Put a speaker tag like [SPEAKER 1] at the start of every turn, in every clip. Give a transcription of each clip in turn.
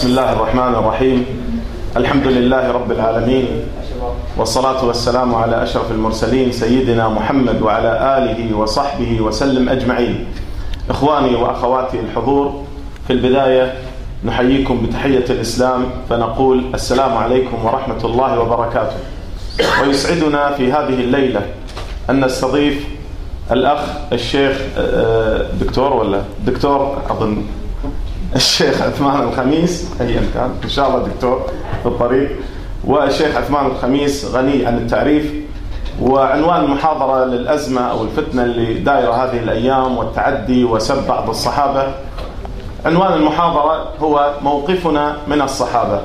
[SPEAKER 1] بسم الله الرحمن الرحيم الحمد لله رب العالمين والصلاة والسلام على أشرف المرسلين سيدنا محمد وعلى آله وصحبه وسلم أجمعين إخواني وأخواتي الحضور في البداية نحييكم بتحية الإسلام فنقول السلام عليكم ورحمة الله وبركاته ويسعدنا في هذه الليلة أن نستضيف الأخ الشيخ آه، آه، دكتور ولا دكتور أظن الشيخ عثمان الخميس ايا كان ان شاء الله دكتور في الطريق والشيخ عثمان الخميس غني عن التعريف وعنوان المحاضره للازمه او الفتنه اللي دايره هذه الايام والتعدي وسب بعض الصحابه عنوان المحاضره هو موقفنا من الصحابه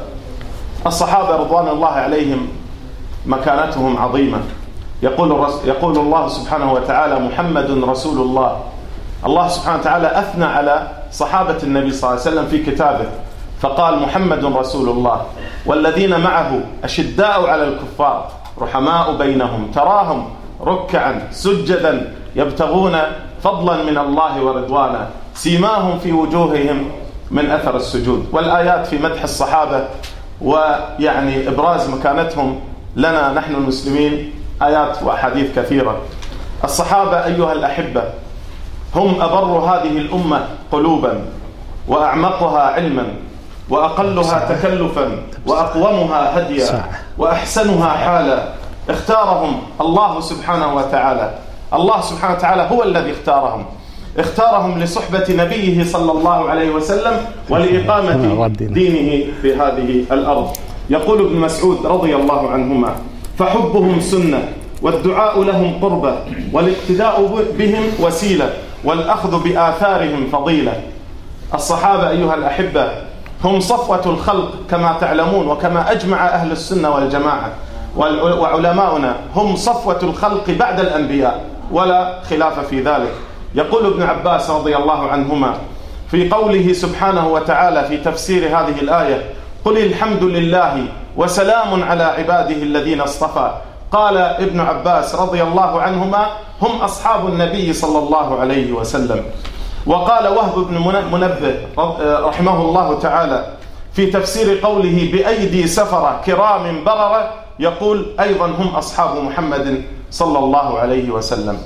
[SPEAKER 1] الصحابه رضوان الله عليهم مكانتهم عظيمه يقول يقول الله سبحانه وتعالى محمد رسول الله الله سبحانه وتعالى اثنى على صحابة النبي صلى الله عليه وسلم في كتابه فقال محمد رسول الله والذين معه أشداء على الكفار رحماء بينهم تراهم ركعا سجدا يبتغون فضلا من الله ورضوانا سيماهم في وجوههم من أثر السجود والآيات في مدح الصحابة ويعني إبراز مكانتهم لنا نحن المسلمين آيات وأحاديث كثيرة الصحابة أيها الأحبة هم أبر هذه الأمة قلوبا وأعمقها علما وأقلها تكلفا وأقومها هديا وأحسنها حالا اختارهم الله سبحانه وتعالى الله سبحانه وتعالى هو الذي اختارهم اختارهم لصحبة نبيه صلى الله عليه وسلم ولإقامة دينه في هذه الأرض يقول ابن مسعود رضي الله عنهما فحبهم سنة والدعاء لهم قربة والاقتداء بهم وسيلة والأخذ بآثارهم فضيلة الصحابة أيها الأحبة هم صفوة الخلق كما تعلمون وكما أجمع أهل السنة والجماعة وعلماؤنا هم صفوة الخلق بعد الأنبياء ولا خلاف في ذلك يقول ابن عباس رضي الله عنهما في قوله سبحانه وتعالى في تفسير هذه الآية قل الحمد لله وسلام على عباده الذين اصطفى قال ابن عباس رضي الله عنهما هم أصحاب النبي صلى الله عليه وسلم وقال وهب بن منبه رحمه الله تعالى في تفسير قوله بأيدي سفرة كرام بررة يقول أيضا هم أصحاب محمد صلى الله عليه وسلم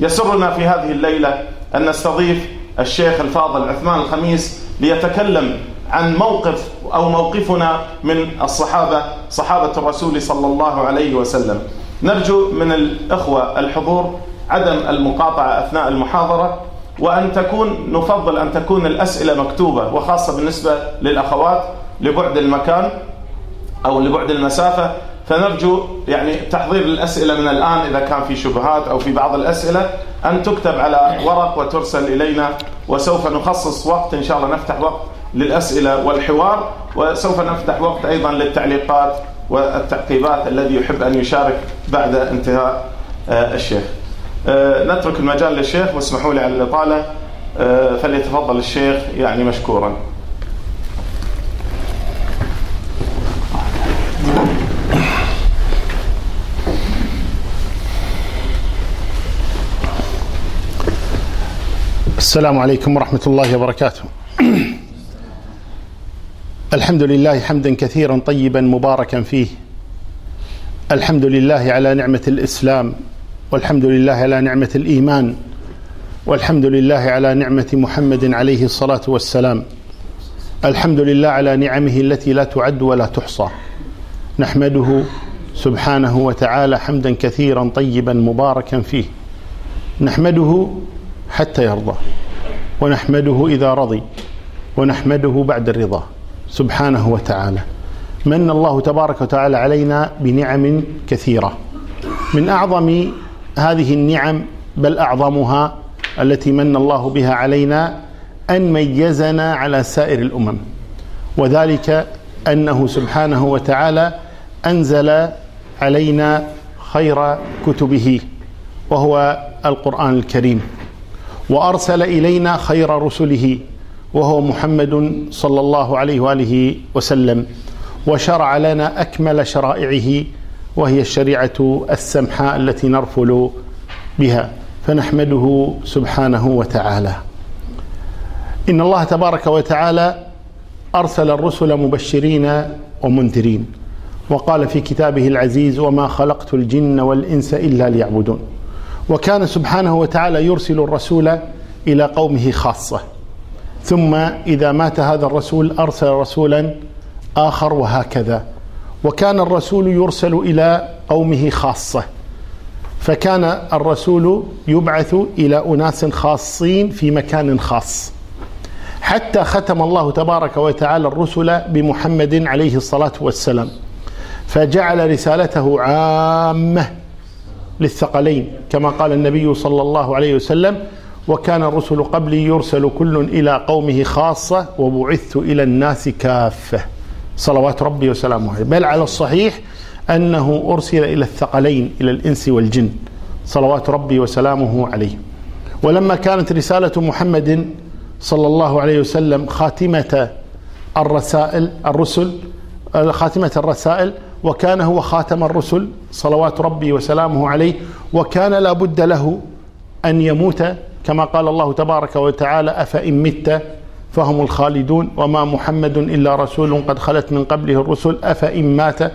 [SPEAKER 1] يسرنا في هذه الليلة أن نستضيف الشيخ الفاضل عثمان الخميس ليتكلم عن موقف أو موقفنا من الصحابة صحابة الرسول صلى الله عليه وسلم نرجو من الإخوة الحضور عدم المقاطعة أثناء المحاضرة وأن تكون نفضل أن تكون الأسئلة مكتوبة وخاصة بالنسبة للأخوات لبعد المكان أو لبعد المسافة فنرجو يعني تحضير الأسئلة من الآن إذا كان في شبهات أو في بعض الأسئلة أن تكتب على ورق وترسل إلينا وسوف نخصص وقت إن شاء الله نفتح وقت للأسئلة والحوار وسوف نفتح وقت أيضا للتعليقات والتعقيبات الذي يحب أن يشارك بعد انتهاء آه، الشيخ آه، نترك المجال للشيخ واسمحوا لي على الإطالة آه، فليتفضل الشيخ يعني مشكورا
[SPEAKER 2] السلام عليكم ورحمة الله وبركاته الحمد لله حمدا كثيرا طيبا مباركا فيه الحمد لله على نعمة الإسلام والحمد لله على نعمة الإيمان والحمد لله على نعمة محمد عليه الصلاة والسلام الحمد لله على نعمه التي لا تعد ولا تحصى نحمده سبحانه وتعالى حمدا كثيرا طيبا مباركا فيه نحمده حتى يرضى ونحمده إذا رضي ونحمده بعد الرضا سبحانه وتعالى من الله تبارك وتعالى علينا بنعم كثيرة من أعظم هذه النعم بل أعظمها التي من الله بها علينا أن ميزنا على سائر الأمم وذلك أنه سبحانه وتعالى أنزل علينا خير كتبه وهو القرآن الكريم وأرسل إلينا خير رسله وهو محمد صلى الله عليه واله وسلم وشرع لنا اكمل شرائعه وهي الشريعه السمحاء التي نرفل بها فنحمده سبحانه وتعالى ان الله تبارك وتعالى ارسل الرسل مبشرين ومنذرين وقال في كتابه العزيز وما خلقت الجن والانس الا ليعبدون وكان سبحانه وتعالى يرسل الرسول الى قومه خاصه ثم إذا مات هذا الرسول أرسل رسولا آخر وهكذا وكان الرسول يرسل إلى قومه خاصة فكان الرسول يبعث إلى أناس خاصين في مكان خاص حتى ختم الله تبارك وتعالى الرسل بمحمد عليه الصلاة والسلام فجعل رسالته عامة للثقلين كما قال النبي صلى الله عليه وسلم وكان الرسل قبلي يرسل كل إلى قومه خاصة وبعثت إلى الناس كافة صلوات ربي وسلامه عليه بل على الصحيح أنه أرسل إلى الثقلين إلى الإنس والجن صلوات ربي وسلامه عليه ولما كانت رسالة محمد صلى الله عليه وسلم خاتمة الرسائل الرسل خاتمة الرسائل وكان هو خاتم الرسل صلوات ربي وسلامه عليه وكان لا بد له أن يموت كما قال الله تبارك وتعالى أفإن مت فهم الخالدون وما محمد إلا رسول قد خلت من قبله الرسل أفإن مات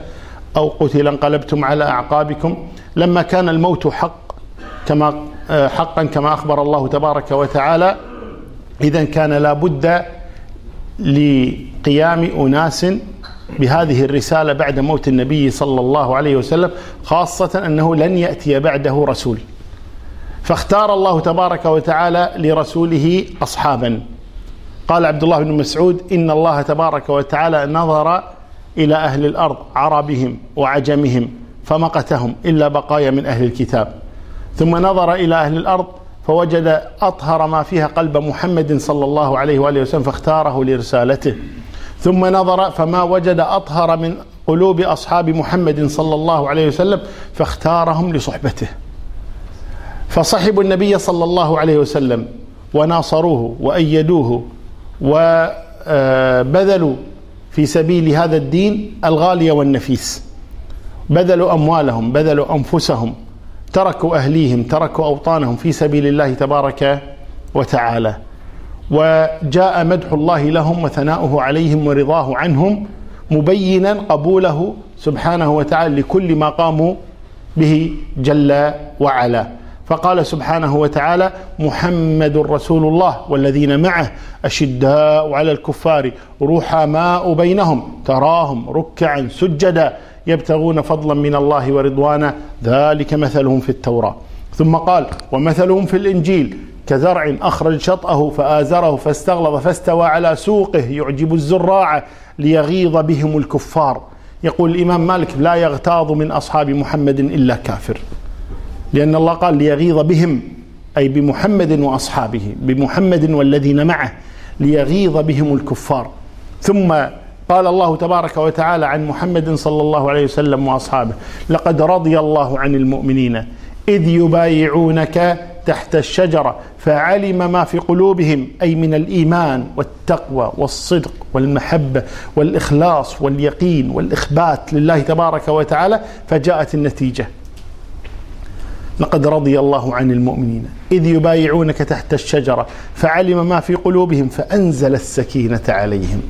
[SPEAKER 2] أو قتل انقلبتم على أعقابكم لما كان الموت حق كما آه، حقا كما أخبر الله تبارك وتعالى إذا كان لابد لقيام أناس بهذه الرسالة بعد موت النبي صلى الله عليه وسلم خاصة أنه لن يأتي بعده رسول فاختار الله تبارك وتعالى لرسوله أصحابا قال عبد الله بن مسعود إن الله تبارك وتعالى نظر إلى أهل الأرض عربهم وعجمهم فمقتهم إلا بقايا من أهل الكتاب ثم نظر إلى أهل الأرض فوجد أطهر ما فيها قلب محمد صلى الله عليه وآله وسلم فاختاره لرسالته ثم نظر فما وجد أطهر من قلوب أصحاب محمد صلى الله عليه وسلم فاختارهم لصحبته فصحبوا النبي صلى الله عليه وسلم وناصروه وأيدوه وبذلوا في سبيل هذا الدين الغالي والنفيس بذلوا أموالهم بذلوا أنفسهم تركوا أهليهم تركوا أوطانهم في سبيل الله تبارك وتعالى وجاء مدح الله لهم وثناؤه عليهم ورضاه عنهم مبينا قبوله سبحانه وتعالى لكل ما قاموا به جل وعلا فقال سبحانه وتعالى محمد رسول الله والذين معه أشداء على الكفار رحماء بينهم تراهم ركعا سجدا يبتغون فضلا من الله ورضوانا ذلك مثلهم في التوراة ثم قال ومثلهم في الإنجيل كزرع أخرج شطأه فآزره فاستغلظ فاستوى على سوقه يعجب الزراع ليغيظ بهم الكفار يقول الإمام مالك لا يغتاظ من أصحاب محمد إلا كافر لأن الله قال ليغيظ بهم أي بمحمد وأصحابه بمحمد والذين معه ليغيظ بهم الكفار ثم قال الله تبارك وتعالى عن محمد صلى الله عليه وسلم وأصحابه لقد رضي الله عن المؤمنين إذ يبايعونك تحت الشجرة فعلم ما في قلوبهم أي من الإيمان والتقوى والصدق والمحبة والإخلاص واليقين والإخبات لله تبارك وتعالى فجاءت النتيجة لقد رضي الله عن المؤمنين إذ يبايعونك تحت الشجرة فعلم ما في قلوبهم فأنزل السكينة عليهم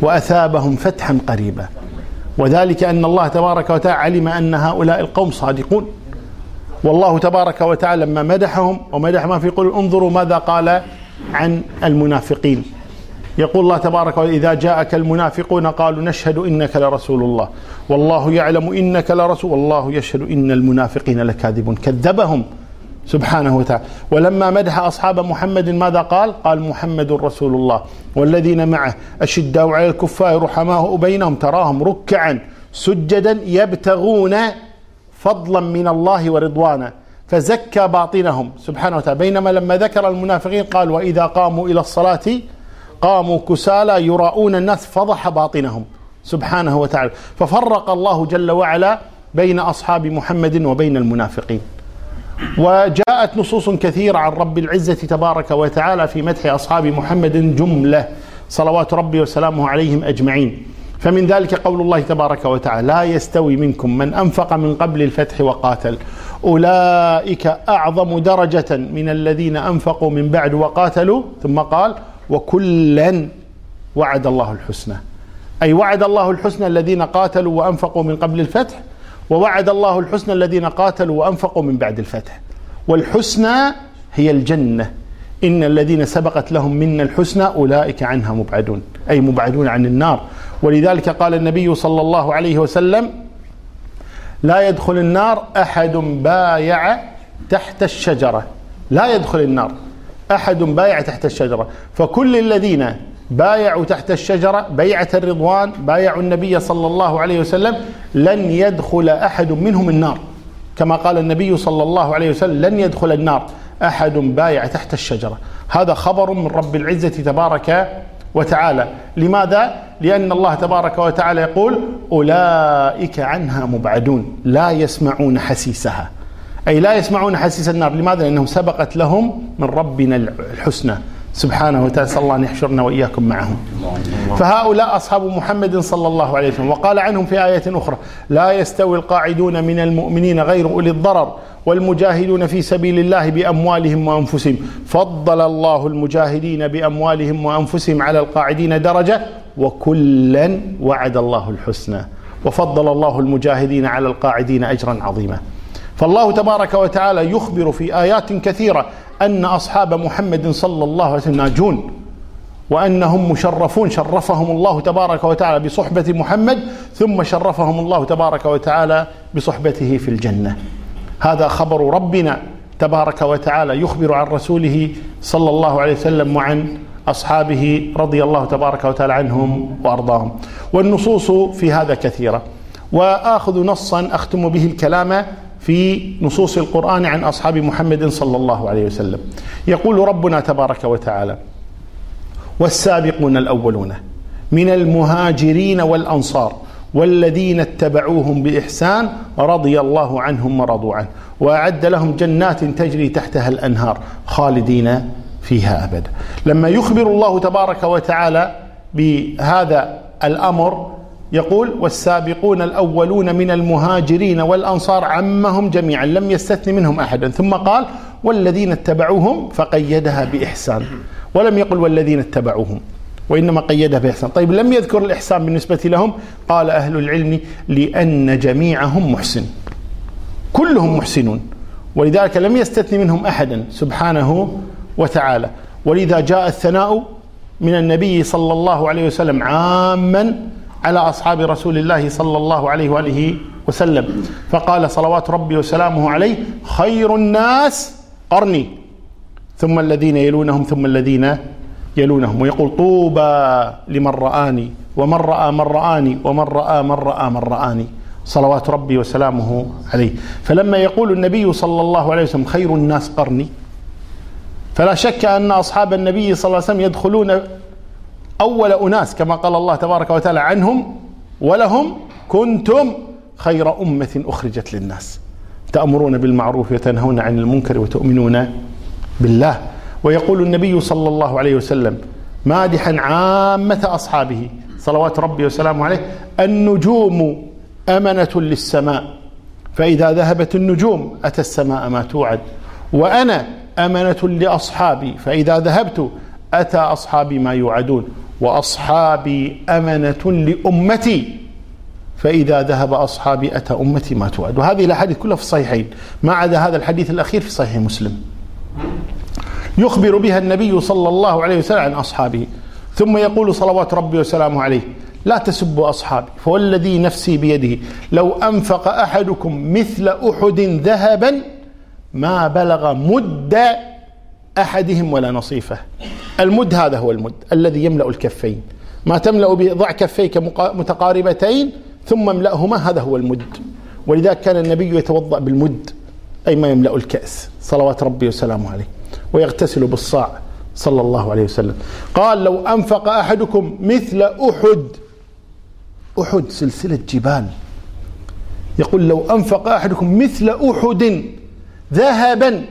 [SPEAKER 2] وأثابهم فتحا قريبا وذلك أن الله تبارك وتعالى علم أن هؤلاء القوم صادقون والله تبارك وتعالى لما مدحهم ومدح ما في قلوبهم انظروا ماذا قال عن المنافقين يقول الله تبارك وتعالى إذا جاءك المنافقون قالوا نشهد إنك لرسول الله والله يعلم إنك لرسول والله يشهد إن المنافقين لكاذبون كذبهم سبحانه وتعالى ولما مدح أصحاب محمد ماذا قال قال محمد رسول الله والذين معه أشداء على الكفار رحماه بينهم تراهم ركعا سجدا يبتغون فضلا من الله ورضوانا فزكى باطنهم سبحانه وتعالى بينما لما ذكر المنافقين قال وإذا قاموا إلى الصلاة قاموا كسالى يراؤون الناس فضح باطنهم سبحانه وتعالى ففرق الله جل وعلا بين أصحاب محمد وبين المنافقين وجاءت نصوص كثيرة عن رب العزة تبارك وتعالى في مدح أصحاب محمد جملة صلوات ربي وسلامه عليهم أجمعين فمن ذلك قول الله تبارك وتعالى لا يستوي منكم من أنفق من قبل الفتح وقاتل أولئك أعظم درجة من الذين أنفقوا من بعد وقاتلوا ثم قال وكلا وعد الله الحسنى أي وعد الله الحسنى الذين قاتلوا وأنفقوا من قبل الفتح ووعد الله الحسنى الذين قاتلوا وأنفقوا من بعد الفتح والحسنى هي الجنة إن الذين سبقت لهم منا الحسنى أولئك عنها مبعدون أي مبعدون عن النار ولذلك قال النبي صلى الله عليه وسلم لا يدخل النار أحد بايع تحت الشجرة لا يدخل النار أحد بايع تحت الشجرة فكل الذين بايعوا تحت الشجرة بيعة الرضوان بايعوا النبي صلى الله عليه وسلم لن يدخل أحد منهم النار كما قال النبي صلى الله عليه وسلم لن يدخل النار أحد بايع تحت الشجرة هذا خبر من رب العزة تبارك وتعالى لماذا؟ لأن الله تبارك وتعالى يقول أولئك عنها مبعدون لا يسمعون حسيسها أي لا يسمعون حسيس النار لماذا؟ لأنهم سبقت لهم من ربنا الحسنى سبحانه وتعالى صلى الله أن يحشرنا وإياكم معهم فهؤلاء أصحاب محمد صلى الله عليه وسلم وقال عنهم في آية أخرى لا يستوي القاعدون من المؤمنين غير أولي الضرر والمجاهدون في سبيل الله بأموالهم وأنفسهم فضل الله المجاهدين بأموالهم وأنفسهم على القاعدين درجة وكلا وعد الله الحسنى وفضل الله المجاهدين على القاعدين أجرا عظيما فالله تبارك وتعالى يخبر في آيات كثيرة أن أصحاب محمد صلى الله عليه وسلم ناجون وأنهم مشرفون شرفهم الله تبارك وتعالى بصحبة محمد ثم شرفهم الله تبارك وتعالى بصحبته في الجنة هذا خبر ربنا تبارك وتعالى يخبر عن رسوله صلى الله عليه وسلم وعن أصحابه رضي الله تبارك وتعالى عنهم وأرضاهم والنصوص في هذا كثيرة وآخذ نصا أختم به الكلام في نصوص القرآن عن أصحاب محمد صلى الله عليه وسلم يقول ربنا تبارك وتعالى والسابقون الأولون من المهاجرين والأنصار والذين اتبعوهم بإحسان رضي الله عنهم ورضوا عنه وأعد لهم جنات تجري تحتها الأنهار خالدين فيها أبدا لما يخبر الله تبارك وتعالى بهذا الأمر يقول والسابقون الأولون من المهاجرين والأنصار عمهم جميعا لم يستثن منهم أحدا ثم قال والذين اتبعوهم فقيدها بإحسان ولم يقل والذين اتبعوهم وإنما قيدها بإحسان طيب لم يذكر الإحسان بالنسبة لهم قال أهل العلم لأن جميعهم محسن كلهم محسنون ولذلك لم يستثن منهم أحدا سبحانه وتعالى ولذا جاء الثناء من النبي صلى الله عليه وسلم عاما على أصحاب رسول الله صلى الله عليه وآله وسلم فقال صلوات ربي وسلامه عليه خير الناس قرني ثم الذين يلونهم ثم الذين يلونهم ويقول طوبى لمن رآني ومن رأى من رآني ومن رأى من رأى من رآني صلوات ربي وسلامه عليه فلما يقول النبي صلى الله عليه وسلم خير الناس قرني فلا شك أن أصحاب النبي صلى الله عليه وسلم يدخلون أول أناس كما قال الله تبارك وتعالى عنهم ولهم كنتم خير أمة أخرجت للناس تأمرون بالمعروف وتنهون عن المنكر وتؤمنون بالله ويقول النبي صلى الله عليه وسلم مادحا عامة أصحابه صلوات ربي وسلامه عليه النجوم أمنة للسماء فإذا ذهبت النجوم أتى السماء ما توعد وأنا أمنة لأصحابي فإذا ذهبت أتى أصحابي ما يوعدون وأصحابي أمنة لأمتي فإذا ذهب أصحابي أتى أمتي ما تؤد وهذه الأحاديث كلها في الصحيحين ما عدا هذا الحديث الأخير في صحيح مسلم يخبر بها النبي صلى الله عليه وسلم عن أصحابه ثم يقول صلوات ربي وسلامه عليه لا تسبوا أصحابي فوالذي نفسي بيده لو أنفق أحدكم مثل أحد ذهبا ما بلغ مد أحدهم ولا نصيفه المد هذا هو المد الذي يملأ الكفين ما تملأ به ضع كفيك متقاربتين ثم املأهما هذا هو المد ولذلك كان النبي يتوضأ بالمد أي ما يملأ الكأس صلوات ربي وسلامه عليه ويغتسل بالصاع صلى الله عليه وسلم قال لو أنفق أحدكم مثل أحد أحد سلسلة جبال يقول لو أنفق أحدكم مثل أحد ذهبا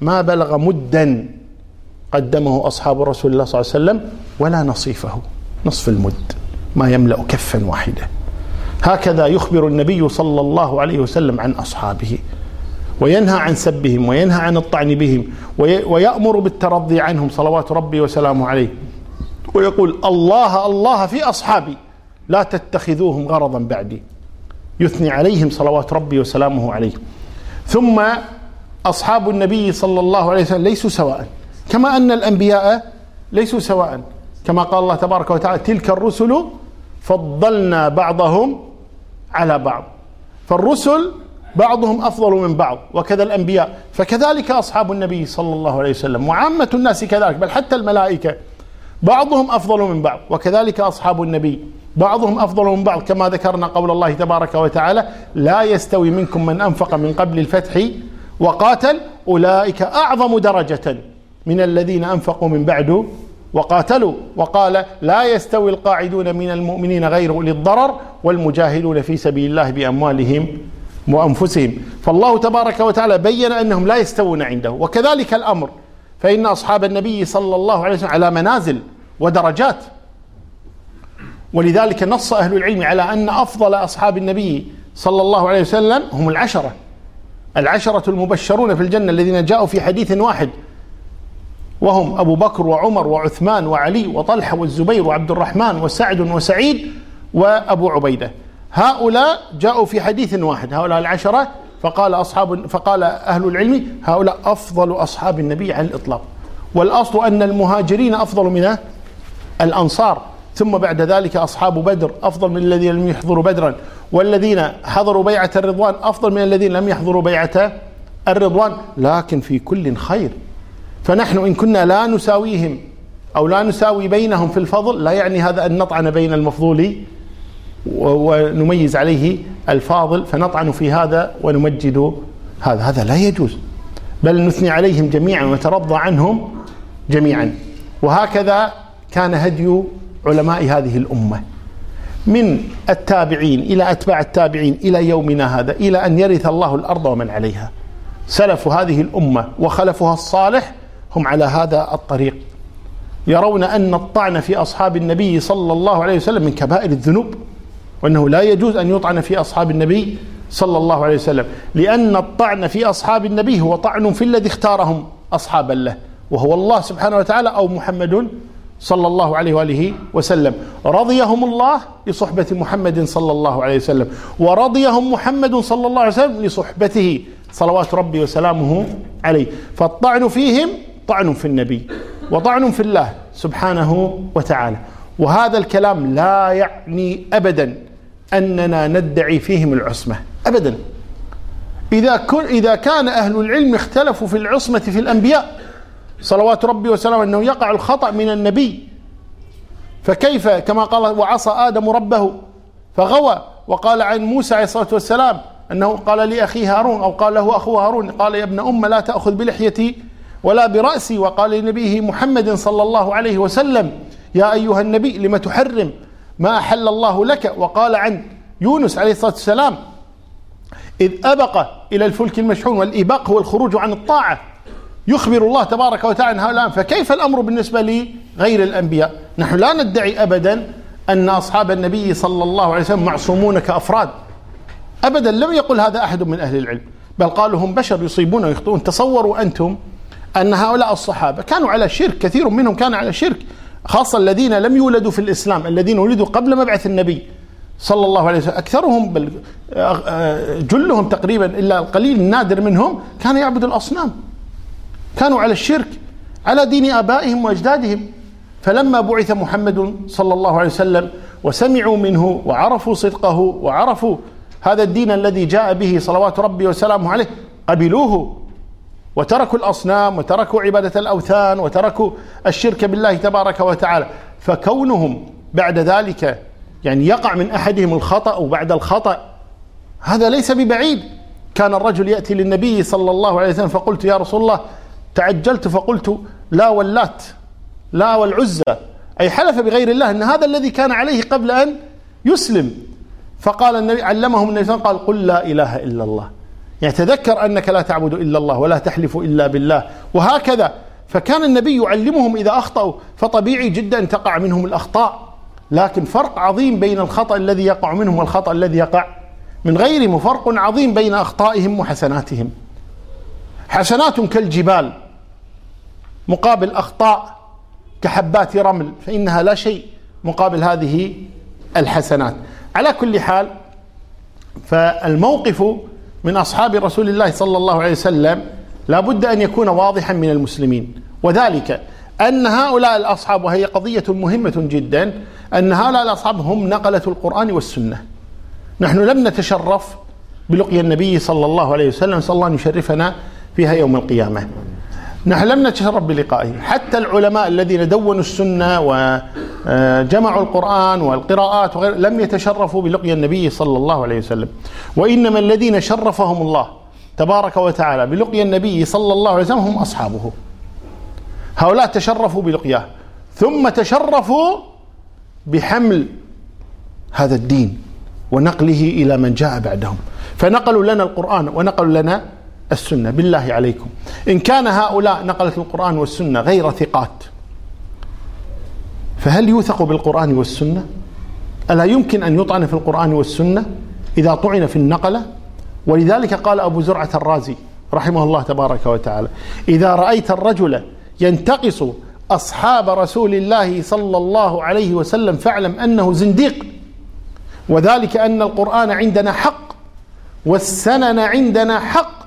[SPEAKER 2] ما بلغ مدا قدمه أصحاب رسول الله صلى الله عليه وسلم ولا نصيفه نصف المد ما يملأ كفا واحدة هكذا يخبر النبي صلى الله عليه وسلم عن أصحابه وينهى عن سبهم وينهى عن الطعن بهم ويأمر بالترضي عنهم صلوات ربي وسلامه عليه ويقول الله الله في أصحابي لا تتخذوهم غرضا بعدي يثني عليهم صلوات ربي وسلامه عليه ثم أصحاب النبي صلى الله عليه وسلم ليسوا سواء كما أن الأنبياء ليسوا سواء كما قال الله تبارك وتعالى تلك الرسل فضلنا بعضهم على بعض فالرسل بعضهم أفضل من بعض وكذا الأنبياء فكذلك أصحاب النبي صلى الله عليه وسلم وعامة الناس كذلك بل حتى الملائكة بعضهم أفضل من بعض وكذلك أصحاب النبي بعضهم أفضل من بعض كما ذكرنا قول الله تبارك وتعالى لا يستوي منكم من أنفق من قبل الفتح وقاتل أولئك أعظم درجة من الذين أنفقوا من بعد وقاتلوا وقال لا يستوي القاعدون من المؤمنين غير أولي الضرر والمجاهدون في سبيل الله بأموالهم وأنفسهم فالله تبارك وتعالى بين أنهم لا يستوون عنده وكذلك الأمر فإن أصحاب النبي صلى الله عليه وسلم على منازل ودرجات ولذلك نص أهل العلم على أن أفضل أصحاب النبي صلى الله عليه وسلم هم العشرة العشرة المبشرون في الجنة الذين جاءوا في حديث واحد وهم أبو بكر وعمر وعثمان وعلي وطلحة والزبير وعبد الرحمن وسعد وسعيد وأبو عبيدة هؤلاء جاءوا في حديث واحد هؤلاء العشرة فقال أصحاب فقال أهل العلم هؤلاء أفضل أصحاب النبي على الإطلاق والأصل أن المهاجرين أفضل من الأنصار ثم بعد ذلك أصحاب بدر أفضل من الذين لم يحضروا بدرا والذين حضروا بيعة الرضوان أفضل من الذين لم يحضروا بيعة الرضوان لكن في كل خير فنحن إن كنا لا نساويهم أو لا نساوي بينهم في الفضل لا يعني هذا أن نطعن بين المفضول ونميز عليه الفاضل فنطعن في هذا ونمجد هذا هذا لا يجوز بل نثني عليهم جميعا ونترضى عنهم جميعا وهكذا كان هدي علماء هذه الامه من التابعين إلى أتباع التابعين إلى يومنا هذا إلى أن يرث الله الأرض ومن عليها سلف هذه الأمة وخلفها الصالح هم على هذا الطريق يرون أن الطعن في أصحاب النبي صلى الله عليه وسلم من كبائر الذنوب وأنه لا يجوز أن يطعن في أصحاب النبي صلى الله عليه وسلم لأن الطعن في أصحاب النبي هو طعن في الذي اختارهم أصحابا له وهو الله سبحانه وتعالى أو محمد صلى الله عليه واله وسلم رضيهم الله لصحبه محمد صلى الله عليه وسلم ورضيهم محمد صلى الله عليه وسلم لصحبته صلوات ربي وسلامه عليه فالطعن فيهم طعن في النبي وطعن في الله سبحانه وتعالى وهذا الكلام لا يعني ابدا اننا ندعي فيهم العصمه ابدا اذا اذا كان اهل العلم اختلفوا في العصمه في الانبياء صلوات ربي وسلامه أنه يقع الخطأ من النبي فكيف كما قال وعصى آدم ربه فغوى وقال عن موسى عليه الصلاة والسلام أنه قال لأخيه هارون أو قال له أخوه هارون قال يا ابن أم لا تأخذ بلحيتي ولا برأسي وقال لنبيه محمد صلى الله عليه وسلم يا أيها النبي لم تحرم ما أحل الله لك وقال عن يونس عليه الصلاة والسلام إذ أبق إلى الفلك المشحون والإباق هو الخروج عن الطاعة يخبر الله تبارك وتعالى عن هؤلاء فكيف الأمر بالنسبة لغير الأنبياء نحن لا ندعي أبدا أن أصحاب النبي صلى الله عليه وسلم معصومون كأفراد أبدا لم يقل هذا أحد من أهل العلم بل قالوا هم بشر يصيبون ويخطئون تصوروا أنتم أن هؤلاء الصحابة كانوا على شرك كثير منهم كان على شرك خاصة الذين لم يولدوا في الإسلام الذين ولدوا قبل مبعث النبي صلى الله عليه وسلم أكثرهم بل جلهم تقريبا إلا القليل النادر منهم كان يعبد الأصنام كانوا على الشرك على دين آبائهم وأجدادهم فلما بعث محمد صلى الله عليه وسلم وسمعوا منه وعرفوا صدقه وعرفوا هذا الدين الذي جاء به صلوات ربي وسلامه عليه قبلوه وتركوا الأصنام وتركوا عبادة الأوثان وتركوا الشرك بالله تبارك وتعالى فكونهم بعد ذلك يعني يقع من أحدهم الخطأ وبعد الخطأ هذا ليس ببعيد كان الرجل يأتي للنبي صلى الله عليه وسلم فقلت يا رسول الله تعجلت فقلت لا واللات لا والعزى أي حلف بغير الله أن هذا الذي كان عليه قبل أن يسلم فقال النبي علمهم النبي قال قل لا إله إلا الله يعني تذكر أنك لا تعبد إلا الله ولا تحلف إلا بالله وهكذا فكان النبي يعلمهم إذا أخطأوا فطبيعي جدا تقع منهم الأخطاء لكن فرق عظيم بين الخطأ الذي يقع منهم والخطأ الذي يقع من غيرهم وفرق عظيم بين أخطائهم وحسناتهم حسنات كالجبال مقابل أخطاء كحبات رمل فإنها لا شيء مقابل هذه الحسنات على كل حال فالموقف من أصحاب رسول الله صلى الله عليه وسلم لا بد أن يكون واضحا من المسلمين وذلك أن هؤلاء الأصحاب وهي قضية مهمة جدا أن هؤلاء الأصحاب هم نقلة القرآن والسنة نحن لم نتشرف بلقي النبي صلى الله عليه وسلم صلى الله أن يشرفنا فيها يوم القيامة نحن لم نتشرف بلقائه حتى العلماء الذين دونوا السنة وجمعوا القرآن والقراءات وغير لم يتشرفوا بلقيا النبي صلى الله عليه وسلم وإنما الذين شرفهم الله تبارك وتعالى بلقيا النبي صلى الله عليه وسلم هم أصحابه هؤلاء تشرفوا بلقياه ثم تشرفوا بحمل هذا الدين ونقله إلى من جاء بعدهم فنقلوا لنا القرآن ونقلوا لنا السنة بالله عليكم إن كان هؤلاء نقلة القرآن والسنة غير ثقات فهل يوثق بالقرآن والسنة ألا يمكن أن يطعن في القرآن والسنة إذا طعن في النقلة ولذلك قال أبو زرعة الرازي رحمه الله تبارك وتعالى إذا رأيت الرجل ينتقص أصحاب رسول الله صلى الله عليه وسلم فاعلم أنه زنديق وذلك أن القرآن عندنا حق والسنن عندنا حق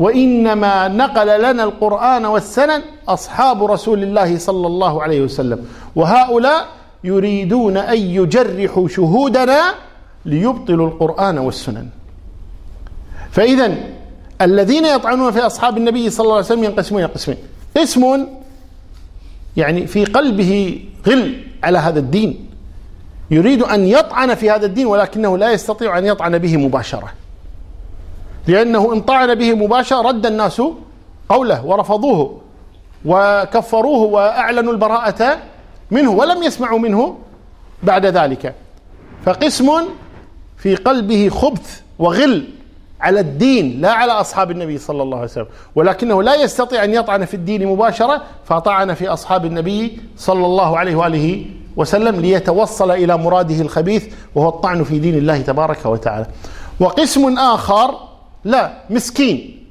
[SPEAKER 2] وإنما نقل لنا القرآن والسنن أصحاب رسول الله صلى الله عليه وسلم وهؤلاء يريدون أن يجرحوا شهودنا ليبطلوا القرآن والسنن فإذا الذين يطعنون في أصحاب النبي صلى الله عليه وسلم ينقسمون إلى قسمين قسم يعني في قلبه غل على هذا الدين يريد أن يطعن في هذا الدين ولكنه لا يستطيع أن يطعن به مباشرة لأنه إن طعن به مباشرة رد الناس قوله ورفضوه وكفروه وأعلنوا البراءة منه ولم يسمعوا منه بعد ذلك فقسم في قلبه خبث وغل على الدين لا على أصحاب النبي صلى الله عليه وسلم ولكنه لا يستطيع أن يطعن في الدين مباشرة فطعن في أصحاب النبي صلى الله عليه وآله وسلم ليتوصل إلى مراده الخبيث وهو الطعن في دين الله تبارك وتعالى وقسم آخر لا مسكين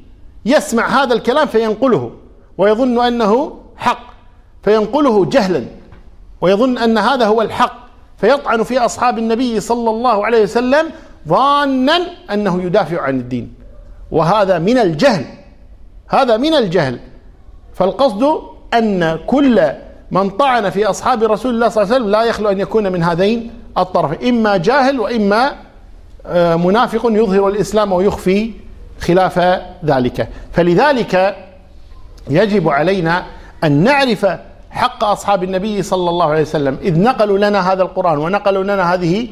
[SPEAKER 2] يسمع هذا الكلام فينقله ويظن أنه حق فينقله جهلا ويظن أن هذا هو الحق فيطعن في أصحاب النبي صلى الله عليه وسلم ظانا أنه يدافع عن الدين وهذا من الجهل هذا من الجهل فالقصد أن كل من طعن في أصحاب رسول الله صلى الله عليه وسلم لا يخلو أن يكون من هذين الطرفين إما جاهل وإما آه، منافق يظهر الإسلام ويخفي خلاف ذلك فلذلك يجب علينا أن نعرف حق أصحاب النبي صلى الله عليه وسلم إذ نقلوا لنا هذا القرآن ونقلوا لنا هذه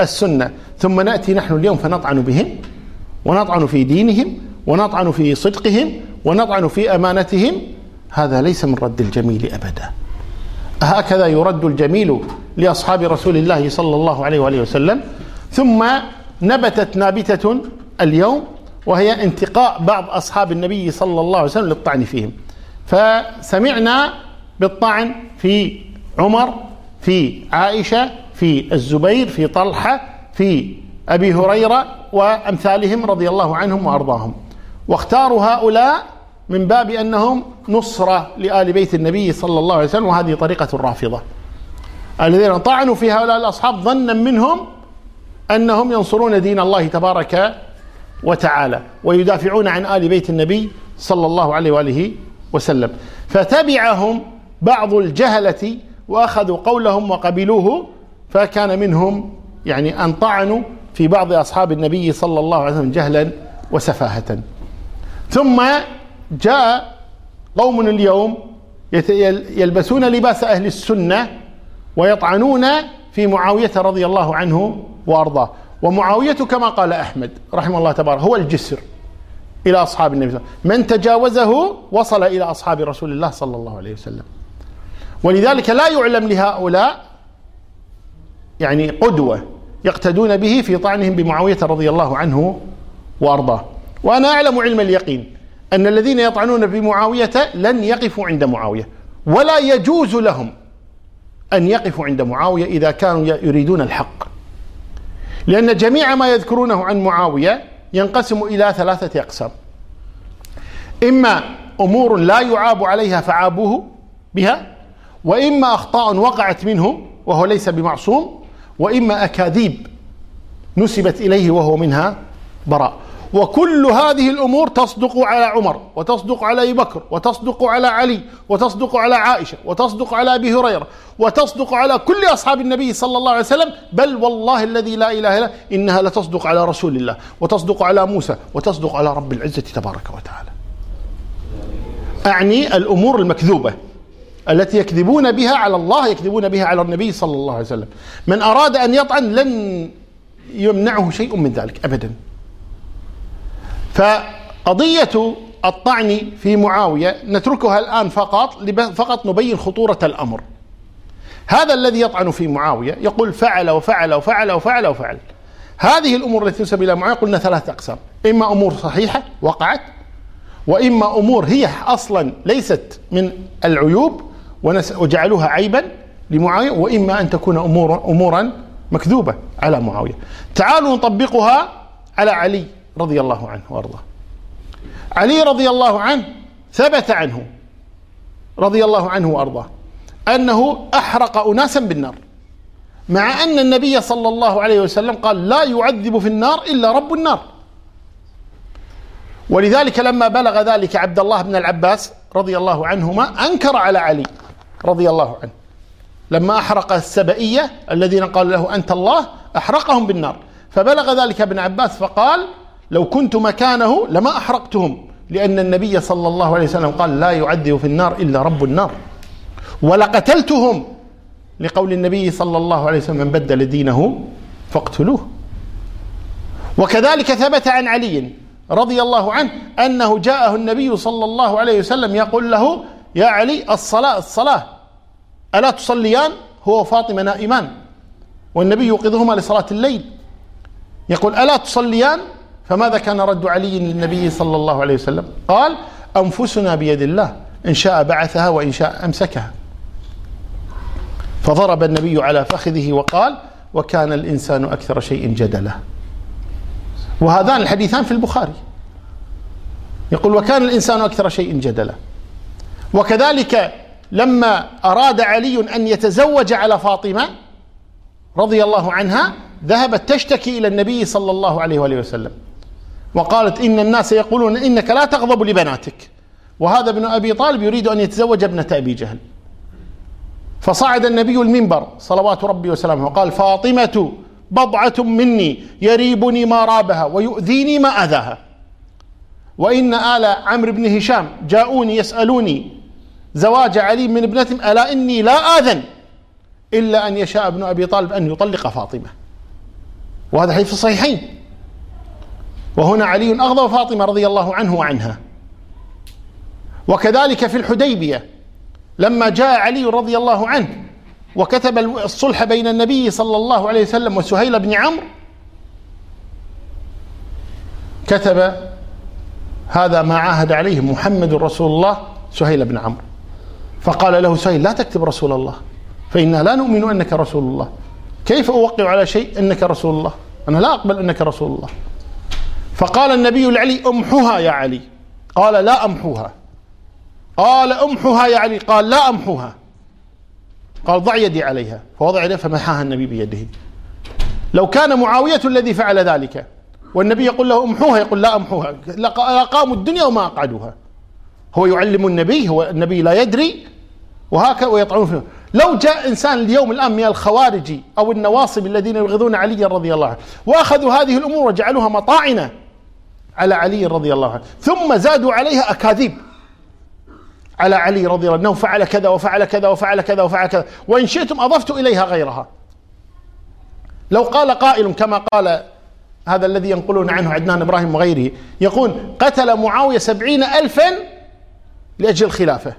[SPEAKER 2] السنة ثم نأتي نحن اليوم فنطعن بهم ونطعن في دينهم ونطعن في صدقهم ونطعن في أمانتهم هذا ليس من رد الجميل أبدا هكذا يرد الجميل لأصحاب رسول الله صلى الله عليه وآله وسلم ثم نبتت نابتة اليوم وهي انتقاء بعض أصحاب النبي صلى الله عليه وسلم للطعن فيهم فسمعنا بالطعن في عمر في عائشة في الزبير في طلحة في أبي هريرة وأمثالهم رضي الله عنهم وأرضاهم واختاروا هؤلاء من باب أنهم نصرة لآل بيت النبي صلى الله عليه وسلم وهذه طريقة الرافضة الذين طعنوا في هؤلاء الأصحاب ظنا منهم أنهم ينصرون دين الله تبارك وتعالى ويدافعون عن آل بيت النبي صلى الله عليه وآله وسلم فتبعهم بعض الجهلة وأخذوا قولهم وقبلوه فكان منهم يعني أن طعنوا في بعض أصحاب النبي صلى الله عليه وسلم جهلا وسفاهة ثم جاء قوم اليوم يلبسون لباس أهل السنة ويطعنون في معاوية رضي الله عنه وأرضاه ومعاوية كما قال أحمد رحمه الله تبارك هو الجسر إلى أصحاب النبي صلى الله عليه وسلم من تجاوزه وصل إلى أصحاب رسول الله صلى الله عليه وسلم ولذلك لا يعلم لهؤلاء يعني قدوة يقتدون به في طعنهم بمعاوية رضي الله عنه وأرضاه وأنا أعلم علم اليقين أن الذين يطعنون بمعاوية لن يقفوا عند معاوية ولا يجوز لهم أن يقفوا عند معاوية إذا كانوا يريدون الحق لأن جميع ما يذكرونه عن معاوية ينقسم إلى ثلاثة أقسام إما أمور لا يعاب عليها فعابوه بها وإما أخطاء وقعت منه وهو ليس بمعصوم وإما أكاذيب نسبت إليه وهو منها براء وكل هذه الأمور تصدق على عمر وتصدق على أبي بكر وتصدق على علي وتصدق على عائشة وتصدق على أبي هريرة وتصدق على كل أصحاب النبي صلى الله عليه وسلم بل والله الذي لا إله إلا إنها لتصدق على رسول الله وتصدق على موسى وتصدق على رب العزة تبارك وتعالى أعني الأمور المكذوبة التي يكذبون بها على الله يكذبون بها على النبي صلى الله عليه وسلم من أراد أن يطعن لن يمنعه شيء من ذلك أبداً فقضية الطعن في معاوية نتركها الآن فقط فقط نبين خطورة الأمر هذا الذي يطعن في معاوية يقول فعل وفعل وفعل وفعل وفعل هذه الأمور التي تنسب إلى معاوية قلنا ثلاثة أقسام إما أمور صحيحة وقعت وإما أمور هي أصلا ليست من العيوب وجعلوها عيبا لمعاوية وإما أن تكون أمور أمورا مكذوبة على معاوية تعالوا نطبقها على علي رضي الله عنه وارضاه علي رضي الله عنه ثبت عنه رضي الله عنه وارضاه انه احرق اناسا بالنار مع ان النبي صلى الله عليه وسلم قال لا يعذب في النار الا رب النار ولذلك لما بلغ ذلك عبد الله بن العباس رضي الله عنهما انكر على علي رضي الله عنه لما احرق السبئيه الذين قالوا له انت الله احرقهم بالنار فبلغ ذلك ابن عباس فقال لو كنت مكانه لما أحرقتهم لأن النبي صلى الله عليه وسلم قال لا يعذب في النار إلا رب النار ولقتلتهم لقول النبي صلى الله عليه وسلم من بدل دينه فاقتلوه وكذلك ثبت عن علي رضي الله عنه أنه جاءه النبي صلى الله عليه وسلم يقول له يا علي الصلاة الصلاة ألا تصليان هو وفاطمة نائمان والنبي يوقظهما لصلاة الليل يقول ألا تصليان فماذا كان رد علي للنبي صلى الله عليه وسلم قال أنفسنا بيد الله إن شاء بعثها وإن شاء أمسكها فضرب النبي على فخذه وقال وكان الإنسان أكثر شيء جدلا وهذان الحديثان في البخاري يقول وكان الإنسان أكثر شيء جدلا وكذلك لما أراد علي أن يتزوج على فاطمة رضي الله عنها ذهبت تشتكي إلى النبي صلى الله عليه وآله وسلم وقالت إن الناس يقولون إنك لا تغضب لبناتك وهذا ابن أبي طالب يريد أن يتزوج ابنة أبي جهل فصعد النبي المنبر صلوات ربي وسلامه وقال فاطمة بضعة مني يريبني ما رابها ويؤذيني ما أذاها وإن آل عمرو بن هشام جاءوني يسألوني زواج علي من ابنتهم ألا إني لا آذن إلا أن يشاء ابن أبي طالب أن يطلق فاطمة وهذا حديث الصحيحين وهنا علي أغضب فاطمة رضي الله عنه وعنها وكذلك في الحديبية لما جاء علي رضي الله عنه وكتب الصلح بين النبي صلى الله عليه وسلم وسهيل بن عمرو كتب هذا ما عاهد عليه محمد رسول الله سهيل بن عمرو فقال له سهيل لا تكتب رسول الله فإنا لا نؤمن أنك رسول الله كيف أوقع على شيء أنك رسول الله أنا لا أقبل أنك رسول الله فقال النبي لعلي امحها يا علي قال لا امحوها قال امحها يا علي قال لا امحوها قال ضع يدي عليها فوضع يده فمحاها النبي بيده لو كان معاوية الذي فعل ذلك والنبي يقول له امحوها يقول لا امحوها لقاموا الدنيا وما اقعدوها هو يعلم النبي هو النبي لا يدري وهكذا ويطعنون فيه لو جاء إنسان اليوم الآن من الخوارج أو النواصب الذين يبغضون عليا رضي الله عنه وأخذوا هذه الأمور وجعلوها مطاعنة على علي رضي الله عنه ثم زادوا عليها أكاذيب على علي رضي الله عنه أنه فعل كذا وفعل كذا وفعل كذا وفعل كذا وإن شئتم أضفت إليها غيرها لو قال قائل كما قال هذا الذي ينقلون عنه عدنان إبراهيم وغيره يقول قتل معاوية سبعين ألفا لأجل الخلافة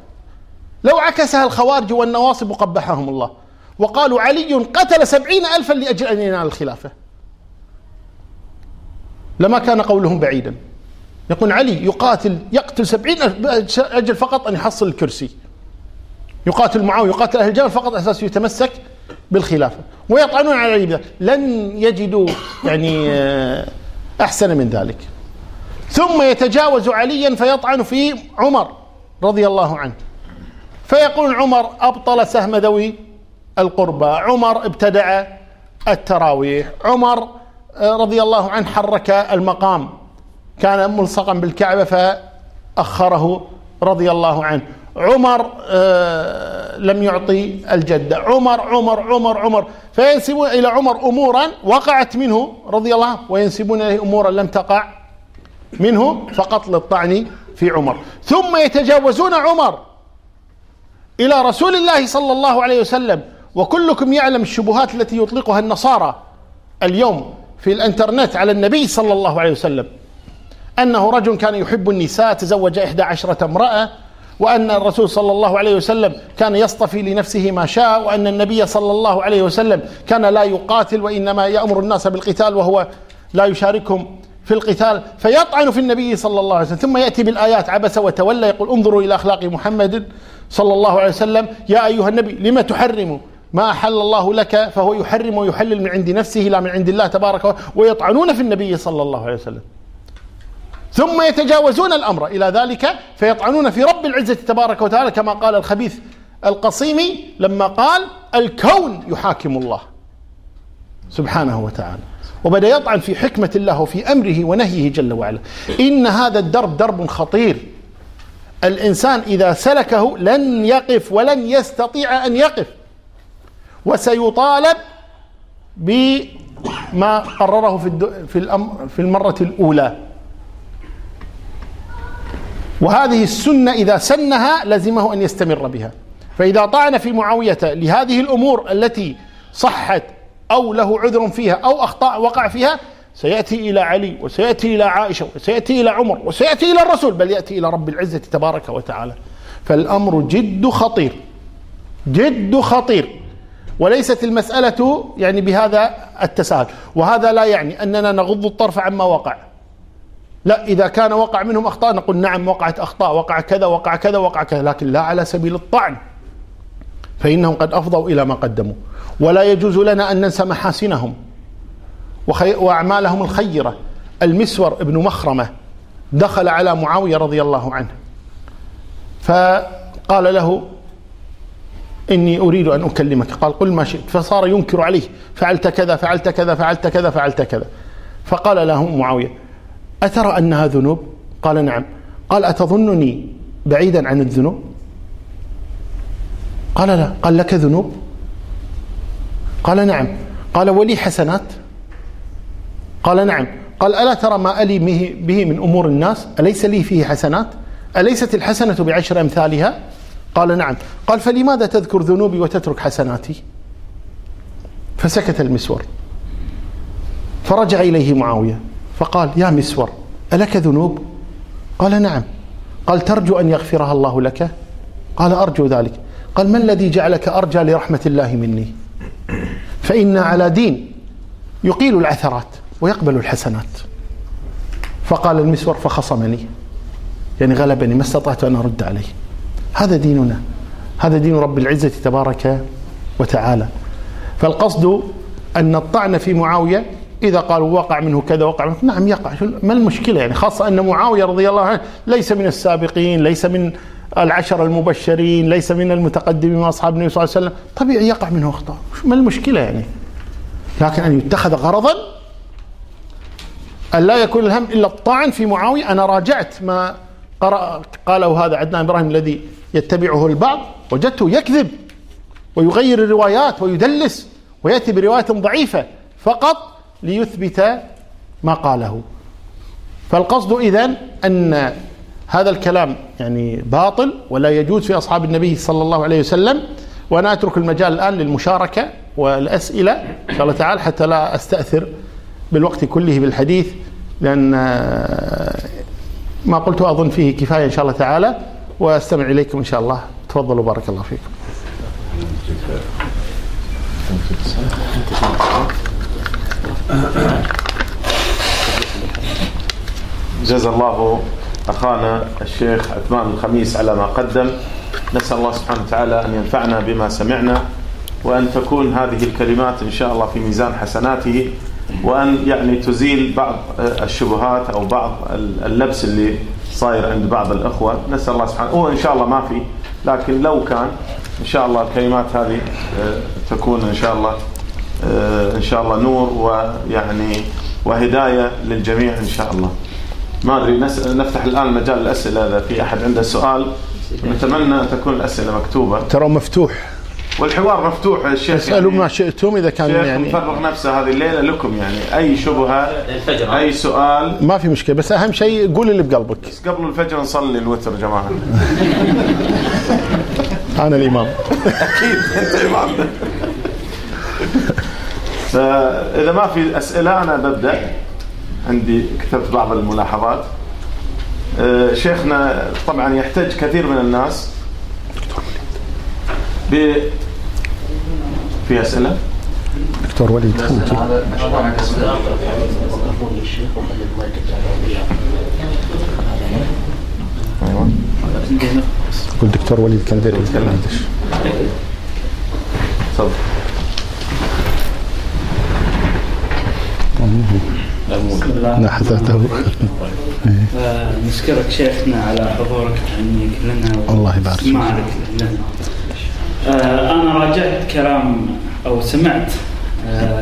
[SPEAKER 2] لو عكسها الخوارج والنواصب قبحهم الله وقالوا علي قتل سبعين ألفا لأجل أن ينال الخلافة لما كان قولهم بعيدا يقول علي يقاتل يقتل سبعين ألف أجل فقط أن يحصل الكرسي يقاتل معاوية يقاتل أهل الجبل فقط أساس يتمسك بالخلافة ويطعنون على علي بذلك لن يجدوا يعني آه، أحسن من ذلك ثم يتجاوز عليا فيطعن في عمر رضي الله عنه فيقول عمر أبطل سهم ذوي القربى عمر ابتدع التراويح عمر آه، رضي الله عنه حرك المقام كان ملصقا بالكعبة فأخره رضي الله عنه عمر آه، لم يعطي الجدة عمر عمر عمر عمر فينسبون إلى عمر أمورا وقعت منه رضي الله وينسبون إليه أمورا لم تقع منه فقط للطعن في عمر ثم يتجاوزون عمر إلى رسول الله صلى الله عليه وسلم وكلكم يعلم الشبهات التي يطلقها النصارى اليوم في الانترنت على النبي صلى الله عليه وسلم أنه رجل كان يحب النساء تزوج إحدى عشرة امرأة وأن الرسول صلى الله عليه وسلم كان يصطفي لنفسه ما شاء وأن النبي صلى الله عليه وسلم كان لا يقاتل وإنما يأمر الناس بالقتال وهو لا يشاركهم في القتال فيطعن في النبي صلى الله عليه وسلم ثم يأتي بالآيات عبس وتولى يقول انظروا إلى أخلاق محمد صلى الله عليه وسلم يا أيها النبي لما تحرم ما أحل الله لك فهو يحرم ويحلل من عند نفسه لا من عند الله تبارك ويطعنون في النبي صلى الله عليه وسلم ثم يتجاوزون الأمر إلى ذلك فيطعنون في رب العزة تبارك وتعالى كما قال الخبيث القصيمي لما قال الكون يحاكم الله سبحانه وتعالى وبدأ يطعن في حكمة الله وفي أمره ونهيه جل وعلا إن هذا الدرب درب خطير الإنسان إذا سلكه لن يقف ولن يستطيع أن يقف وسيطالب بما قرره في في الأمر في المرة الأولى وهذه السنة إذا سنها لزمه أن يستمر بها فإذا طعن في معاوية لهذه الأمور التي صحت أو له عذر فيها أو أخطاء وقع فيها سيأتي إلى علي وسيأتي إلى عائشة وسيأتي إلى عمر وسيأتي إلى الرسول بل يأتي إلى رب العزة تبارك وتعالى فالأمر جد خطير جد خطير وليست المسألة يعني بهذا التساهل وهذا لا يعني أننا نغض الطرف عما وقع لا إذا كان وقع منهم أخطاء نقول نعم وقعت أخطاء وقع كذا وقع كذا وقع كذا لكن لا على سبيل الطعن فإنهم قد أفضوا إلى ما قدموا ولا يجوز لنا أن ننسى محاسنهم وأعمالهم الخيرة المسور ابن مخرمة دخل على معاوية رضي الله عنه فقال له إني أريد أن أكلمك قال قل ما شئت فصار ينكر عليه فعلت كذا فعلت كذا فعلت كذا فعلت كذا فقال له معاوية أترى أنها ذنوب قال نعم قال أتظنني بعيدا عن الذنوب قال لا قال لك ذنوب قال نعم قال ولي حسنات قال نعم قال ألا ترى ما ألي به من أمور الناس أليس لي فيه حسنات أليست الحسنة بعشر أمثالها قال نعم قال فلماذا تذكر ذنوبي وتترك حسناتي فسكت المسور فرجع إليه معاوية فقال يا مسور ألك ذنوب قال نعم قال ترجو أن يغفرها الله لك قال أرجو ذلك قال ما الذي جعلك أرجى لرحمة الله مني فإن على دين يقيل العثرات ويقبل الحسنات فقال المسور فخصمني يعني غلبني ما استطعت أن أرد عليه هذا ديننا هذا دين رب العزة تبارك وتعالى فالقصد أن الطعن في معاوية إذا قالوا وقع منه كذا وقع منه نعم يقع ما المشكلة يعني خاصة أن معاوية رضي الله عنه ليس من السابقين ليس من العشر المبشرين ليس من المتقدمين من أصحاب النبي صلى الله عليه وسلم طبيعي يقع منه أخطاء ما المشكلة يعني لكن أن يتخذ غرضا أن لا يكون الهم إلا الطعن في معاوية أنا راجعت ما قرأ قاله هذا عدنان إبراهيم الذي يتبعه البعض وجدته يكذب ويغير الروايات ويدلس ويأتي برواية ضعيفة فقط ليثبت ما قاله فالقصد إذن أن هذا الكلام يعني باطل ولا يجوز في أصحاب النبي صلى الله عليه وسلم وأنا أترك المجال الآن للمشاركة والأسئلة إن شاء الله تعالى حتى لا أستأثر بالوقت كله بالحديث لأن آه، ما قلته أظن فيه كفاية إن شاء الله تعالى وأستمع إليكم إن شاء الله تفضلوا بارك الله فيكم
[SPEAKER 3] جزا الله أخانا الشيخ عثمان الخميس على ما قدم نسأل الله سبحانه وتعالى أن ينفعنا بما سمعنا وأن تكون هذه الكلمات إن شاء الله في ميزان حسناته وأن يعني تزيل بعض الشبهات أو بعض اللبس اللي صاير عند بعض الأخوة نسأل الله سبحانه هو إن شاء الله ما في لكن لو كان إن شاء الله الكلمات هذه آه، تكون إن شاء الله آه، إن شاء الله نور ويعني وهداية للجميع إن شاء الله ما ادري نفتح الان مجال الاسئله اذا في احد عنده سؤال نتمنى ان تكون الاسئله مكتوبه
[SPEAKER 2] ترى مفتوح
[SPEAKER 3] والحوار مفتوح
[SPEAKER 2] الشيخ اسالوا يعني ما شئتم اذا كان
[SPEAKER 3] يعني مفرغ نفسه هذه الليله لكم يعني اي شبهه الفجر اي سؤال
[SPEAKER 2] ما في مشكله بس اهم شيء قول اللي بقلبك
[SPEAKER 3] بس قبل الفجر نصلي الوتر جماعه
[SPEAKER 2] انا الامام اكيد انت الامام
[SPEAKER 3] فاذا ما في اسئله انا ببدا عندي كتبت بعض الملاحظات آه، شيخنا طبعا يحتج كثير من الناس ب في اسئله دكتور وليد خليك أيوة. قول دكتور
[SPEAKER 4] وليد كان كندري تفضل أمم. نحتته نشكرك شيخنا على حضورك وتعنيك لنا
[SPEAKER 2] الله يبارك
[SPEAKER 4] فيك آه، انا راجعت كلام او سمعت آه،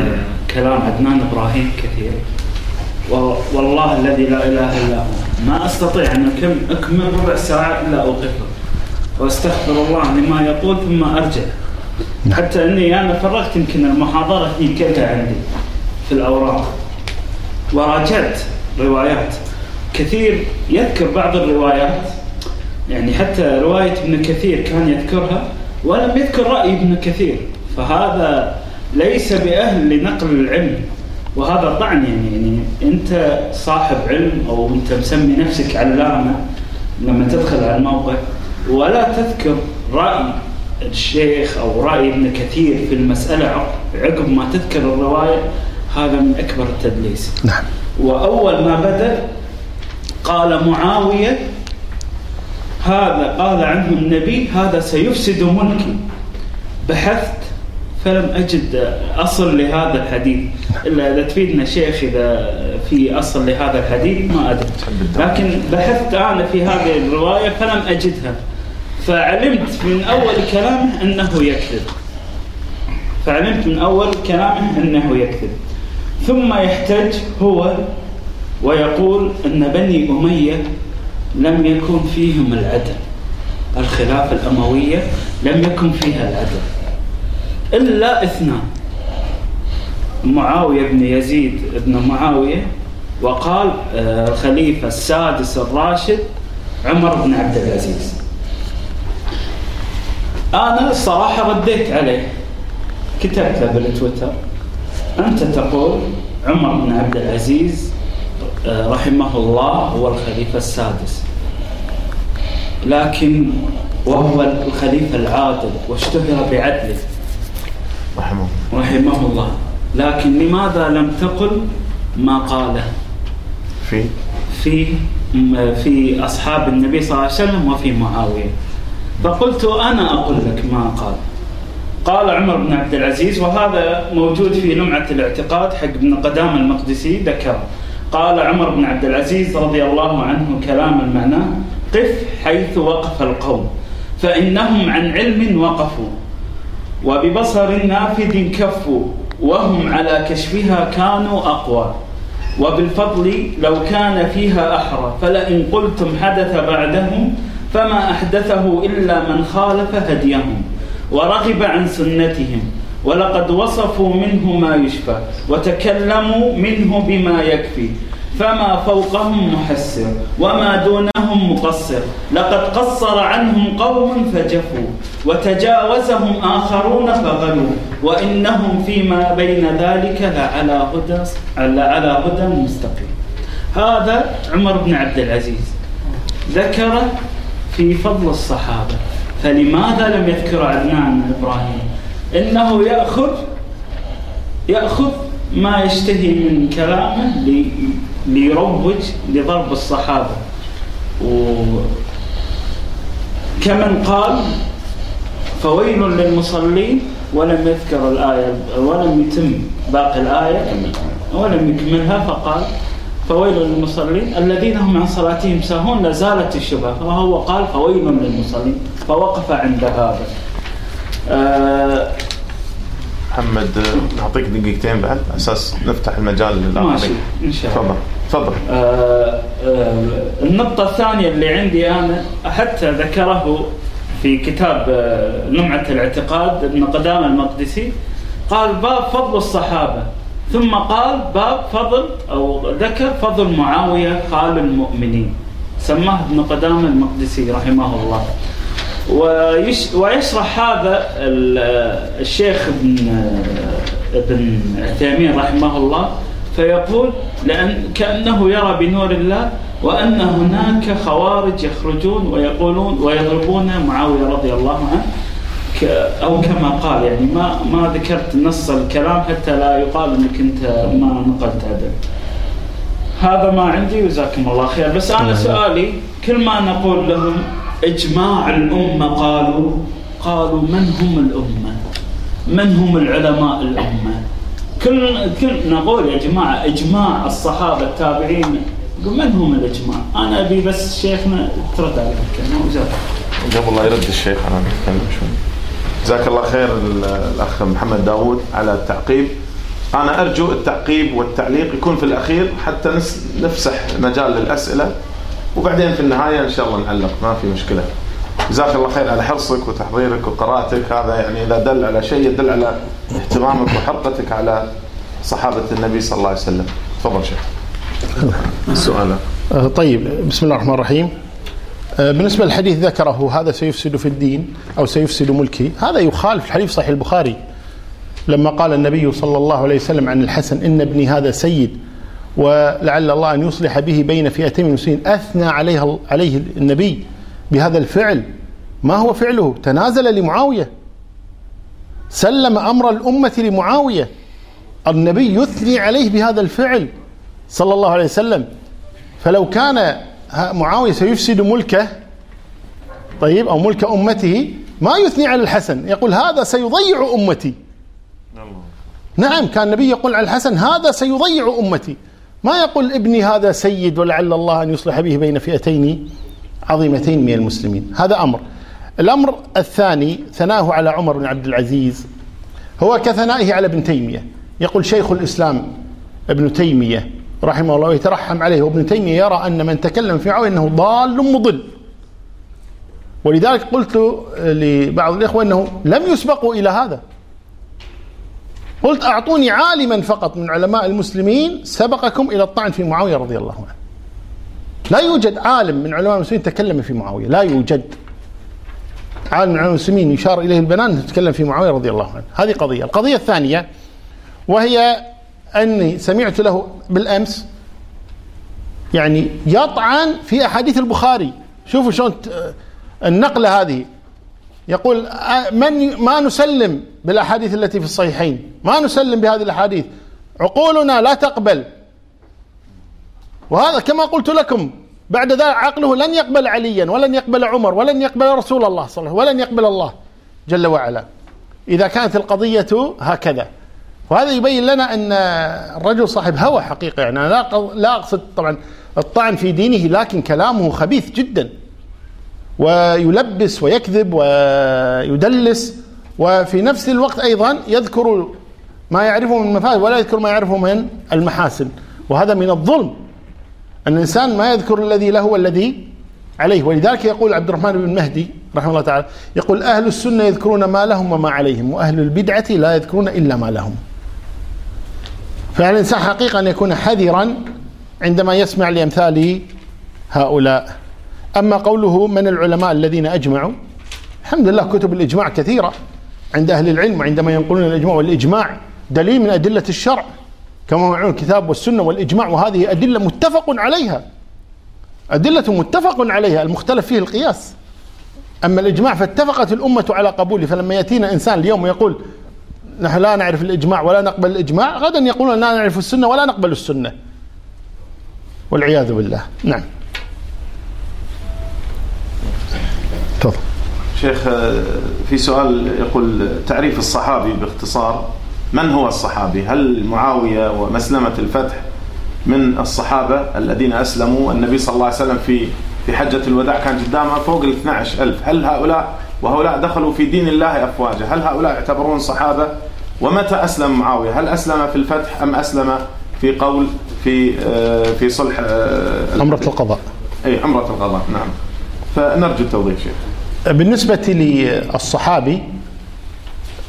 [SPEAKER 4] كلام عدنان ابراهيم كثير والله الذي لا اله الا هو ما استطيع ان اكمل ربع ساعه الا اوقفه واستغفر الله لما يقول ثم ارجع نعم. حتى اني انا فرغت يمكن المحاضره هي كلها عندي في الاوراق وراجعت روايات كثير يذكر بعض الروايات يعني حتى رواية ابن كثير كان يذكرها ولم يذكر رأي ابن كثير فهذا ليس بأهل لنقل العلم وهذا طعن يعني, يعني أنت صاحب علم أو أنت مسمي نفسك علامة لما تدخل على الموقع ولا تذكر رأي الشيخ أو رأي ابن كثير في المسألة عقب ما تذكر الرواية هذا من أكبر التدليس نعم وأول ما بدأ قال معاوية هذا قال عنه النبي هذا سيفسد ملكي بحثت فلم أجد أصل لهذا الحديث نعم. إلا إذا تفيدنا شيخ إذا في أصل لهذا الحديث ما أدري لكن بحثت أنا في هذه الرواية فلم أجدها فعلمت من أول كلامه أنه يكذب فعلمت من أول كلامه أنه يكذب ثم يحتج هو ويقول أن بني أمية لم يكن فيهم العدل الخلافة الأموية لم يكن فيها العدل إلا اثنان معاوية بن يزيد بن معاوية وقال آه، الخليفة السادس الراشد عمر بن عبد العزيز أنا الصراحة رديت عليه كتبت له بالتويتر أنت تقول عمر بن عبد العزيز آه، رحمه الله هو الخليفة السادس لكن وهو الخليفة العادل واشتهر بعدله رحمه رحمه الله لكن لماذا لم تقل ما قاله
[SPEAKER 3] في في
[SPEAKER 4] في أصحاب النبي صلى الله عليه وسلم وفي معاوية فقلت أنا أقول لك ما قال قال عمر بن عبد العزيز وهذا موجود في لمعة الاعتقاد حق ابن قدام المقدسي ذكر قال عمر بن عبد العزيز رضي الله عنه كلاما معناه قف حيث وقف القوم فإنهم عن علم وقفوا وببصر نافذ كفوا وهم على كشفها كانوا أقوى وبالفضل لو كان فيها أحرى فلئن قلتم حدث بعدهم فما أحدثه إلا من خالف هديهم ورغب عن سنتهم ولقد وصفوا منه ما يشفى وتكلموا منه بما يكفي فما فوقهم محسر وما دونهم مقصر لقد قصر عنهم قوم فجفوا وتجاوزهم آخرون فغلوا وإنهم فيما بين ذلك لعلى هدى على هدى مستقيم هذا عمر بن عبد العزيز ذكر في فضل الصحابة فلماذا لم يذكر عدنان إبراهيم إنه يأخذ يأخذ ما يشتهي من كلامه ليروج لضرب الصحابة و كمن قال فويل للمصلين ولم يذكر الآية ولم يتم باقي الآية ولم يكملها فقال فويل للمصلين الذين هم عن صلاتهم ساهون لزالت الشبهة فهو قال فويل للمصلين فوقف عند هذا آه
[SPEAKER 3] محمد نعطيك دقيقتين بعد اساس نفتح المجال للاخرين ماشي ان شاء الله
[SPEAKER 4] تفضل تفضل آه آه النقطة الثانية اللي عندي انا حتى ذكره في كتاب آه لمعة الاعتقاد ابن قدامة المقدسي قال باب فضل الصحابة ثم قال باب فضل أو ذكر فضل معاوية خال المؤمنين سماه ابن قدامة المقدسي رحمه الله ويش ويشرح هذا الشيخ ابن ابن عثيمين رحمه الله فيقول لأن كأنه يرى بنور الله وأن هناك خوارج يخرجون ويقولون ويضربون معاوية رضي الله عنه او كما قال يعني ما ما ذكرت نص الكلام حتى لا يقال انك انت ما نقلت هذا هذا ما عندي وجزاكم الله خير بس انا نعم. سؤالي كل ما نقول لهم اجماع الامه قالوا قالوا من هم الامه؟ من هم العلماء الامه؟ كل كل نقول يا جماعه اجماع الصحابه التابعين من هم الاجماع؟ انا ابي بس شيخنا ترد على الكلمه
[SPEAKER 3] وجزاكم قبل لا يرد الشيخ انا بتكلم شوي جزاك الله خير الأخ محمد داوود على التعقيب أنا أرجو التعقيب والتعليق يكون في الأخير حتى نفسح مجال للأسئلة وبعدين في النهاية إن شاء الله نعلق ما في مشكلة جزاك الله خير على حرصك وتحضيرك وقراءتك هذا يعني إذا دل على شيء يدل على اهتمامك وحرقتك على صحابة النبي صلى الله عليه وسلم تفضل
[SPEAKER 2] شيخ سؤال طيب بسم الله الرحمن الرحيم آه، بالنسبة للحديث ذكره هذا سيفسد في الدين أو سيفسد ملكي هذا يخالف الحديث صحيح البخاري لما قال النبي صلى الله عليه وسلم عن الحسن إن ابني هذا سيد ولعل الله أن يصلح به بين فئتين من المسلمين أثنى عليها عليه النبي بهذا الفعل ما هو فعله تنازل لمعاوية سلم أمر الأمة لمعاوية النبي يثني عليه بهذا الفعل صلى الله عليه وسلم فلو كان معاوية سيفسد ملكه طيب أو ملك أمته ما يثني على الحسن يقول هذا سيضيع أمتي نعم كان النبي يقول على الحسن هذا سيضيع أمتي ما يقول ابني هذا سيد ولعل الله أن يصلح به بين فئتين عظيمتين من المسلمين هذا أمر الأمر الثاني ثناه على عمر بن عبد العزيز هو كثنائه على ابن تيمية يقول شيخ الإسلام ابن تيمية رحمه الله ويترحم عليه وابن تيمية يرى أن من تكلم في معاوية أنه ضال مضل ولذلك قلت لبعض الإخوة أنه لم يسبقوا إلى هذا قلت أعطوني عالما فقط من علماء المسلمين سبقكم إلى الطعن في معاوية رضي الله عنه لا يوجد عالم من علماء المسلمين تكلم في معاوية لا يوجد عالم من علماء المسلمين يشار إليه البنان تكلم في معاوية رضي الله عنه هذه قضية القضية الثانية وهي أني سمعت له بالأمس يعني يطعن في أحاديث البخاري شوفوا شلون النقلة هذه يقول من ما نسلم بالأحاديث التي في الصحيحين ما نسلم بهذه الأحاديث عقولنا لا تقبل وهذا كما قلت لكم بعد ذلك عقله لن يقبل عليا ولن يقبل عمر ولن يقبل رسول الله صلى الله عليه وسلم ولن يقبل الله جل وعلا إذا كانت القضية هكذا وهذا يبين لنا ان الرجل صاحب هوى حقيقه يعني انا لا اقصد طبعا الطعن في دينه لكن كلامه خبيث جدا ويلبس ويكذب ويدلس وفي نفس الوقت ايضا يذكر ما يعرفه من المفاسد ولا يذكر ما يعرفه من المحاسن وهذا من الظلم أن الإنسان ما يذكر الذي له والذي عليه ولذلك يقول عبد الرحمن بن مهدي رحمه الله تعالى يقول أهل السنة يذكرون ما لهم وما عليهم وأهل البدعة لا يذكرون إلا ما لهم فالإنسان الإنسان حقيقة أن يكون حذرا عندما يسمع لأمثال هؤلاء أما قوله من العلماء الذين أجمعوا الحمد لله كتب الإجماع كثيرة عند أهل العلم وعندما ينقلون الإجماع والإجماع دليل من أدلة الشرع كما هو معلوم الكتاب والسنة والإجماع وهذه أدلة متفق عليها أدلة متفق عليها المختلف فيه القياس أما الإجماع فاتفقت الأمة على قبوله فلما يأتينا إنسان اليوم يقول نحن لا نعرف الإجماع ولا نقبل الإجماع غدا يقولون لا نعرف السنة ولا نقبل السنة والعياذ بالله نعم
[SPEAKER 3] تفضل شيخ آه، في سؤال يقول تعريف الصحابي باختصار من هو الصحابي هل معاوية ومسلمة الفتح من الصحابة الذين أسلموا النبي صلى الله عليه وسلم في في حجة الوداع كان قدامه فوق ال 12000 هل هؤلاء وهؤلاء دخلوا في دين الله أفواجا هل هؤلاء يعتبرون صحابة ومتى أسلم معاوية هل أسلم في الفتح أم أسلم في قول في آه، في صلح آه،
[SPEAKER 2] أمرة القضاء
[SPEAKER 3] أي أمرة القضاء نعم فنرجو التوضيح شيخ
[SPEAKER 2] بالنسبة للصحابي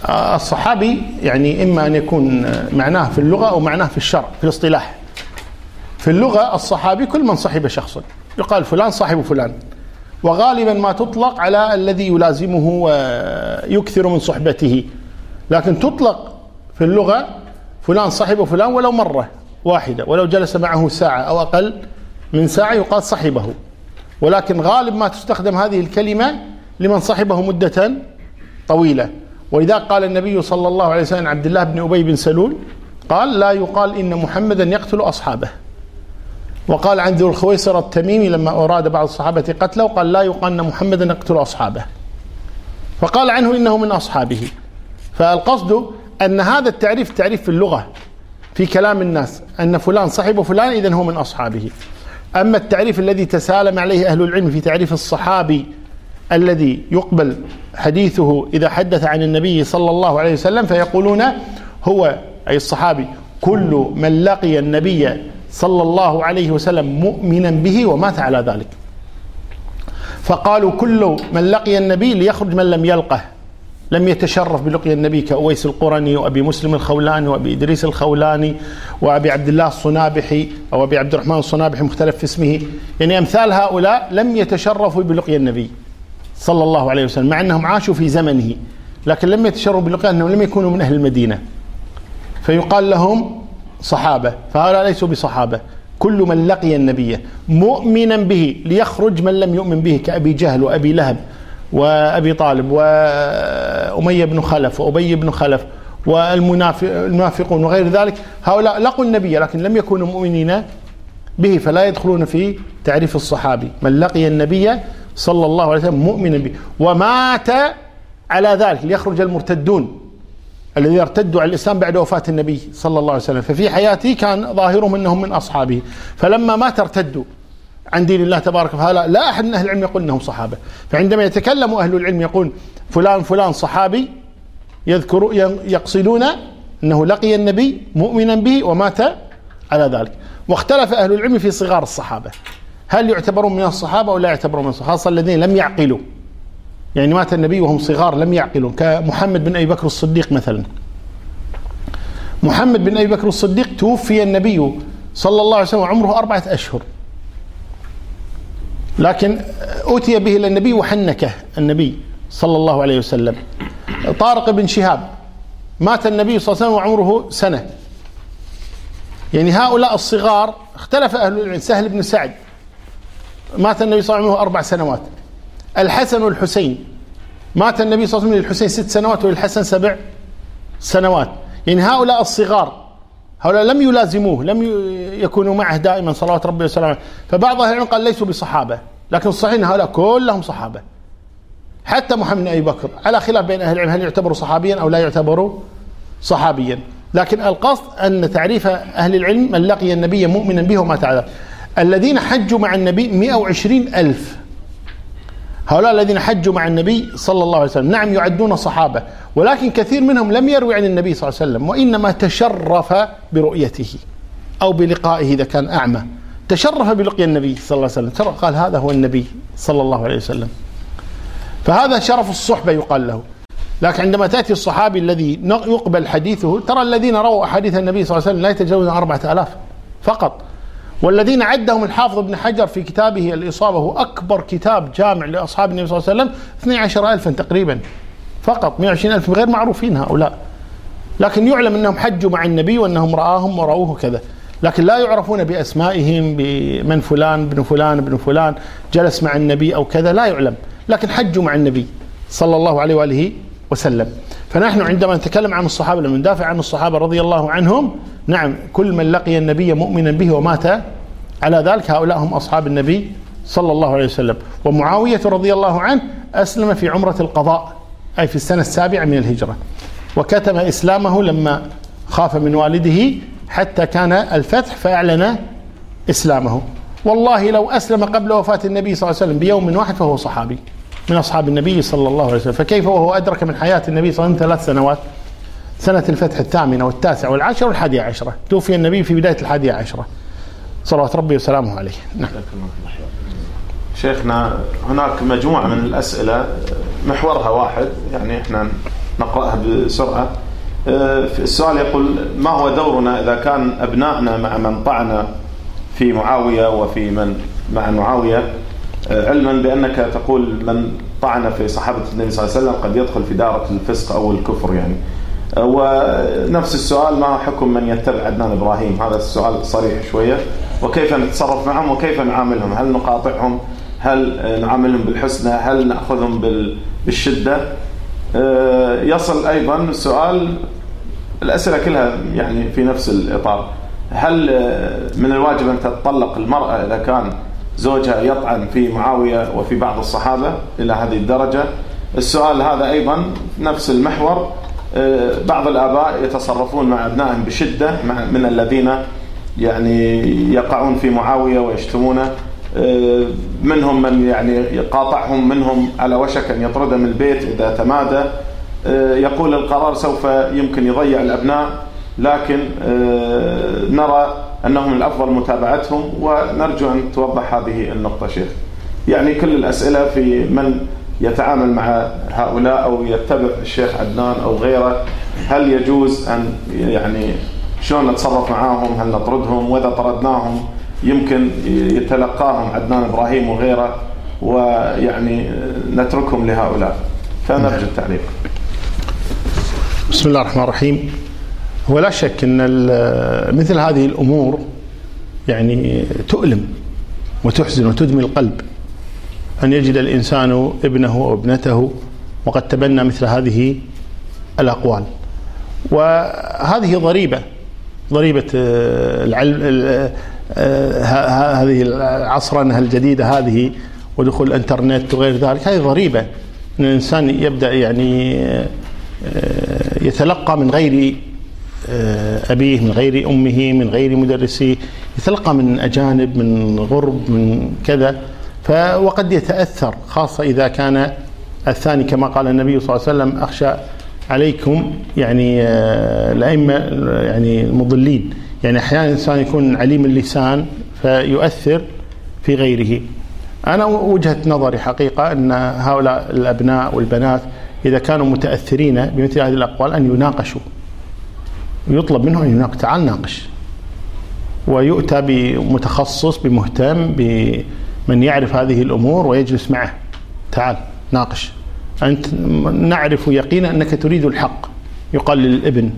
[SPEAKER 2] آه، الصحابي يعني إما أن يكون معناه في اللغة أو معناه في الشرع في الاصطلاح في اللغة الصحابي كل من صحب شخصا يقال فلان صاحب فلان وغالبا ما تطلق على الذي يلازمه ويكثر من صحبته لكن تطلق في اللغة فلان صحب فلان ولو مرة واحدة ولو جلس معه ساعة أو أقل من ساعة يقال صحبه ولكن غالب ما تستخدم هذه الكلمة لمن صحبه مدة طويلة ولذلك قال النبي صلى الله عليه وسلم عبد الله بن أبي بن سلول قال لا يقال إن محمدا يقتل أصحابه وقال عن ذو الخويصر التميمي لما أراد بعض الصحابة قتله قال لا يقال أن محمدا يقتل أصحابه فقال عنه إنه من أصحابه فالقصد أن هذا التعريف تعريف في اللغة في كلام الناس أن فلان صاحب فلان إذا هو من أصحابه أما التعريف الذي تسالم عليه أهل العلم في تعريف الصحابي الذي يقبل حديثه إذا حدث عن النبي صلى الله عليه وسلم فيقولون هو أي الصحابي كل من لقي النبي صلى الله عليه وسلم مؤمنا به ومات على ذلك فقالوا كل من لقي النبي ليخرج من لم يلقه لم يتشرف بلقيا النبي كأويس القرني وأبي مسلم الخولاني وأبي إدريس الخولاني وأبي عبد الله الصنابحي أو أبي عبد الرحمن الصنابحي مختلف في اسمه يعني أمثال هؤلاء لم يتشرفوا بلقيا النبي صلى الله عليه وسلم مع أنهم عاشوا في زمنه لكن لم يتشرفوا بلقيا أنهم لم يكونوا من أهل المدينة فيقال لهم صحابة فهؤلاء ليسوا بصحابة كل من لقي النبي مؤمنا به ليخرج من لم يؤمن به كأبي جهل وأبي لهب وأبي طالب وأمية بن خلف وأبي بن خلف والمنافقون وغير ذلك هؤلاء لقوا النبي لكن لم يكونوا مؤمنين به فلا يدخلون في تعريف الصحابي من لقي النبي صلى الله عليه وسلم مؤمنا به ومات على ذلك ليخرج المرتدون الذين ارتدوا على الاسلام بعد وفاه النبي صلى الله عليه وسلم ففي حياته كان ظاهرهم انهم من اصحابه فلما مات ارتدوا عن دين الله تبارك وتعالى لا أحد من أهل العلم يقول أنهم صحابة فعندما يتكلم أهل العلم يقول فلان فلان صحابي يذكر يقصدون أنه لقي النبي مؤمنا به ومات على ذلك واختلف أهل العلم في صغار الصحابة هل يعتبرون من الصحابة أو لا يعتبرون من الصحابة خاصة الذين لم يعقلوا يعني مات النبي وهم صغار لم يعقلوا كمحمد بن أبي بكر الصديق مثلا محمد بن أبي بكر الصديق توفي النبي صلى الله عليه وسلم عمره أربعة أشهر لكن أتي به إلى النبي وحنكه النبي صلى الله عليه وسلم طارق بن شهاب مات النبي صلى الله عليه وسلم وعمره سنة يعني هؤلاء الصغار اختلف أهل العلم سهل بن سعد مات النبي صلى الله عليه وسلم أربع سنوات الحسن والحسين مات النبي صلى الله عليه وسلم للحسين ست سنوات وللحسن سبع سنوات يعني هؤلاء الصغار هؤلاء لم يلازموه لم يكونوا معه دائما صلوات ربي وسلامه فبعض اهل العلم قال ليسوا بصحابه لكن الصحيح ان هؤلاء كلهم صحابه حتى محمد بن ابي بكر على خلاف بين اهل العلم هل يعتبر صحابيا او لا يعتبر صحابيا لكن القصد ان تعريف اهل العلم من لقي النبي مؤمنا به ومات على الذين حجوا مع النبي 120 الف هؤلاء الذين حجوا مع النبي صلى الله عليه وسلم نعم يعدون صحابة ولكن كثير منهم لم يروي عن النبي صلى الله عليه وسلم وإنما تشرف برؤيته أو بلقائه إذا كان أعمى تشرف بلقي النبي صلى الله عليه وسلم ترى قال هذا هو النبي صلى الله عليه وسلم فهذا شرف الصحبة يقال له لكن عندما تأتي الصحابي الذي يقبل حديثه ترى الذين رووا أحاديث النبي صلى الله عليه وسلم لا يتجاوزون أربعة آلاف فقط والذين عدهم الحافظ ابن حجر في كتابه الإصابة هو أكبر كتاب جامع لأصحاب النبي صلى الله عليه وسلم 12 ألفا تقريبا فقط 120 ألف غير معروفين هؤلاء لكن يعلم أنهم حجوا مع النبي وأنهم رآهم ورأوه كذا لكن لا يعرفون بأسمائهم بمن فلان بن فلان بن فلان جلس مع النبي أو كذا لا يعلم لكن حجوا مع النبي صلى الله عليه وآله وسلم فنحن عندما نتكلم عن الصحابة لما ندافع عن الصحابة رضي الله عنهم نعم كل من لقي النبي مؤمنا به ومات على ذلك هؤلاء هم أصحاب النبي صلى الله عليه وسلم ومعاوية رضي الله عنه أسلم في عمرة القضاء أي في السنة السابعة من الهجرة وكتم إسلامه لما خاف من والده حتى كان الفتح فأعلن إسلامه والله لو أسلم قبل وفاة النبي صلى الله عليه وسلم بيوم واحد فهو صحابي من أصحاب النبي صلى الله عليه وسلم فكيف وهو أدرك من حياة النبي صلى الله عليه وسلم ثلاث سنوات سنة الفتح الثامنة والتاسعة والعاشرة والحادية عشرة توفي النبي في بداية الحادية عشرة صلوات ربي وسلامه عليه نعم
[SPEAKER 3] شيخنا هناك مجموعة من الأسئلة محورها واحد يعني احنا نقرأها بسرعة آه، السؤال يقول ما هو دورنا إذا كان أبنائنا مع من طعن في معاوية وفي من مع معاوية آه، علما بأنك تقول من طعن في صحابة النبي صلى الله عليه وسلم قد يدخل في دارة الفسق أو الكفر يعني ونفس السؤال ما حكم من يتبع عدنان إبراهيم هذا السؤال صريح شوية وكيف نتصرف معهم وكيف نعاملهم هل نقاطعهم هل نعاملهم بالحسنى هل نأخذهم بالشدة آه، يصل أيضا السؤال الأسئلة كلها يعني في نفس الإطار هل آه، من الواجب أن تتطلق المرأة إذا كان زوجها يطعن في معاوية وفي بعض الصحابة إلى هذه الدرجة السؤال هذا أيضا نفس المحور آه، بعض الآباء يتصرفون مع أبنائهم بشدة من الذين يعني يقعون في معاوية ويشتمونه آه، منهم من يعني قاطعهم منهم على وشك أن يطرده من البيت إذا تمادى آه، يقول القرار سوف يمكن يضيع الأبناء لكن نرى أنهم الأفضل متابعتهم ونرجو أن توضح هذه النقطة شيخ يعني كل الأسئلة في من يتعامل مع هؤلاء او يتبع الشيخ عدنان او غيره هل يجوز ان يعني شلون نتصرف معاهم هل نطردهم واذا طردناهم يمكن يتلقاهم عدنان ابراهيم وغيره ويعني نتركهم لهؤلاء فنرجو التعليق
[SPEAKER 2] بسم الله الرحمن الرحيم ولا شك ان مثل هذه الامور يعني تؤلم وتحزن وتدمي القلب أن يجد الإنسان ابنه أو ابنته وقد تبنى مثل هذه الأقوال وهذه ضريبة ضريبة آه، العلم آه، آه، هذه العصرنة الجديدة هذه ودخول الانترنت وغير ذلك هذه ضريبة أن الإنسان يبدأ يعني يتلقى من غير أبيه من غير أمه من غير مدرسيه يتلقى من أجانب من غرب من كذا وقد يتأثر خاصة إذا كان الثاني كما قال النبي صلى الله عليه وسلم أخشى عليكم يعني آه، الأئمة يعني المضلين يعني أحيانا الإنسان يكون عليم اللسان فيؤثر في غيره أنا وجهة نظري حقيقة أن هؤلاء الأبناء والبنات إذا كانوا متأثرين بمثل هذه الأقوال أن يناقشوا يطلب منهم أن يناقش تعال ناقش ويؤتى بمتخصص بمهتم ب من يعرف هذه الامور ويجلس معه تعال ناقش انت نعرف يقينا انك تريد الحق يقال للابن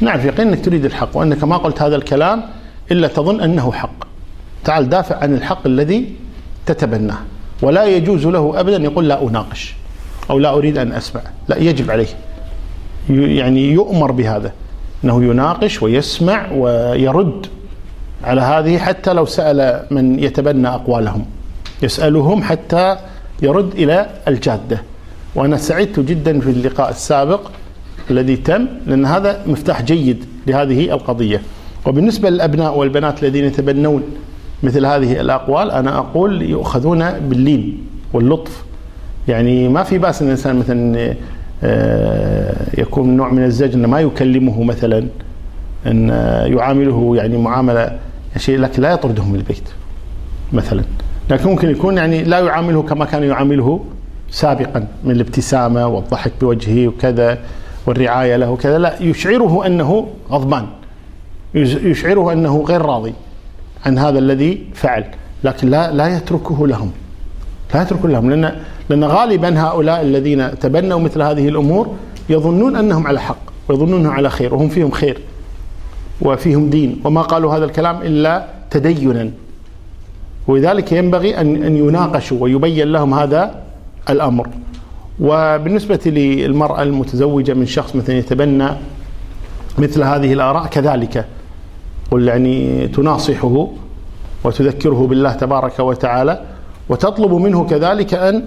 [SPEAKER 2] نعرف يقينا انك تريد الحق وانك ما قلت هذا الكلام الا تظن انه حق تعال دافع عن الحق الذي تتبناه ولا يجوز له ابدا يقول لا اناقش او لا اريد ان اسمع لا يجب عليه يعني يؤمر بهذا انه يناقش ويسمع ويرد على هذه حتى لو سأل من يتبنى أقوالهم يسألهم حتى يرد إلى الجادة وأنا سعدت جدا في اللقاء السابق الذي تم لأن هذا مفتاح جيد لهذه القضية وبالنسبة للأبناء والبنات الذين يتبنون مثل هذه الأقوال أنا أقول يؤخذون باللين واللطف يعني ما في بأس أن الإنسان مثلا آه، يكون نوع من الزجر ما يكلمه مثلا أن يعامله يعني معاملة شيء لكن لا يطرده من البيت مثلا لكن ممكن يكون يعني لا يعامله كما كان يعامله سابقا من الابتسامة والضحك بوجهه وكذا والرعاية له وكذا لا يشعره أنه غضبان يشعره أنه غير راضي عن هذا الذي فعل لكن لا لا يتركه لهم لا يتركه لهم لأن لأن غالبا هؤلاء الذين تبنوا مثل هذه الأمور يظنون أنهم على حق ويظنونهم على خير وهم فيهم خير وفيهم دين وما قالوا هذا الكلام إلا تدينا ولذلك ينبغي أن أن يناقشوا ويبين لهم هذا الأمر وبالنسبة للمرأة المتزوجة من شخص مثلا يتبنى مثل هذه الآراء كذلك قل يعني تناصحه وتذكره بالله تبارك وتعالى وتطلب منه كذلك أن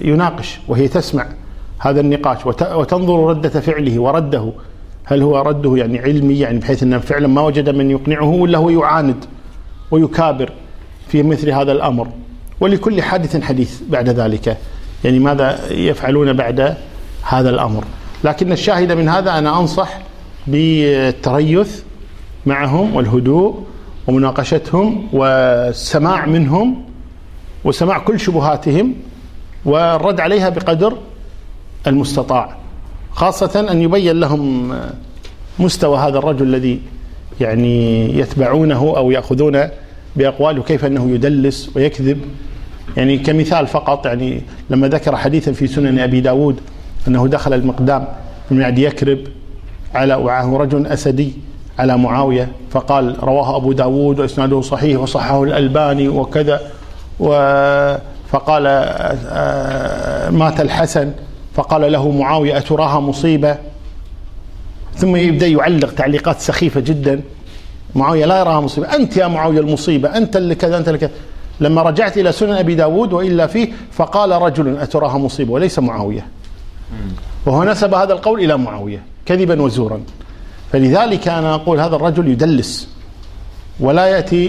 [SPEAKER 2] يناقش وهي تسمع هذا النقاش وتنظر ردة فعله ورده هل هو رده يعني علمي يعني بحيث أنه فعلا ما وجد من يقنعه ولا هو يعاند ويكابر في مثل هذا الأمر ولكل حادث حديث بعد ذلك يعني ماذا يفعلون بعد هذا الأمر لكن الشاهد من هذا أنا أنصح بالتريث معهم والهدوء ومناقشتهم والسماع منهم وسماع كل شبهاتهم والرد عليها بقدر المستطاع خاصة أن يبين لهم مستوى هذا الرجل الذي يعني يتبعونه أو يأخذون بأقواله كيف أنه يدلس ويكذب يعني كمثال فقط يعني لما ذكر حديثا في سنن أبي داود أنه دخل المقدام بن معد يكرب على وعاه رجل أسدي على معاوية فقال رواه أبو داود وإسناده صحيح وصححه الألباني وكذا فقال آه، آه، مات الحسن فقال له معاوية أتراها مصيبة ثم يبدأ يعلق تعليقات سخيفة جدا معاوية لا يراها مصيبة أنت يا معاوية المصيبة أنت اللي كذا أنت اللي كذا لما رجعت إلى سنن أبي داود وإلا فيه فقال رجل أتراها مصيبة وليس معاوية وهو نسب هذا القول إلى معاوية كذبا وزورا فلذلك أنا أقول هذا الرجل يدلس ولا يأتي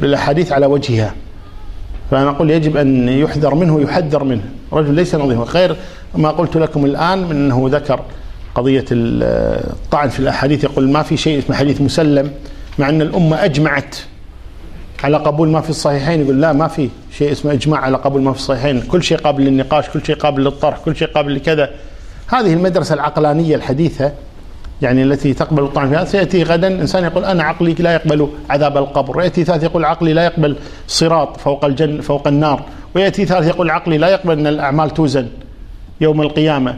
[SPEAKER 2] بالأحاديث على وجهها فأنا أقول يجب أن يحذر منه يحذر منه رجل ليس نظيفا غير ما قلت لكم الآن من أنه ذكر قضية الطعن في الأحاديث يقول ما في شيء اسمه حديث مسلم مع أن الأمة أجمعت على قبول ما في الصحيحين يقول لا ما في شيء اسمه إجماع على قبول ما في الصحيحين كل شيء قابل للنقاش كل شيء قابل للطرح كل شيء قابل لكذا هذه المدرسة العقلانية الحديثة يعني التي تقبل الطعن فيها سيأتي غدا إنسان يقول أنا عقلي لا يقبل عذاب القبر ويأتي ثالث يقول عقلي لا يقبل صراط فوق الجن فوق النار ويأتي ثالث يقول عقلي لا يقبل أن الأعمال توزن يوم القيامة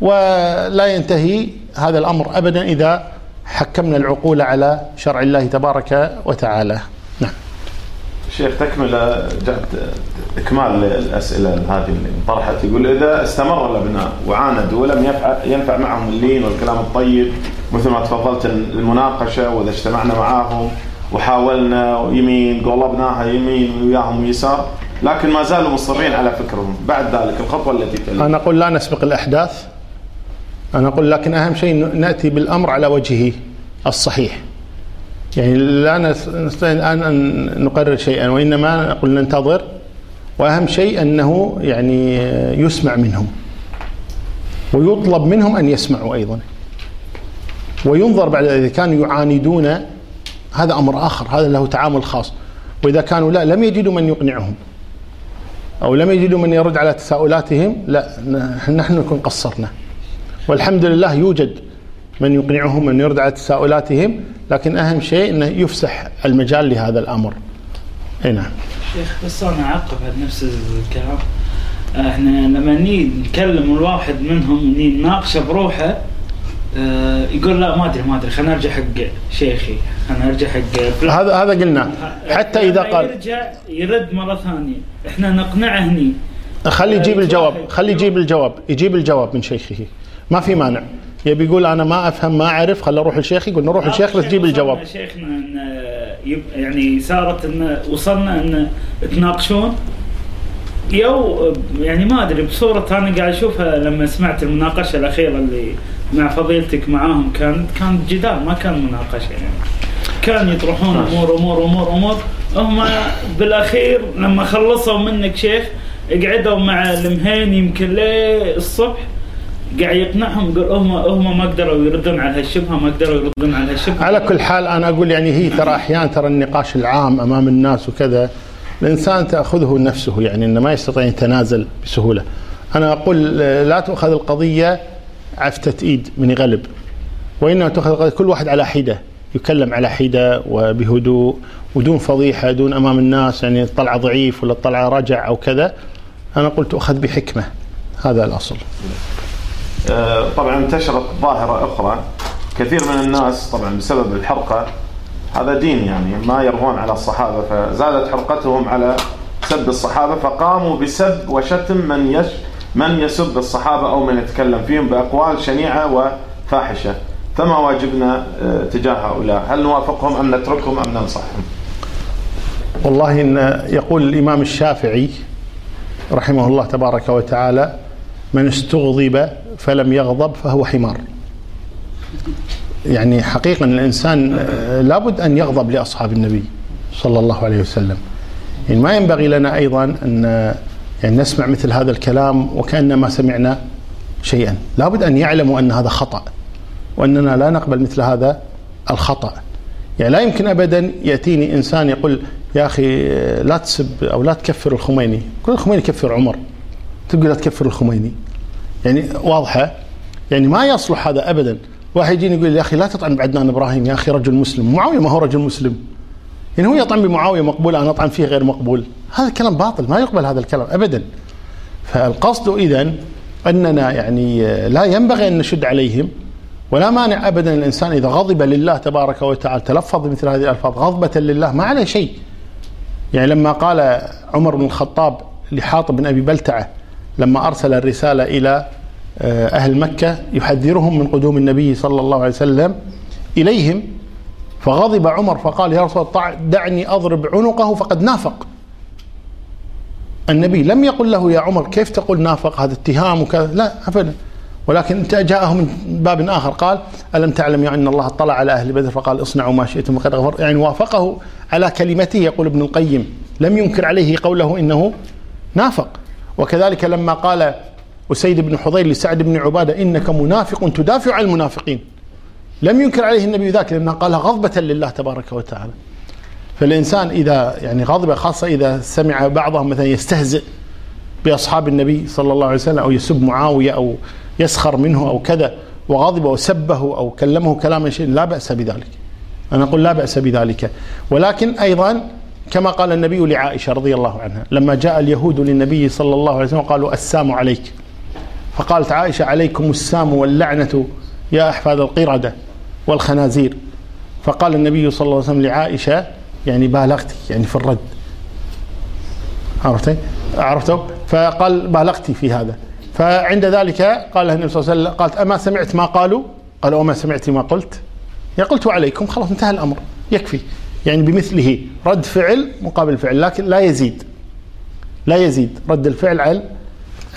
[SPEAKER 2] ولا ينتهي هذا الأمر أبدا إذا حكمنا العقول على شرع الله تبارك وتعالى
[SPEAKER 3] شيخ تكملة جعد إكمال للأسئلة هذه اللي انطرحت يقول إذا استمر الأبناء وعاندوا ولم ينفع, ينفع معهم اللين والكلام الطيب مثل ما تفضلت المناقشة وإذا اجتمعنا معاهم وحاولنا يمين قلبناها يمين وياهم يسار لكن ما زالوا مصرين على فكرهم بعد ذلك الخطوة التي تلي
[SPEAKER 2] أنا أقول لا نسبق الأحداث أنا أقول لكن أهم شيء نأتي بالأمر على وجهه الصحيح يعني لا نستطيع الآن أن نقرر شيئا وإنما نقول ننتظر وأهم شيء أنه يعني يسمع منهم ويطلب منهم أن يسمعوا أيضا وينظر بعد إذا كانوا يعاندون هذا أمر آخر هذا له تعامل خاص وإذا كانوا لا لم يجدوا من يقنعهم أو لم يجدوا من يرد على تساؤلاتهم لا نحن نكون قصرنا والحمد لله يوجد من يقنعهم من يرد على تساؤلاتهم لكن أهم شيء أنه يفسح المجال لهذا الأمر اي نعم
[SPEAKER 4] شيخ بس انا اعقب على نفس الكلام احنا لما ني نكلم الواحد منهم نناقشه بروحه اه يقول لا ما ادري ما ادري خلينا ارجع حق شيخي خلينا ارجع
[SPEAKER 2] حق هذا هذا قلنا آه، حتى اذا قال يرجع
[SPEAKER 4] يرد مره ثانيه احنا نقنعه هني
[SPEAKER 2] آه، خلي يجيب الجواب خلي يجيب الجواب يجيب الجواب من شيخه ما في مانع يبي يقول انا ما افهم ما اعرف خل اروح لشيخي قلنا روح الشيخ بس جيب الجواب
[SPEAKER 4] شيخنا ان آه، يعني صارت ان وصلنا ان تناقشون يو يعني ما ادري بصوره انا قاعد اشوفها لما سمعت المناقشه الاخيره اللي مع فضيلتك معاهم كانت كان جدال ما كان مناقشه يعني كان يطرحون آه. امور امور امور امور هم بالاخير لما خلصوا منك شيخ قعدوا مع المهين يمكن الصبح قاعد يقنعهم قال هم هم ما قدروا يردون على هالشبهه ما قدروا يردون على هالشبهه على كل
[SPEAKER 2] حال
[SPEAKER 4] انا
[SPEAKER 2] اقول يعني هي ترى احيانا ترى النقاش العام امام الناس وكذا الانسان تاخذه نفسه يعني انه ما يستطيع ان يتنازل بسهوله. انا اقول لا تؤخذ القضيه عفته ايد من يغلب وانما تؤخذ القضيه كل واحد على حده يكلم على حده وبهدوء ودون فضيحه دون امام الناس يعني الطلعه ضعيف ولا الطلعه رجع او كذا. انا قلت تؤخذ بحكمه هذا الاصل.
[SPEAKER 3] آه، طبعا انتشرت ظاهرة أخرى كثير من الناس طبعا بسبب الحرقة هذا دين يعني ما يرضون على الصحابة فزادت حرقتهم على سب الصحابة فقاموا بسب وشتم من يش من يسب الصحابة أو من يتكلم فيهم بأقوال شنيعة وفاحشة فما واجبنا آه، تجاه هؤلاء هل نوافقهم أم نتركهم أم ننصحهم
[SPEAKER 2] والله إن يقول الإمام الشافعي رحمه الله تبارك وتعالى من استغضب فلم يغضب فهو حمار يعني حقيقة الإنسان آه، لابد أن يغضب لأصحاب النبي صلى الله عليه وسلم يعني ما ينبغي لنا أيضا أن آه، يعني نسمع مثل هذا الكلام وكأنما سمعنا شيئا لابد أن يعلموا أن هذا خطأ وأننا لا نقبل مثل هذا الخطأ يعني لا يمكن أبدا يأتيني إنسان يقول يا أخي آه، لا تسب أو لا تكفر الخميني كل الخميني كفر عمر تقول لا تكفر الخميني يعني واضحه يعني ما يصلح هذا ابدا واحد يجيني يقول يا اخي لا تطعن بعدنان ابراهيم يا اخي رجل مسلم معاويه ما هو رجل مسلم يعني هو يطعن بمعاويه مقبول انا اطعن فيه غير مقبول هذا كلام باطل ما يقبل هذا الكلام ابدا فالقصد اذا اننا يعني آه، لا ينبغي ان نشد عليهم ولا مانع ابدا الانسان اذا غضب لله تبارك وتعالى تلفظ مثل هذه الالفاظ غضبه لله ما عليه شيء يعني لما قال عمر بن الخطاب لحاطب بن ابي بلتعه لما أرسل الرسالة إلى آه، أهل مكة يحذرهم من قدوم النبي صلى الله عليه وسلم إليهم فغضب عمر فقال يا رسول الله دعني أضرب عنقه فقد نافق النبي لم يقل له يا عمر كيف تقول نافق هذا اتهام وكذا لا أبدا ولكن جاءه من باب آخر قال ألم تعلم يا أن الله اطلع على أهل بدر فقال اصنعوا ما شئتم وقد غفر يعني وافقه على كلمته يقول ابن القيم لم ينكر عليه قوله إنه نافق وكذلك لما قال أسيد بن حضير لسعد بن عبادة إنك منافق تدافع عن المنافقين لم ينكر عليه النبي ذاك لأنه قالها غضبة لله تبارك وتعالى فالإنسان إذا يعني غضب خاصة إذا سمع بعضهم مثلا يستهزئ بأصحاب النبي صلى الله عليه وسلم أو يسب معاوية أو يسخر منه أو كذا وغضب وسبه أو كلمه كلاما شيء لا بأس بذلك أنا أقول لا بأس بذلك ولكن أيضا كما قال النبي لعائشة رضي الله عنها لما جاء اليهود للنبي صلى الله عليه وسلم قالوا السام عليك فقالت عائشة عليكم السام واللعنة يا أحفاد القردة والخنازير فقال النبي صلى الله عليه وسلم لعائشة يعني بالغتي يعني في الرد عرفتي عرفتوا فقال بالغتي في هذا فعند ذلك قال النبي صلى الله عليه وسلم قالت أما سمعت ما قالوا قالوا أما سمعت ما قلت يقلت قلت عليكم خلاص انتهى الأمر يكفي يعني بمثله رد فعل مقابل فعل لكن لا يزيد لا يزيد رد الفعل على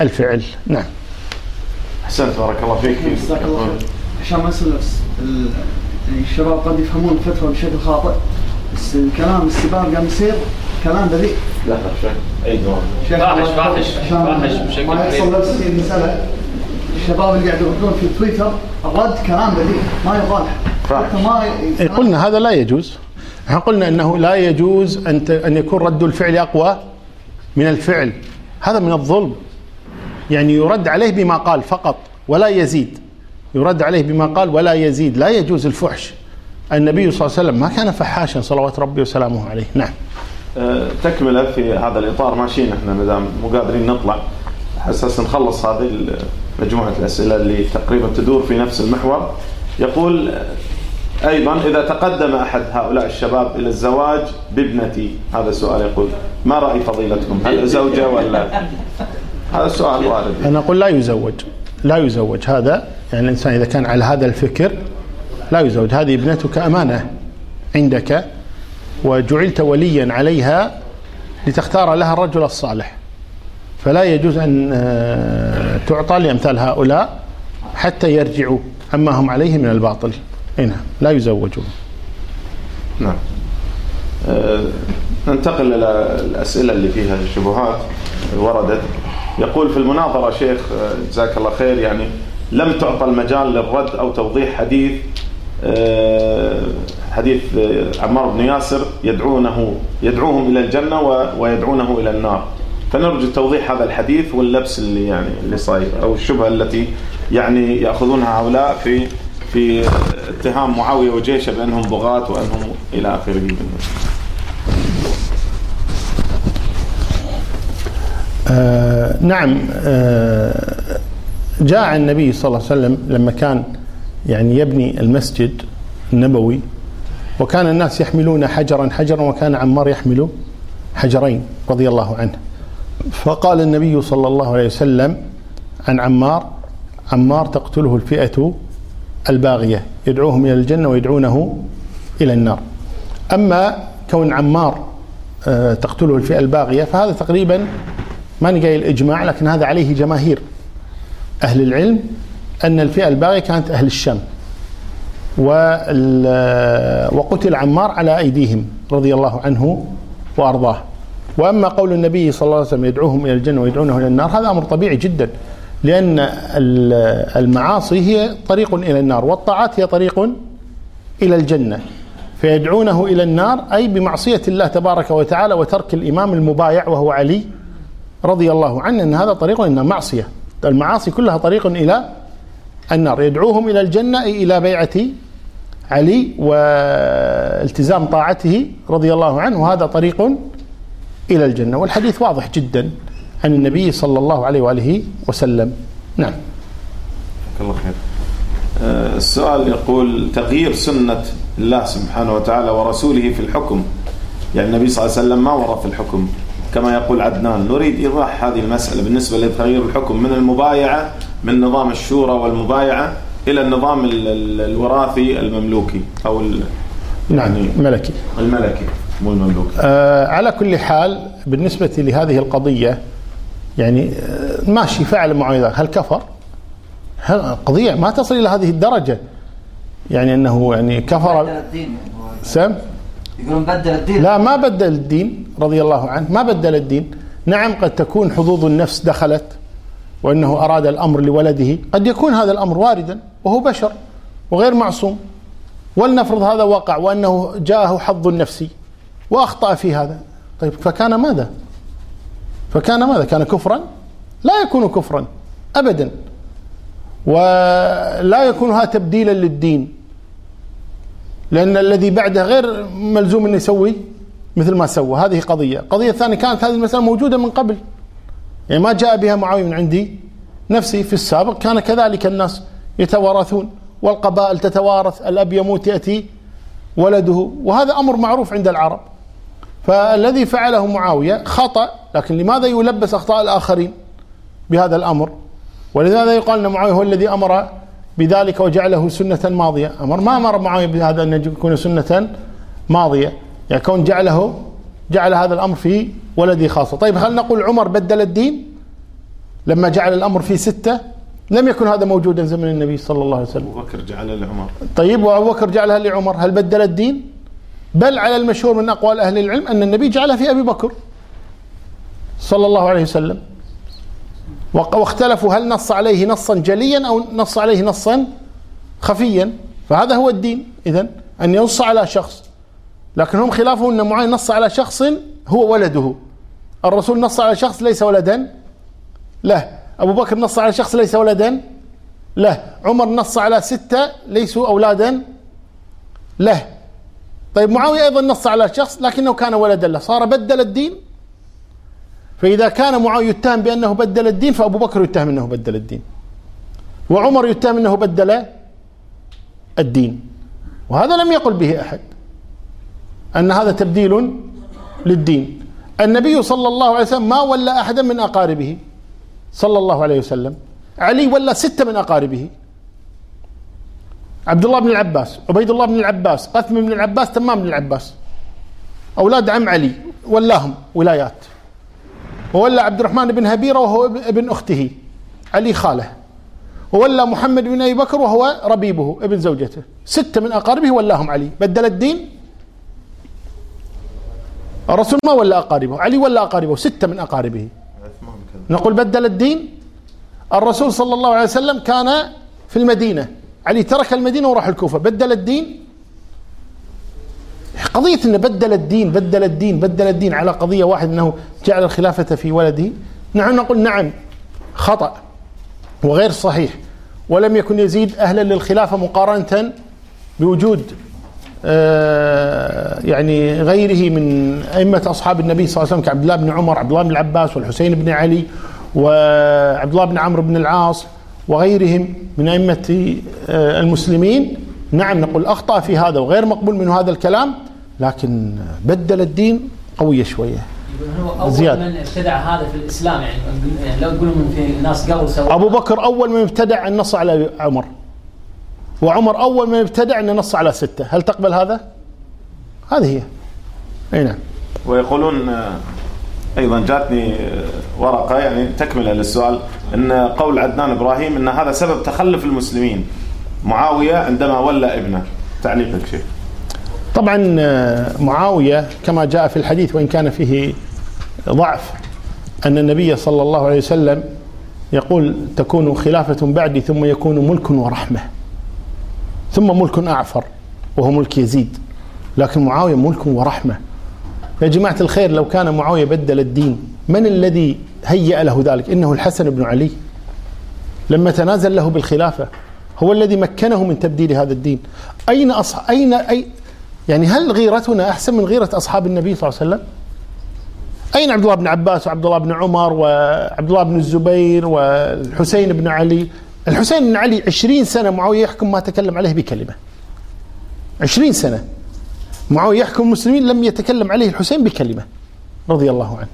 [SPEAKER 2] الفعل نعم
[SPEAKER 3] احسنت بارك الله فيك جزاك الله
[SPEAKER 4] خير عشان ما يصير نفس يعني الشباب قد يفهمون الفتوى بشكل خاطئ بس الكلام السباب قام يصير كلام بذيء لا شيخ اي فاحش فاحش فاحش بشكل ما يحصل نفس المساله الشباب اللي قاعد يردون في تويتر الرد كلام بذيء ما يصالح ما إيه،
[SPEAKER 2] قلنا هذا لا يجوز احنا قلنا انه لا يجوز ان ان يكون رد الفعل اقوى من الفعل هذا من الظلم يعني يرد عليه بما قال فقط ولا يزيد يرد عليه بما قال ولا يزيد لا يجوز الفحش النبي صلى الله عليه وسلم ما كان فحاشا صلوات ربي وسلامه عليه نعم
[SPEAKER 3] أه، تكمله في هذا الاطار ماشيين احنا ما دام مو قادرين نطلع اساس نخلص هذه مجموعه الاسئله اللي تقريبا تدور في نفس المحور يقول أيضا إذا تقدم أحد هؤلاء الشباب إلى الزواج بابنتي هذا السؤال يقول ما رأي فضيلتكم هل زوجة ولا هذا السؤال وارد
[SPEAKER 2] أنا أقول لا يزوج لا يزوج هذا يعني الإنسان إذا كان على هذا الفكر لا يزوج هذه ابنتك أمانة عندك وجعلت وليا عليها لتختار لها الرجل الصالح فلا يجوز أن آه، تعطى لأمثال هؤلاء حتى يرجعوا عما هم عليه من الباطل نعم لا يزوجون
[SPEAKER 3] نعم أه، ننتقل إلى الأسئلة اللي فيها الشبهات وردت يقول في المناظرة شيخ أه، جزاك الله خير يعني لم تعطى المجال للرد أو توضيح حديث أه، حديث عمار بن ياسر يدعونه يدعوهم إلى الجنة ويدعونه إلى النار فنرجو توضيح هذا الحديث واللبس اللي يعني اللي صاير أو الشبهة التي يعني يأخذونها هؤلاء في في اتهام معاوية وجيشه بأنهم بغاة وأنهم إلى آخره من
[SPEAKER 2] آه نعم آه جاء النبي صلى الله عليه وسلم لما كان يعني يبني المسجد النبوي وكان الناس يحملون حجرا حجرا وكان عمار يحمل حجرين رضي الله عنه فقال النبي صلى الله عليه وسلم عن عمار عمار تقتله الفئة الباغية يدعوهم إلى الجنة ويدعونه إلى النار أما كون عمار آه، تقتله الفئة الباغية فهذا تقريبا ما نقاي الإجماع لكن هذا عليه جماهير أهل العلم أن الفئة الباغية كانت أهل الشام وقتل عمار على أيديهم رضي الله عنه وأرضاه وأما قول النبي صلى الله عليه وسلم يدعوهم إلى الجنة ويدعونه إلى النار هذا أمر طبيعي جدا لأن المعاصي هي طريق إلى النار والطاعات هي طريق إلى الجنة فيدعونه إلى النار أي بمعصية الله تبارك وتعالى وترك الإمام المبايع وهو علي رضي الله عنه أن هذا طريق إلى معصية المعاصي كلها طريق إلى النار يدعوهم إلى الجنة أي إلى بيعة علي والتزام طاعته رضي الله عنه وهذا طريق إلى الجنة والحديث واضح جدا عن النبي صلى الله عليه وآله وسلم نعم
[SPEAKER 3] الله خير آه، السؤال يقول تغيير سنة الله سبحانه وتعالى ورسوله في الحكم يعني النبي صلى الله عليه وسلم ما ورى في الحكم كما يقول عدنان نريد إيضاح هذه المسألة بالنسبة لتغيير الحكم من المبايعة من نظام الشورى والمبايعة إلى النظام الوراثي المملوكي أو
[SPEAKER 2] نعم الملكي
[SPEAKER 3] يعني الملكي
[SPEAKER 2] مو المملوكي آه على كل حال بالنسبة لهذه القضية يعني آه، ماشي فعل معين ذلك هل كفر؟ هل قضية ما تصل إلى هذه الدرجة يعني أنه يعني كفر
[SPEAKER 4] سم يقولون بدل الدين
[SPEAKER 2] لا ما بدل الدين رضي الله عنه ما بدل الدين نعم قد تكون حظوظ النفس دخلت وأنه أراد الأمر لولده قد يكون هذا الأمر واردا وهو بشر وغير معصوم ولنفرض هذا وقع وأنه جاءه حظ نفسي وأخطأ في هذا طيب فكان ماذا فكان ماذا كان كفرا لا يكون كفرا أبدا ولا يكونها تبديلا للدين لأن الذي بعده غير ملزوم أن يسوي مثل ما سوى هذه قضية قضية ثانية كانت هذه المسألة موجودة من قبل يعني ما جاء بها معاوية من عندي نفسي في السابق كان كذلك الناس يتوارثون والقبائل تتوارث الأب يموت يأتي ولده وهذا أمر معروف عند العرب فالذي فعله معاوية خطأ لكن لماذا يلبس أخطاء الآخرين بهذا الأمر ولهذا يقال أن معاوية هو الذي أمر بذلك وجعله سنة ماضية أمر ما أمر معاوية بهذا أن يكون سنة ماضية يعني كون جعله جعل هذا الأمر في ولدي خاصة طيب هل نقول عمر بدل الدين لما جعل الأمر في ستة لم يكن هذا موجودا زمن النبي صلى الله عليه وسلم أبو
[SPEAKER 3] بكر
[SPEAKER 2] جعلها لعمر طيب وأبو بكر جعلها لعمر هل بدل الدين بل على المشهور من أقوال أهل العلم أن النبي جعلها في أبي بكر صلى الله عليه وسلم واختلفوا هل نص عليه نصا جليا أو نص عليه نصا خفيا فهذا هو الدين إذا أن ينص على شخص لكن هم خلافه أن معين نص على شخص هو ولده الرسول نص على شخص ليس ولدا له أبو بكر نص على شخص ليس ولدا له عمر نص على ستة ليسوا أولادا له طيب معاوية أيضا نص على شخص لكنه كان ولدا له صار بدل الدين فإذا كان معاوية يتهم بأنه بدل الدين فأبو بكر يتهم أنه بدل الدين وعمر يتهم أنه بدل الدين وهذا لم يقل به أحد أن هذا تبديل للدين النبي صلى الله عليه وسلم ما ولى أحدا من أقاربه صلى الله عليه وسلم علي ولى ستة من أقاربه عبد الله بن العباس عبيد الله بن العباس قثم بن العباس تمام بن العباس أولاد عم علي ولاهم ولايات وولى عبد الرحمن بن هبيرة وهو ابن أخته علي خاله وولى محمد بن أبي بكر وهو ربيبه ابن زوجته ستة من أقاربه ولاهم علي بدل الدين الرسول ما ولا أقاربه علي ولا أقاربه ستة من أقاربه نقول بدل الدين الرسول صلى الله عليه وسلم كان في المدينة علي ترك المدينة وراح الكوفة بدل الدين قضية أنه بدل الدين بدل الدين بدل الدين على قضية واحد أنه جعل الخلافة في ولده نحن نقول نعم خطأ وغير صحيح ولم يكن يزيد أهلا للخلافة مقارنة بوجود آه، يعني غيره من أئمة أصحاب النبي صلى الله عليه وسلم كعبد الله بن عمر عبد الله بن العباس والحسين بن علي وعبد الله بن عمرو بن العاص وغيرهم من أئمة آه، المسلمين نعم نقول أخطأ في هذا وغير مقبول منه هذا الكلام لكن بدل الدين قوية شوية
[SPEAKER 4] هو أول زياد. من ابتدع هذا في الإسلام يعني لو تقول يعني من
[SPEAKER 2] في ناس قالوا سووا أبو بكر أول من ابتدع النص على عمر وعمر أول من ابتدع أن نص على ستة هل تقبل هذا؟ هذه هي أي نعم
[SPEAKER 3] ويقولون أيضا جاتني ورقة يعني تكملة للسؤال أن قول عدنان إبراهيم أن هذا سبب تخلف المسلمين معاوية عندما ولى ابنه تعليقك شيخ
[SPEAKER 2] طبعا آه، معاوية كما جاء في الحديث وإن كان فيه ضعف أن النبي صلى الله عليه وسلم يقول تكون خلافة بعدي ثم يكون ملك ورحمة ثم ملك أعفر وهو ملك يزيد لكن معاوية ملك ورحمة يا جماعة الخير لو كان معاوية بدل الدين من الذي هيأ له ذلك إنه الحسن بن علي لما تنازل له بالخلافة هو الذي مكنه من تبديل هذا الدين أين أصح... أين أي يعني هل غيرتنا أحسن من غيرة أصحاب النبي صلى الله عليه وسلم أين عبد الله بن عباس وعبد الله بن عمر وعبد الله بن الزبير والحسين بن علي الحسين بن علي عشرين سنة معاوية يحكم ما تكلم عليه بكلمة عشرين سنة معاوية يحكم المسلمين لم يتكلم عليه الحسين بكلمة رضي الله عنه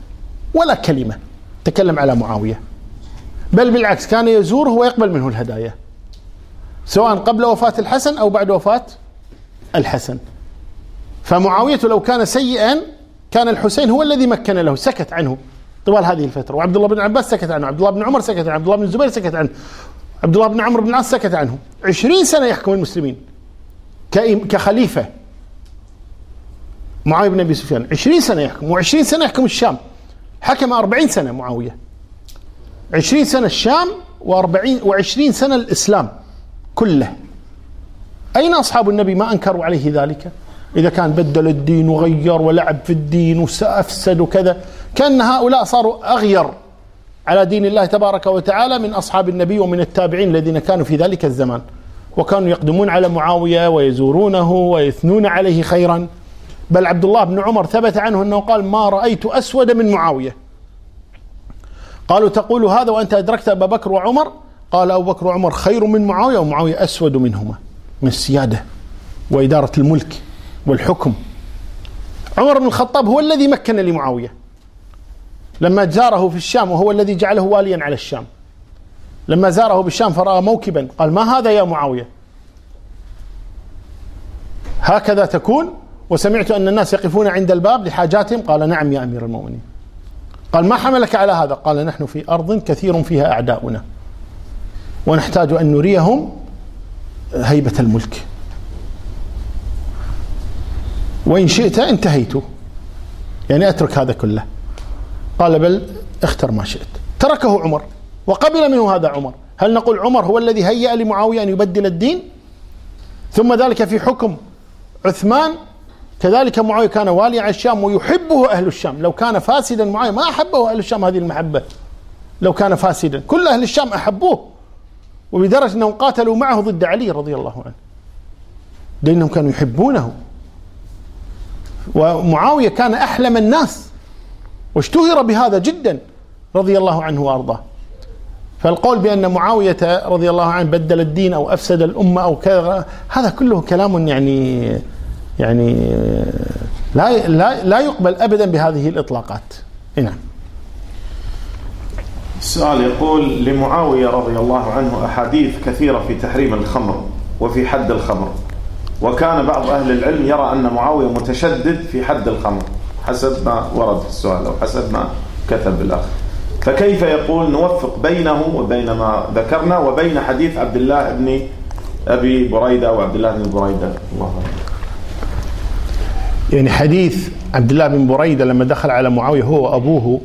[SPEAKER 2] ولا كلمة تكلم على معاوية بل بالعكس كان يزوره ويقبل منه الهدايا سواء قبل وفاة الحسن أو بعد وفاة الحسن فمعاوية لو كان سيئا كان الحسين هو الذي مكن له سكت عنه طوال هذه الفترة وعبد الله بن عباس سكت عنه عبد الله بن عمر سكت عنه عبد الله بن الزبير سكت عنه عبد الله بن عمرو بن العاص سكت عنه عشرين سنة يحكم المسلمين كخليفة معاويه بن ابي سفيان 20 سنه يحكم و20 سنه يحكم الشام حكم 40 سنه معاويه 20 سنه الشام و40 و20 سنه الاسلام كله اين اصحاب النبي ما انكروا عليه ذلك؟ اذا كان بدل الدين وغير ولعب في الدين وافسد وكذا كان هؤلاء صاروا اغير على دين الله تبارك وتعالى من اصحاب النبي ومن التابعين الذين كانوا في ذلك الزمان وكانوا يقدمون على معاويه ويزورونه ويثنون عليه خيرا بل عبد الله بن عمر ثبت عنه أنه قال ما رأيت أسود من معاوية قالوا تقول هذا وأنت أدركت أبا بكر وعمر قال أبو بكر وعمر خير من معاوية ومعاوية أسود منهما من السيادة وإدارة الملك والحكم عمر بن الخطاب هو الذي مكن لمعاوية لما زاره في الشام وهو الذي جعله واليا على الشام لما زاره بالشام فرأى موكبا قال ما هذا يا معاوية هكذا تكون وسمعت أن الناس يقفون عند الباب لحاجاتهم قال نعم يا أمير المؤمنين قال ما حملك على هذا قال نحن في أرض كثير فيها أعداؤنا ونحتاج أن نريهم هيبة الملك وإن شئت انتهيت يعني أترك هذا كله قال بل اختر ما شئت تركه عمر وقبل منه هذا عمر هل نقول عمر هو الذي هيأ لمعاوية أن يبدل الدين ثم ذلك في حكم عثمان كذلك معاوية كان واليا على الشام ويحبه أهل الشام لو كان فاسدا معاوية ما أحبه أهل الشام هذه المحبة لو كان فاسدا كل أهل الشام أحبوه وبدرجة أنهم قاتلوا معه ضد علي رضي الله عنه لأنهم كانوا يحبونه ومعاوية كان أحلم الناس واشتهر بهذا جدا رضي الله عنه وأرضاه فالقول بأن معاوية رضي الله عنه بدل الدين أو أفسد الأمة أو كذا هذا كله كلام يعني يعني آه، لا لا لا يقبل ابدا بهذه الاطلاقات إيه، نعم
[SPEAKER 3] السؤال يقول لمعاويه رضي الله عنه احاديث كثيره في تحريم الخمر وفي حد الخمر وكان بعض اهل العلم يرى ان معاويه متشدد في حد الخمر حسب ما ورد في السؤال او حسب ما كتب الاخ فكيف يقول نوفق بينه وبين ما ذكرنا وبين حديث عبد الله بن ابي بريده وعبد الله بن بريده الله أكبر.
[SPEAKER 2] يعني حديث عبد الله بن بريدة لما دخل على معاوية هو وأبوه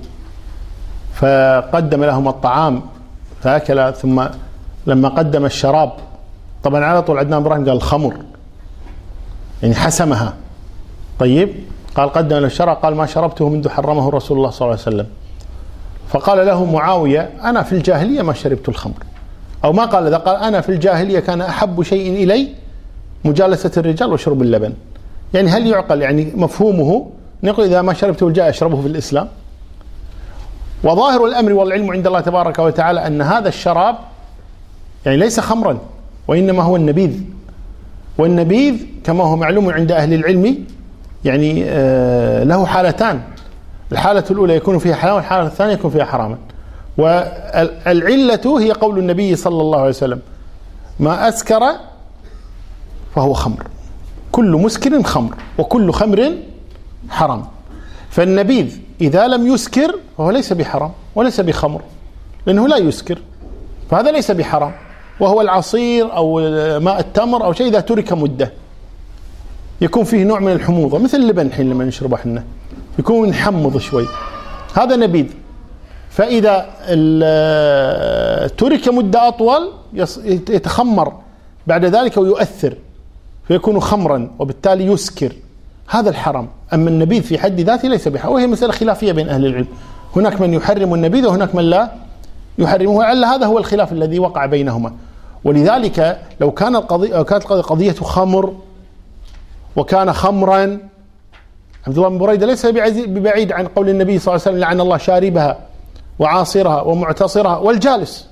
[SPEAKER 2] فقدم لهم الطعام فأكل ثم لما قدم الشراب طبعا على طول عدنان إبراهيم قال الخمر يعني حسمها طيب قال قدم له الشراب قال ما شربته منذ حرمه رسول الله صلى الله عليه وسلم فقال له معاوية أنا في الجاهلية ما شربت الخمر أو ما قال ذا قال أنا في الجاهلية كان أحب شيء إلي مجالسة الرجال وشرب اللبن يعني هل يعقل يعني مفهومه نقول إذا ما شربته الجاء أشربه في الإسلام وظاهر الأمر والعلم عند الله تبارك وتعالى أن هذا الشراب يعني ليس خمرا وإنما هو النبيذ والنبيذ كما هو معلوم عند أهل العلم يعني آه، له حالتان الحالة الأولى يكون فيها حلال والحالة الثانية يكون فيها حراما والعلة هي قول النبي صلى الله عليه وسلم ما أسكر فهو خمر كل مسكر خمر وكل خمر حرام فالنبيذ إذا لم يسكر فهو ليس بحرام وليس بخمر لأنه لا يسكر فهذا ليس بحرام وهو العصير أو ماء التمر أو شيء إذا ترك مدة يكون فيه نوع من الحموضة مثل اللبن الحين لما نشربه احنا يكون حمض شوي هذا نبيذ فإذا ترك مدة أطول يتخمر بعد ذلك ويؤثر فيكون خمرا وبالتالي يسكر هذا الحرام أما النبيذ في حد ذاته ليس بحرام وهي مسألة خلافية بين أهل العلم هناك من يحرم النبيذ وهناك من لا يحرمه على هذا هو الخلاف الذي وقع بينهما ولذلك لو كان القضية كانت القضية قضية خمر وكان خمرا عبد الله بن بريدة ليس ببعيد عن قول النبي صلى الله عليه وسلم لعن الله شاربها وعاصرها ومعتصرها والجالس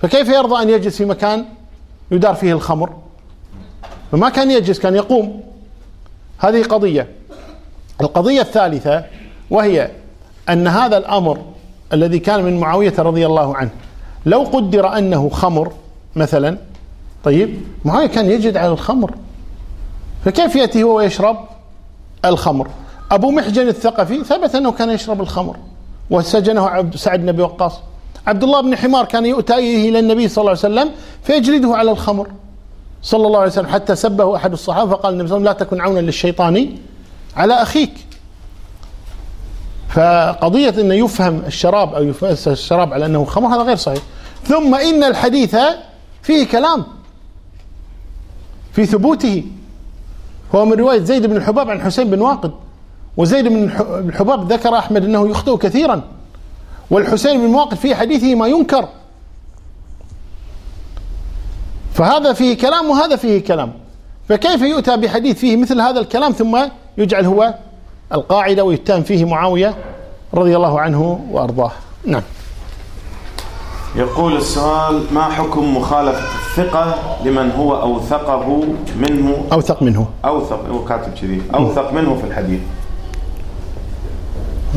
[SPEAKER 2] فكيف يرضى أن يجلس في مكان يدار فيه الخمر فما كان يجلس كان يقوم هذه قضية القضية الثالثة وهي أن هذا الأمر الذي كان من معاوية رضي الله عنه لو قدر أنه خمر مثلا طيب معاوية كان يجد على الخمر فكيف يأتي هو ويشرب الخمر أبو محجن الثقفي ثبت أنه كان يشرب الخمر وسجنه سعد بن أبي وقاص عبد الله بن حمار كان يؤتى إلى النبي صلى الله عليه وسلم فيجلده على الخمر صلى الله عليه وسلم حتى سبه أحد الصحابة فقال النبي صلى الله عليه وسلم لا تكن عونا للشيطان على أخيك فقضية انه يفهم الشراب أو يفهم الشراب على أنه خمر هذا غير صحيح ثم إن الحديث فيه كلام في ثبوته هو من رواية زيد بن الحباب عن حسين بن واقد وزيد بن الحباب ذكر أحمد أنه يخطئ كثيرا والحسين بن واقد في حديثه ما ينكر فهذا فيه كلام وهذا فيه كلام فكيف يؤتى بحديث فيه مثل هذا الكلام ثم يجعل هو القاعدة ويتهم فيه معاوية رضي الله عنه وأرضاه نعم
[SPEAKER 3] يقول السؤال ما حكم مخالفة الثقة لمن هو أوثقه منه
[SPEAKER 2] أوثق منه
[SPEAKER 3] أوثق هو كاتب كذي أوثق منه في الحديث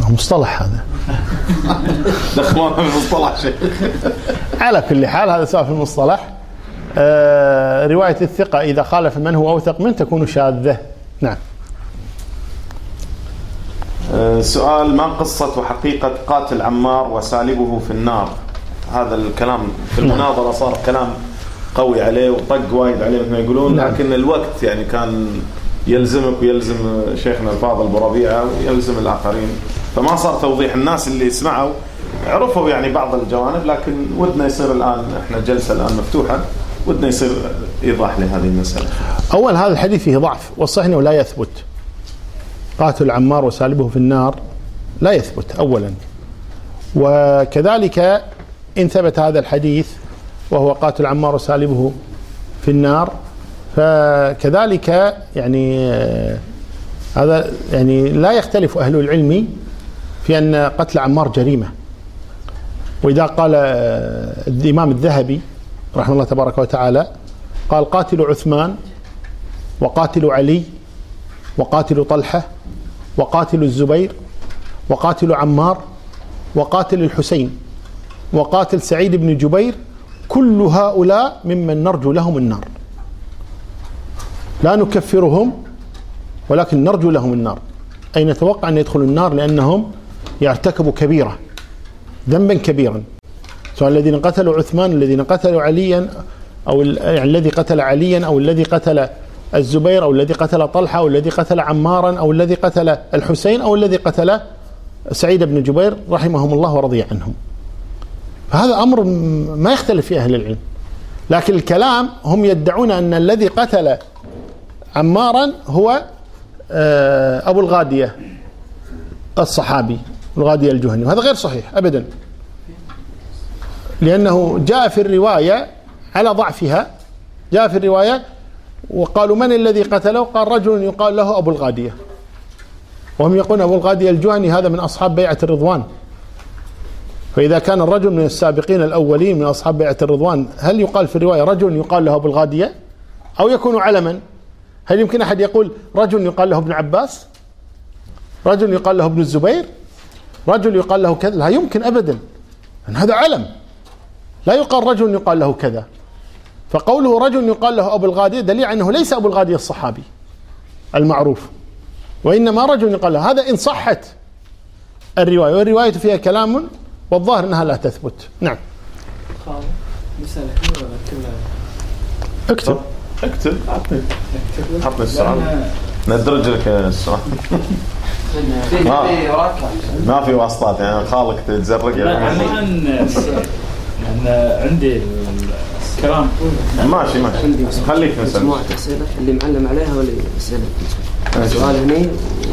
[SPEAKER 2] مصطلح هذا
[SPEAKER 3] دخلونا في المصطلح شيخ
[SPEAKER 2] على كل حال هذا سؤال في المصطلح آه، رواية الثقة إذا خالف من هو أوثق من تكون شاذة نعم
[SPEAKER 3] آه، سؤال ما قصة وحقيقة قاتل عمار وسالبه في النار هذا الكلام في نعم. المناظرة صار كلام قوي عليه وطق وايد عليه مثل ما يقولون نعم. لكن الوقت يعني كان يلزمك ويلزم شيخنا الفاضل ابو ربيعه ويلزم الاخرين فما صار توضيح الناس اللي سمعوا عرفوا يعني بعض الجوانب لكن ودنا يصير الان احنا جلسه الان مفتوحه ودنا يصير ايضاح لهذه المساله.
[SPEAKER 2] اول هذا الحديث فيه ضعف والصحيح انه لا يثبت. قاتل عمار وسالبه في النار لا يثبت اولا. وكذلك ان ثبت هذا الحديث وهو قاتل عمار وسالبه في النار فكذلك يعني آه، هذا يعني لا يختلف اهل العلم في ان قتل عمار جريمه واذا قال آه، الامام الذهبي رحمه الله تبارك وتعالى قال قاتل عثمان وقاتل علي وقاتل طلحه وقاتل الزبير وقاتل عمار وقاتل الحسين وقاتل سعيد بن جبير كل هؤلاء ممن نرجو لهم النار لا نكفرهم ولكن نرجو لهم النار أي نتوقع أن يدخلوا النار لأنهم يرتكبوا كبيرة ذنبا كبيرا سواء الذين قتلوا عثمان الذين قتلوا عليا أو يعني الذي قتل عليا أو الذي قتل الزبير أو الذي قتل طلحة أو الذي قتل عمارا أو الذي قتل الحسين أو الذي قتل سعيد بن جبير رحمهم الله ورضي عنهم فهذا أمر ما يختلف فيه أهل العلم لكن الكلام هم يدعون أن الذي قتل عمارا هو آه، أبو الغادية الصحابي الغادية الجهني وهذا غير صحيح أبدا لأنه جاء في الرواية على ضعفها جاء في الرواية وقالوا من الذي قتله قال رجل يقال له أبو الغادية وهم يقولون أبو الغادية الجهني هذا من أصحاب بيعة الرضوان فإذا كان الرجل من السابقين الأولين من أصحاب بيعة الرضوان هل يقال في الرواية رجل يقال له أبو الغادية أو يكون علما هل يمكن أحد يقول رجل يقال له ابن عباس رجل يقال له ابن الزبير رجل يقال له كذا لا يمكن أبدا أن هذا علم لا يقال رجل يقال له كذا فقوله رجل يقال له أبو الغادية دليل أنه ليس أبو الغادية الصحابي المعروف وإنما رجل يقال له هذا إن صحت الرواية والرواية فيها كلام والظاهر أنها لا تثبت
[SPEAKER 3] نعم اكتب اكتب اكتب اعطني السؤال ندرج لك السؤال ما, في واسطات يعني خالك تزرق يعني لان عندي كلام
[SPEAKER 5] ماشي
[SPEAKER 3] ماشي خليك مسألة أسئلة اللي معلم عليها
[SPEAKER 5] ولا أسئلة سؤال هني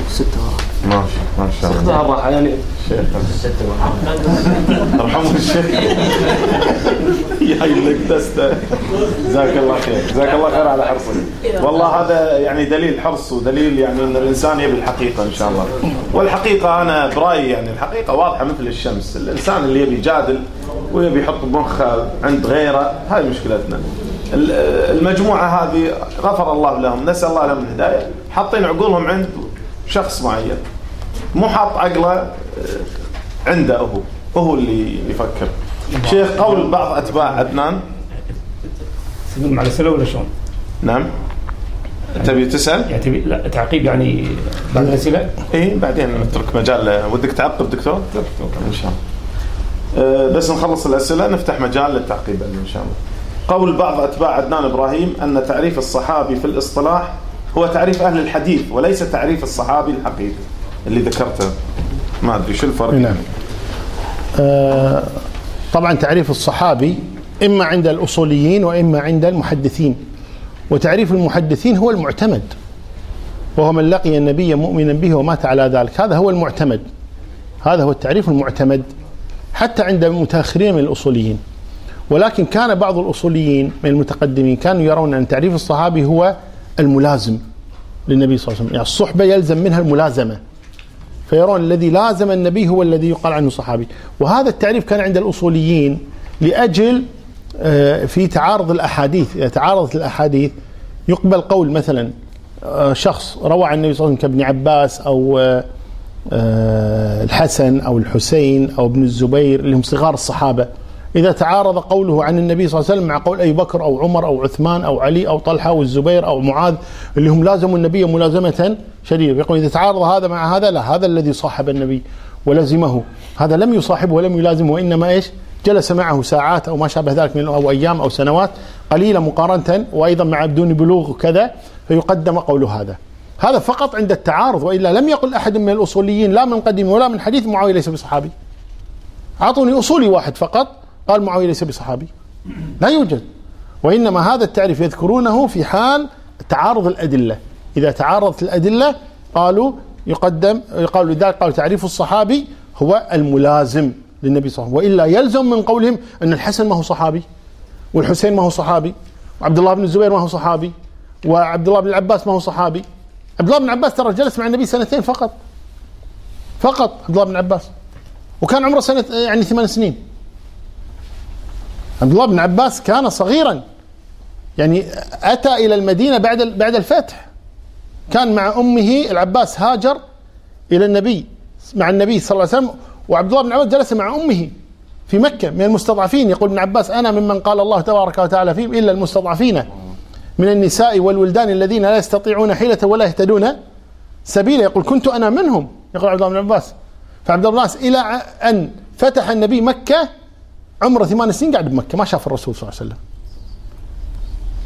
[SPEAKER 5] وستة ورا
[SPEAKER 3] ما شاء ما
[SPEAKER 5] شاء الله ستة الراحة يعني شيخ
[SPEAKER 3] ستة ورا ارحمه الشيخ جاي لك دستة جزاك الله خير جزاك الله خير على حرصك والله هذا يعني دليل حرص ودليل يعني ان الانسان يبي الحقيقة ان شاء الله والحقيقة انا برايي يعني الحقيقة واضحة مثل الشمس الانسان اللي يبي يجادل ويبي يحط بمخه عند غيره هاي مشكلتنا المجموعة هذه غفر الله لهم نسأل الله لهم الهداية حاطين عقولهم عند شخص معين مو حاط عقله آه، عنده هو هو اللي يفكر شيخ قول بعض أتباع عدنان
[SPEAKER 5] تدلهم على سلو ولا شلون؟
[SPEAKER 3] نعم تبي تسال؟
[SPEAKER 5] يعني
[SPEAKER 3] تبي
[SPEAKER 5] لا تعقيب يعني بعد الاسئله؟ اي
[SPEAKER 3] بعدين نترك مجال ودك تعقب دكتور؟ دكتور ان شاء الله. آه، بس نخلص الاسئله نفتح مجال للتعقيب ان شاء الله. قول بعض أتباع عدنان إبراهيم أن تعريف الصحابي في الاصطلاح هو تعريف أهل الحديث وليس تعريف الصحابي الحقيقي اللي ذكرته ما أدري شو الفرق نعم
[SPEAKER 2] آه طبعا تعريف الصحابي إما عند الأصوليين وإما عند المحدثين وتعريف المحدثين هو المعتمد وهو من لقي النبي مؤمنا به ومات على ذلك هذا هو المعتمد هذا هو التعريف المعتمد حتى عند المتاخرين من الاصوليين ولكن كان بعض الأصوليين من المتقدمين كانوا يرون أن تعريف الصحابي هو الملازم للنبي صلى الله عليه وسلم يعني الصحبة يلزم منها الملازمة فيرون الذي لازم النبي هو الذي يقال عنه صحابي وهذا التعريف كان عند الأصوليين لأجل آه، في تعارض الأحاديث إذا تعارضت الأحاديث يقبل قول مثلا آه، شخص روى عن النبي صلى الله عليه وسلم كابن عباس أو آه، الحسن أو الحسين أو ابن الزبير اللي هم صغار الصحابة إذا تعارض قوله عن النبي صلى الله عليه وسلم مع قول أبي بكر أو عمر أو عثمان أو علي أو طلحة أو الزبير أو معاذ اللي هم لازموا النبي ملازمة شديدة يقول إذا تعارض هذا مع هذا لا هذا الذي صاحب النبي ولزمه هذا لم يصاحبه ولم يلازمه وإنما إيش جلس معه ساعات أو ما شابه ذلك من أو أيام أو سنوات قليلة مقارنة وأيضا مع بدون بلوغ وكذا فيقدم قول هذا هذا فقط عند التعارض وإلا لم يقل أحد من الأصوليين لا من قديم ولا من حديث معاوية ليس بصحابي أعطوني أصولي واحد فقط قال معاوية ليس بصحابي لا يوجد وإنما هذا التعريف يذكرونه في حال تعارض الأدلة إذا تعارضت الأدلة قالوا يقدم قالوا لذلك قالوا تعريف الصحابي هو الملازم للنبي صلى الله عليه وسلم وإلا يلزم من قولهم أن الحسن ما هو صحابي والحسين ما هو صحابي وعبد الله بن الزبير ما هو صحابي وعبد الله بن العباس ما هو صحابي عبد الله بن عباس ترى جلس مع النبي سنتين فقط فقط عبد الله بن عباس وكان عمره سنة يعني ثمان سنين عبد الله بن عباس كان صغيرا يعني أتى إلى المدينة بعد بعد الفتح كان مع أمه العباس هاجر إلى النبي مع النبي صلى الله عليه وسلم وعبد الله بن عباس جلس مع أمه في مكة من المستضعفين يقول ابن عباس أنا ممن قال الله تبارك وتعالى فيهم إلا المستضعفين من النساء والولدان الذين لا يستطيعون حيلة ولا يهتدون سبيلا يقول كنت أنا منهم يقول عبد الله بن عباس فعبد الله بن عباس إلى أن فتح النبي مكة عمره ثمان سنين قاعد بمكه ما شاف الرسول صلى الله عليه وسلم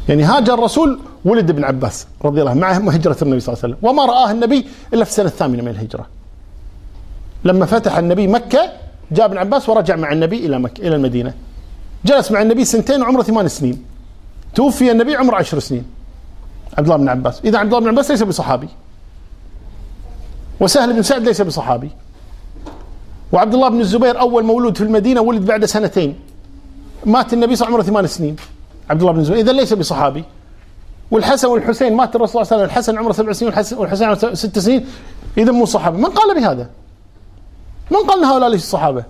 [SPEAKER 2] يعني هاجر الرسول ولد ابن عباس رضي الله عنه مع هجرة النبي صلى الله عليه وسلم وما رآه النبي إلا في السنة الثامنة من الهجرة لما فتح النبي مكة جاء ابن عباس ورجع مع النبي إلى مكة إلى المدينة جلس مع النبي سنتين وعمره ثمان سنين توفي النبي عمره عشر سنين عبد الله بن عباس إذا عبد الله بن عباس ليس بصحابي وسهل بن سعد ليس بصحابي وعبد الله بن الزبير أول مولود في المدينة ولد بعد سنتين مات النبي صلى الله عليه وسلم عمره ثمان سنين عبد الله بن الزبير إذا ليس بصحابي والحسن والحسين مات الرسول صلى الله عليه وسلم الحسن عمره سبع سنين والحسين عمره ست سنين إذا مو صحابة من قال بهذا من قال أن هؤلاء ليسوا صحابة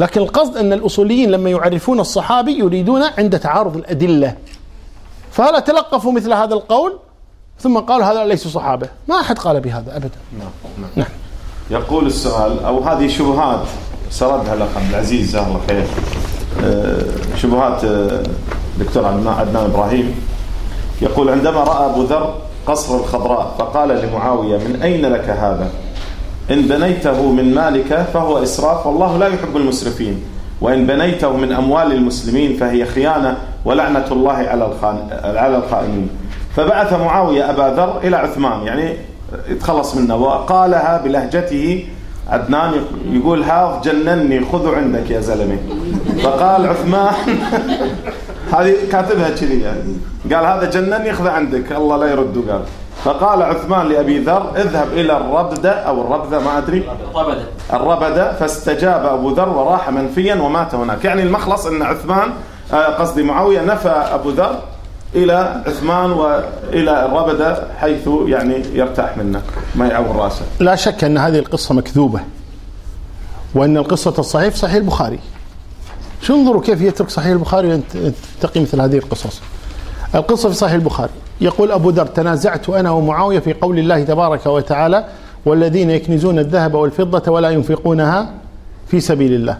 [SPEAKER 2] لكن القصد أن الأصوليين لما يعرفون الصحابي يريدون عند تعارض الأدلة فهلا تلقفوا مثل هذا القول ثم قالوا هذا ليسوا صحابة ما أحد قال بهذا أبدا نعم
[SPEAKER 3] نعم يقول السؤال أو هذه شبهات سردها الأخ عبد العزيز جزاه الله خير آه، شبهات الدكتور آه، عدنان إبراهيم يقول عندما رأى أبو ذر قصر الخضراء فقال لمعاوية من أين لك هذا إن بنيته من مالك فهو إسراف والله لا يحب المسرفين وإن بنيته من أموال المسلمين فهي خيانة ولعنة الله على على الخائنين فبعث معاوية أبا ذر إلى عثمان يعني يتخلص منه وقالها بلهجته عدنان يقول هاف جنني خذوا عندك يا زلمه فقال عثمان هذه كاتبها كذي يعني قال هذا جنني خذ عندك الله لا يرده قال فقال عثمان لأبي ذر اذهب إلى الربدة أو الربذة ما أدري
[SPEAKER 5] الربدة
[SPEAKER 3] الربدة فاستجاب أبو ذر وراح منفيا ومات هناك يعني المخلص أن عثمان آه، قصدي معاوية نفى أبو ذر إلى عثمان وإلى الربدة حيث يعني يرتاح منه ما يعور راسه
[SPEAKER 2] لا شك أن هذه القصة مكذوبة وأن القصة الصحيح في صحيح البخاري شو انظروا كيف يترك صحيح البخاري وأن تقي مثل هذه القصص القصة في صحيح البخاري يقول أبو ذر تنازعت أنا ومعاوية في قول الله تبارك وتعالى والذين يكنزون الذهب والفضة ولا ينفقونها في سبيل الله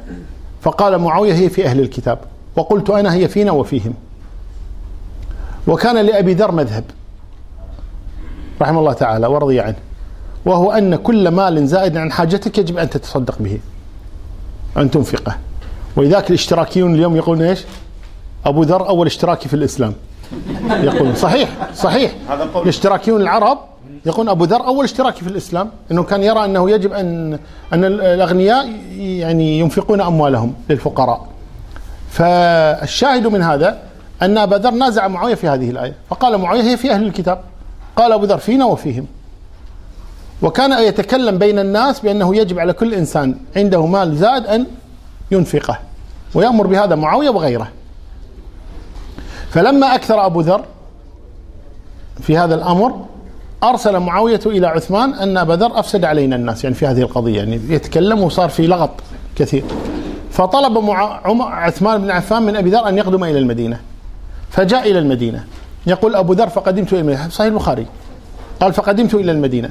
[SPEAKER 2] فقال معاوية هي في أهل الكتاب وقلت أنا هي فينا وفيهم وكان لأبي ذر مذهب رحمه الله تعالى ورضي عنه وهو أن كل مال زائد عن حاجتك يجب أن تتصدق به أن تنفقه ولذلك الاشتراكيون اليوم يقولون إيش أبو ذر أول اشتراكي في الإسلام يقول صحيح صحيح الاشتراكيون العرب يقول أبو ذر أول اشتراكي في الإسلام أنه كان يرى أنه يجب أن أن الأغنياء يعني ينفقون أموالهم للفقراء فالشاهد من هذا أن أبا ذر نازع معاوية في هذه الآية فقال معاوية هي في أهل الكتاب قال أبو ذر فينا وفيهم وكان يتكلم بين الناس بأنه يجب على كل إنسان عنده مال زاد أن ينفقه ويأمر بهذا معاوية وغيره فلما أكثر أبو ذر في هذا الأمر أرسل معاوية إلى عثمان أن أبا ذر أفسد علينا الناس يعني في هذه القضية يعني يتكلم وصار في لغط كثير فطلب عثمان بن عفان من أبي ذر أن يقدم إلى المدينة فجاء إلى المدينة يقول أبو ذر فقدمت إلى المدينة صحيح البخاري قال فقدمت إلى المدينة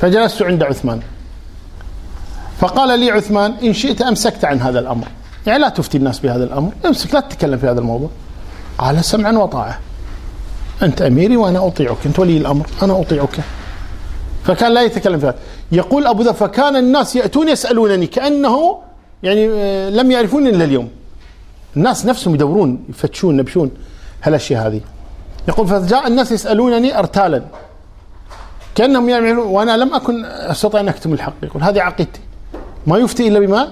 [SPEAKER 2] فجلست عند عثمان فقال لي عثمان إن شئت أمسكت عن هذا الأمر يعني لا تفتي الناس بهذا الأمر امسك لا تتكلم في هذا الموضوع قال سمعا وطاعة أنت أميري وأنا أطيعك أنت ولي الأمر أنا أطيعك فكان لا يتكلم في هذا يقول أبو ذر فكان الناس يأتون يسألونني كأنه يعني آه، لم يعرفوني إلا اليوم الناس نفسهم يدورون يفتشون نبشون هالاشياء هذه يقول فجاء الناس يسالونني ارتالا كانهم يعملون وانا لم اكن استطيع ان اكتم الحق يقول هذه عقيدتي ما يفتي الا بما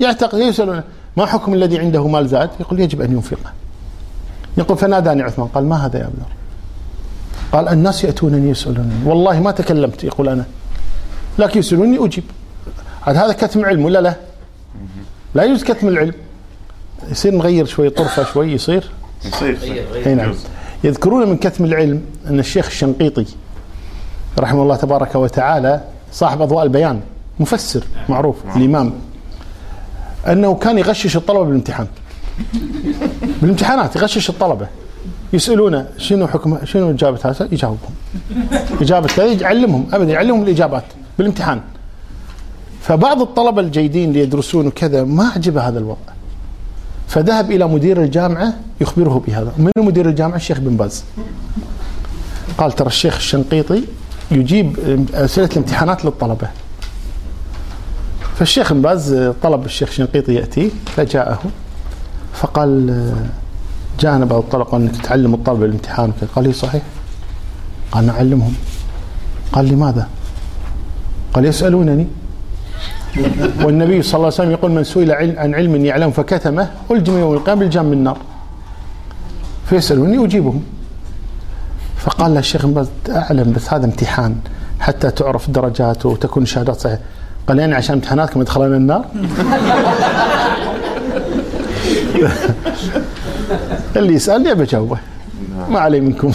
[SPEAKER 2] يعتقد يسالون ما حكم الذي عنده مال زاد يقول يجب ان ينفقه يقول فناداني عثمان قال ما هذا يا ابن قال الناس ياتونني يسالونني والله ما تكلمت يقول انا لكن يسالوني اجيب هذا كتم علم ولا لا؟ لا يجوز كتم العلم يصير نغير شوي طرفه شوي يصير يصير اي نعم يذكرون من كثم العلم ان الشيخ الشنقيطي رحمه الله تبارك وتعالى صاحب اضواء البيان مفسر معروف الامام نعم. انه كان يغشش الطلبه بالامتحان بالامتحانات يغشش الطلبه يسالونه شنو حكم شنو اجابه هذا يجاوبهم اجابه كذا يعلمهم ابدا يعلمهم الاجابات بالامتحان فبعض الطلبه الجيدين اللي يدرسون وكذا ما عجبه هذا الوضع فذهب إلى مدير الجامعة يخبره بهذا من مدير الجامعة الشيخ بن باز قال ترى الشيخ الشنقيطي يجيب أسئلة الامتحانات للطلبة فالشيخ بن باز طلب الشيخ الشنقيطي يأتي فجاءه فقال جاءنا بعض الطلبة أنك تعلم الطلبة الامتحان قال لي إيه صحيح قال نعلمهم قال لماذا قال يسألونني والنبي صلى الله عليه وسلم يقول من سئل عن علم يعلم فكتمه ألجم يوم القيامة الجام النار فيسألوني اجيبهم فقال له الشيخ أعلم بس هذا امتحان حتى تعرف الدرجات وتكون الشهادات صحيحة قال يعني عشان امتحاناتكم يدخلون النار اللي يسألني بجاوبه ما علي منكم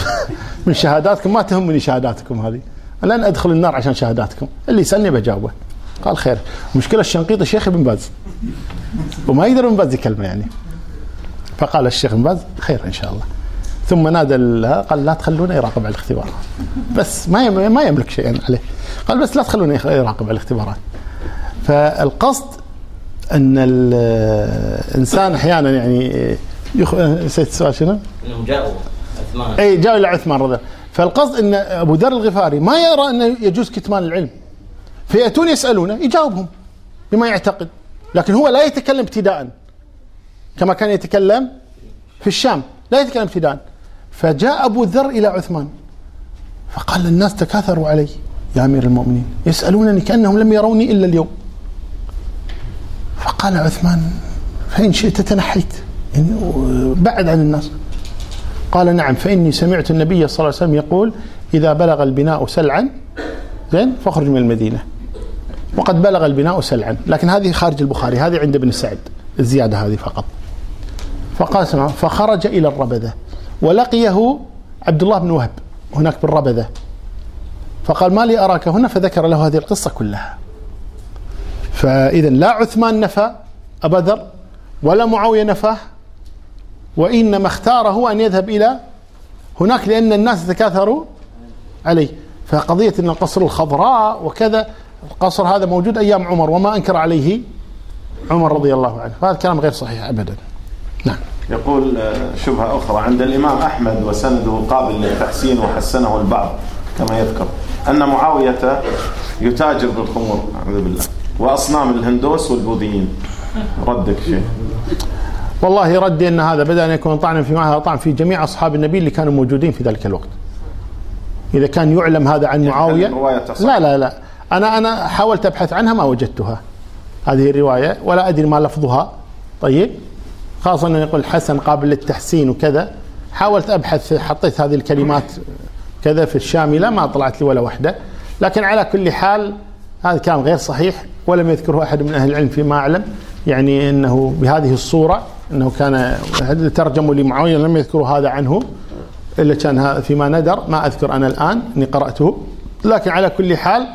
[SPEAKER 2] من شهاداتكم ما تهمني شهاداتكم هذه لن أدخل النار عشان شهاداتكم اللي يسألني بجاوبه قال خير مشكلة الشنقيطي شيخ ابن باز وما يقدر ابن باز يكلمه يعني فقال الشيخ ابن باز خير إن شاء الله ثم نادى قال لا تخلونه يراقب على الاختبار بس ما ما يملك شيئا عليه قال بس لا تخلونه يراقب على الاختبارات فالقصد ان الانسان احيانا يعني يخ... نسيت السؤال شنو؟ انهم جاؤوا عثمان اي جاؤوا الى عثمان رضي فالقصد ان ابو ذر الغفاري ما يرى انه يجوز كتمان العلم فيأتون يسألونه يجاوبهم بما يعتقد لكن هو لا يتكلم ابتداء كما كان يتكلم في الشام لا يتكلم ابتداء فجاء أبو ذر إلى عثمان فقال الناس تكاثروا علي يا أمير المؤمنين يسألونني كأنهم لم يروني إلا اليوم فقال عثمان فإن شئت تنحيت يعني بعد عن الناس قال نعم فإني سمعت النبي صلى الله عليه وسلم يقول إذا بلغ البناء سلعا زين فاخرج من المدينة وقد بلغ البناء سلعا لكن هذه خارج البخاري هذه عند ابن سعد الزيادة هذه فقط فقال فخرج إلى الربذة ولقيه عبد الله بن وهب هناك بالربذة فقال ما لي أراك هنا فذكر له هذه القصة كلها فإذا لا عثمان نفى أبا ذر ولا معاوية نفاه وإنما اختاره أن يذهب إلى هناك لأن الناس تكاثروا عليه فقضية أن القصر الخضراء وكذا القصر هذا موجود أيام عمر وما أنكر عليه عمر رضي الله عنه فهذا كلام غير صحيح أبدا نعم
[SPEAKER 3] يقول آه، شبهة أخرى عند الإمام أحمد وسنده قابل للتحسين وحسنه البعض كما يذكر أن معاوية يتاجر بالخمور أعوذ بالله وأصنام الهندوس والبوذيين ردك شيء
[SPEAKER 2] والله ردي أن هذا بدأ أن يكون طعنا في معها طعن في جميع أصحاب النبي اللي كانوا موجودين في ذلك الوقت إذا كان يعلم هذا عن يعني معاوية لا لا لا أنا أنا حاولت أبحث عنها ما وجدتها هذه الرواية ولا أدري ما لفظها طيب خاصة أنه يقول حسن قابل للتحسين وكذا حاولت أبحث حطيت هذه الكلمات كذا في الشاملة ما طلعت لي ولا واحدة لكن على كل حال هذا كان غير صحيح ولم يذكره أحد من أهل العلم فيما أعلم يعني أنه بهذه الصورة أنه كان ترجموا لمعاوية لم يذكروا هذا عنه إلا كان فيما ندر ما أذكر أنا الآن أني قرأته لكن على كل حال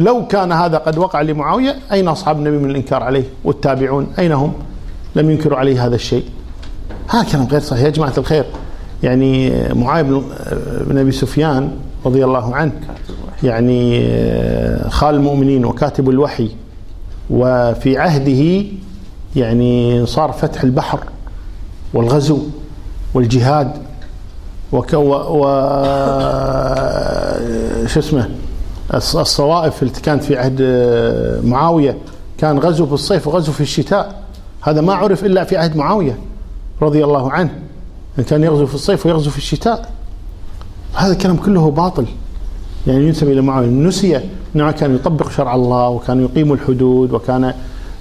[SPEAKER 2] لو كان هذا قد وقع لمعاوية أين أصحاب النبي من الإنكار عليه والتابعون أين هم لم ينكروا عليه هذا الشيء هذا كلام غير صحيح يا جماعة الخير يعني معاوية بن أبي سفيان رضي الله عنه يعني آه، خال المؤمنين وكاتب الوحي وفي عهده يعني صار فتح البحر والغزو والجهاد وكو و, و... آه، شو اسمه الصوائف التي كانت في عهد آه، معاوية كان غزو في الصيف وغزو في الشتاء هذا ما عرف إلا في عهد معاوية رضي الله عنه يعني كان يغزو في الصيف ويغزو في الشتاء هذا الكلام كله باطل يعني ينسب إلى معاوية نسي أنه كان يطبق شرع الله وكان يقيم الحدود وكان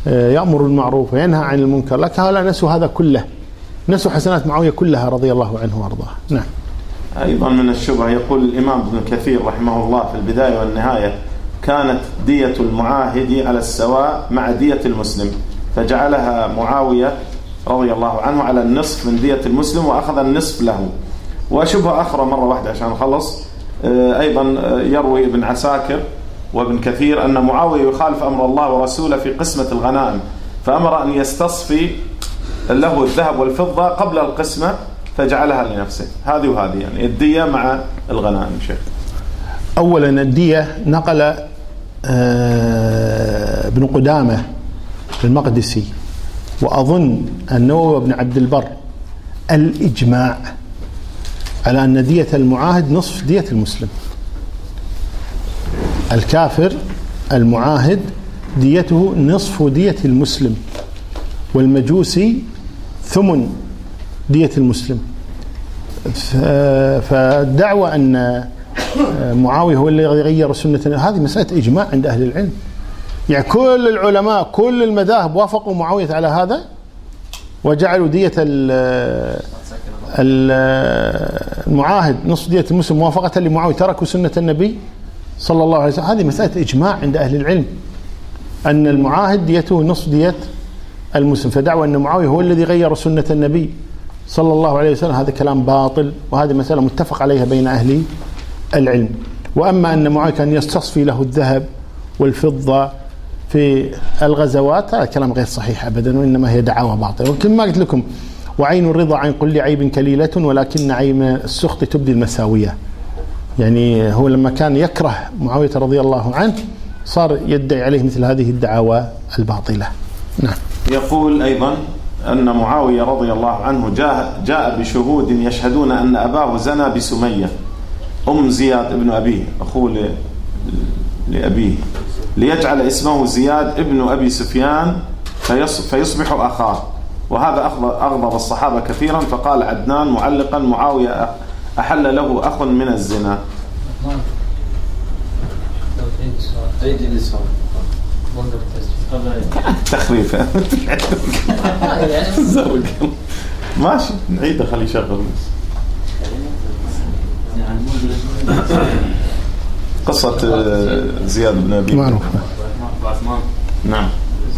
[SPEAKER 2] آه، يأمر المعروف وينهى عن المنكر لكن هؤلاء نسوا هذا كله نسوا حسنات معاوية كلها رضي الله عنه وأرضاه نعم
[SPEAKER 3] أيضا من الشبهة يقول الإمام ابن كثير رحمه الله في البداية والنهاية كانت دية المعاهد على السواء مع دية المسلم فجعلها معاوية رضي الله عنه على النصف من دية المسلم وأخذ النصف له وشبهة أخرى مرة واحدة عشان نخلص آه، أيضا آه، يروي ابن عساكر وابن كثير أن معاوية يخالف أمر الله ورسوله في قسمة الغنائم فأمر أن يستصفي له الذهب والفضة قبل القسمة فجعلها لنفسه هذه وهذه يعني الدية مع الغنائم شيخ
[SPEAKER 2] أولا الدية نقل آه، ابن قدامة المقدسي وأظن أنه ابن عبد البر الإجماع على أن دية المعاهد نصف دية المسلم الكافر المعاهد ديته نصف دية المسلم والمجوسي ثمن دية المسلم فالدعوة أن معاوية هو اللي غير سنة هذه مسألة إجماع عند أهل العلم يعني كل العلماء كل المذاهب وافقوا معاوية على هذا وجعلوا دية المعاهد نص دية المسلم موافقة لمعاوية تركوا سنة النبي صلى الله عليه وسلم هذه مسألة إجماع عند أهل العلم أن المعاهد ديته نص دية المسلم فدعوا أن معاوية هو الذي غير سنة النبي صلى الله عليه وسلم هذا كلام باطل وهذه مسألة متفق عليها بين أهل العلم وأما أن معاذ كان يستصفي له الذهب والفضة في الغزوات هذا كلام غير صحيح أبدا وإنما هي دعاوى باطلة وكما ما قلت لكم وعين الرضا عن كل عيب كليلة ولكن عين السخط تبدي المساوية يعني هو لما كان يكره معاوية رضي الله عنه صار يدعي عليه مثل هذه الدعاوى الباطلة
[SPEAKER 3] نعم يقول أيضا أن معاوية رضي الله عنه جاء, جاء بشهود يشهدون أن أباه زنى بسمية أم زياد ابن أبيه أخوه لأبيه ليجعل اسمه زياد ابن أبي سفيان فيصبح أخاه وهذا أغضب الصحابة كثيرا فقال عدنان معلقا معاوية أحل له أخ من الزنا تخريف زرق ماشي نعيده خليه يشغل قصة آه، زياد بن
[SPEAKER 2] أبي معروف نعم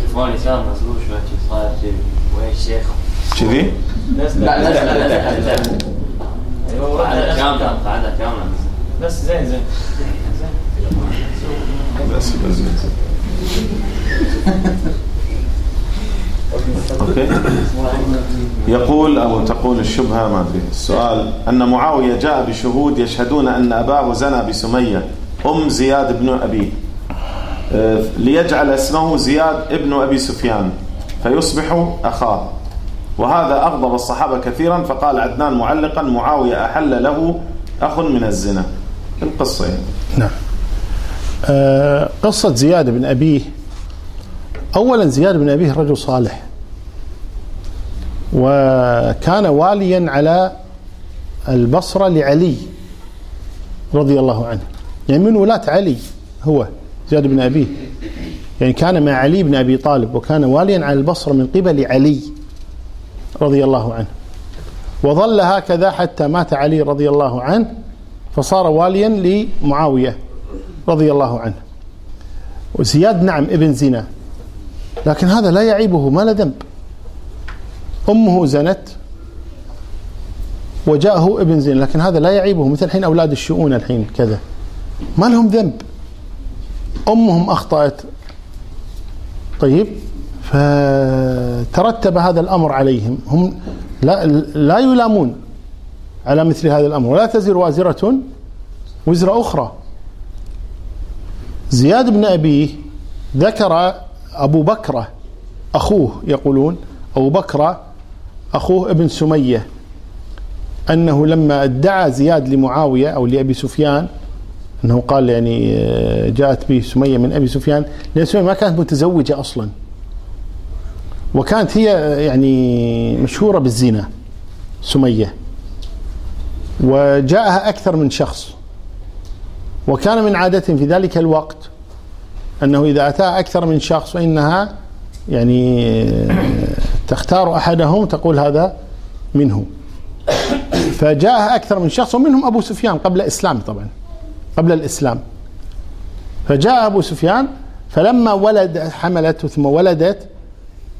[SPEAKER 2] الاسبوع صار مزلول شوية صاير
[SPEAKER 3] كذي ويا الشيخ كذي؟ لا لا لا لا لا لا لا لا بس زين زين بس زين أوكي. يقول أو تقول الشبهة ما أدري السؤال أن معاوية جاء بشهود يشهدون أن أباه زنى بسمية أم زياد بن أبيه آه، ليجعل اسمه زياد ابن أبي سفيان فيصبح أخاه وهذا أغضب الصحابة كثيرا فقال عدنان معلقا معاوية أحل له أخ من الزنا القصة يعني. نعم
[SPEAKER 2] آه، قصة زياد بن أبيه أولا زياد بن أبيه رجل صالح وكان واليا على البصرة لعلي رضي الله عنه يعني من ولاة علي هو زياد بن أبيه يعني كان مع علي بن أبي طالب وكان واليا على البصرة من قبل علي رضي الله عنه وظل هكذا حتى مات علي رضي الله عنه فصار واليا لمعاوية رضي الله عنه وزياد نعم ابن زنا لكن هذا لا يعيبه ما له ذنب أمه زنت وجاءه ابن زنا لكن هذا لا يعيبه مثل الحين أولاد الشؤون الحين كذا ما لهم ذنب أمهم أخطأت طيب فترتب هذا الأمر عليهم هم لا, لا يلامون على مثل هذا الأمر ولا تزر وازرة وزر أخرى زياد بن أبيه ذكر أبو بكرة أخوه يقولون أبو بكرة أخوه ابن سمية أنه لما ادعى زياد لمعاوية أو لأبي سفيان أنه قال يعني آه، جاءت به سمية من أبي سفيان لأن سمية ما كانت متزوجة أصلا وكانت هي آه، يعني مشهورة بالزنا سمية وجاءها أكثر من شخص وكان من عادتهم في ذلك الوقت أنه إذا اتاها أكثر من شخص فإنها يعني آه، تختار أحدهم تقول هذا منه فجاء أكثر من شخص ومنهم أبو سفيان قبل إسلام طبعا قبل الإسلام فجاء أبو سفيان فلما ولد حملته ثم ولدت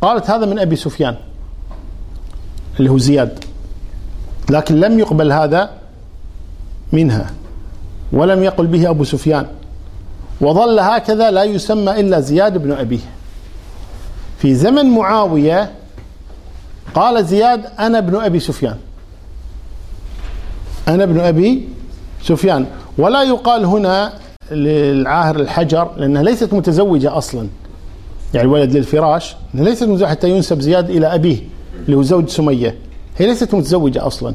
[SPEAKER 2] قالت هذا من أبي سفيان اللي هو زياد لكن لم يقبل هذا منها ولم يقل به أبو سفيان وظل هكذا لا يسمى إلا زياد بن أبيه في زمن معاوية قال زياد أنا ابن أبي سفيان أنا ابن أبي سفيان ولا يقال هنا للعاهر الحجر لأنها ليست متزوجة أصلا يعني ولد للفراش ليست متزوجة حتى ينسب زياد إلى أبيه اللي هو زوج سمية هي ليست متزوجة أصلا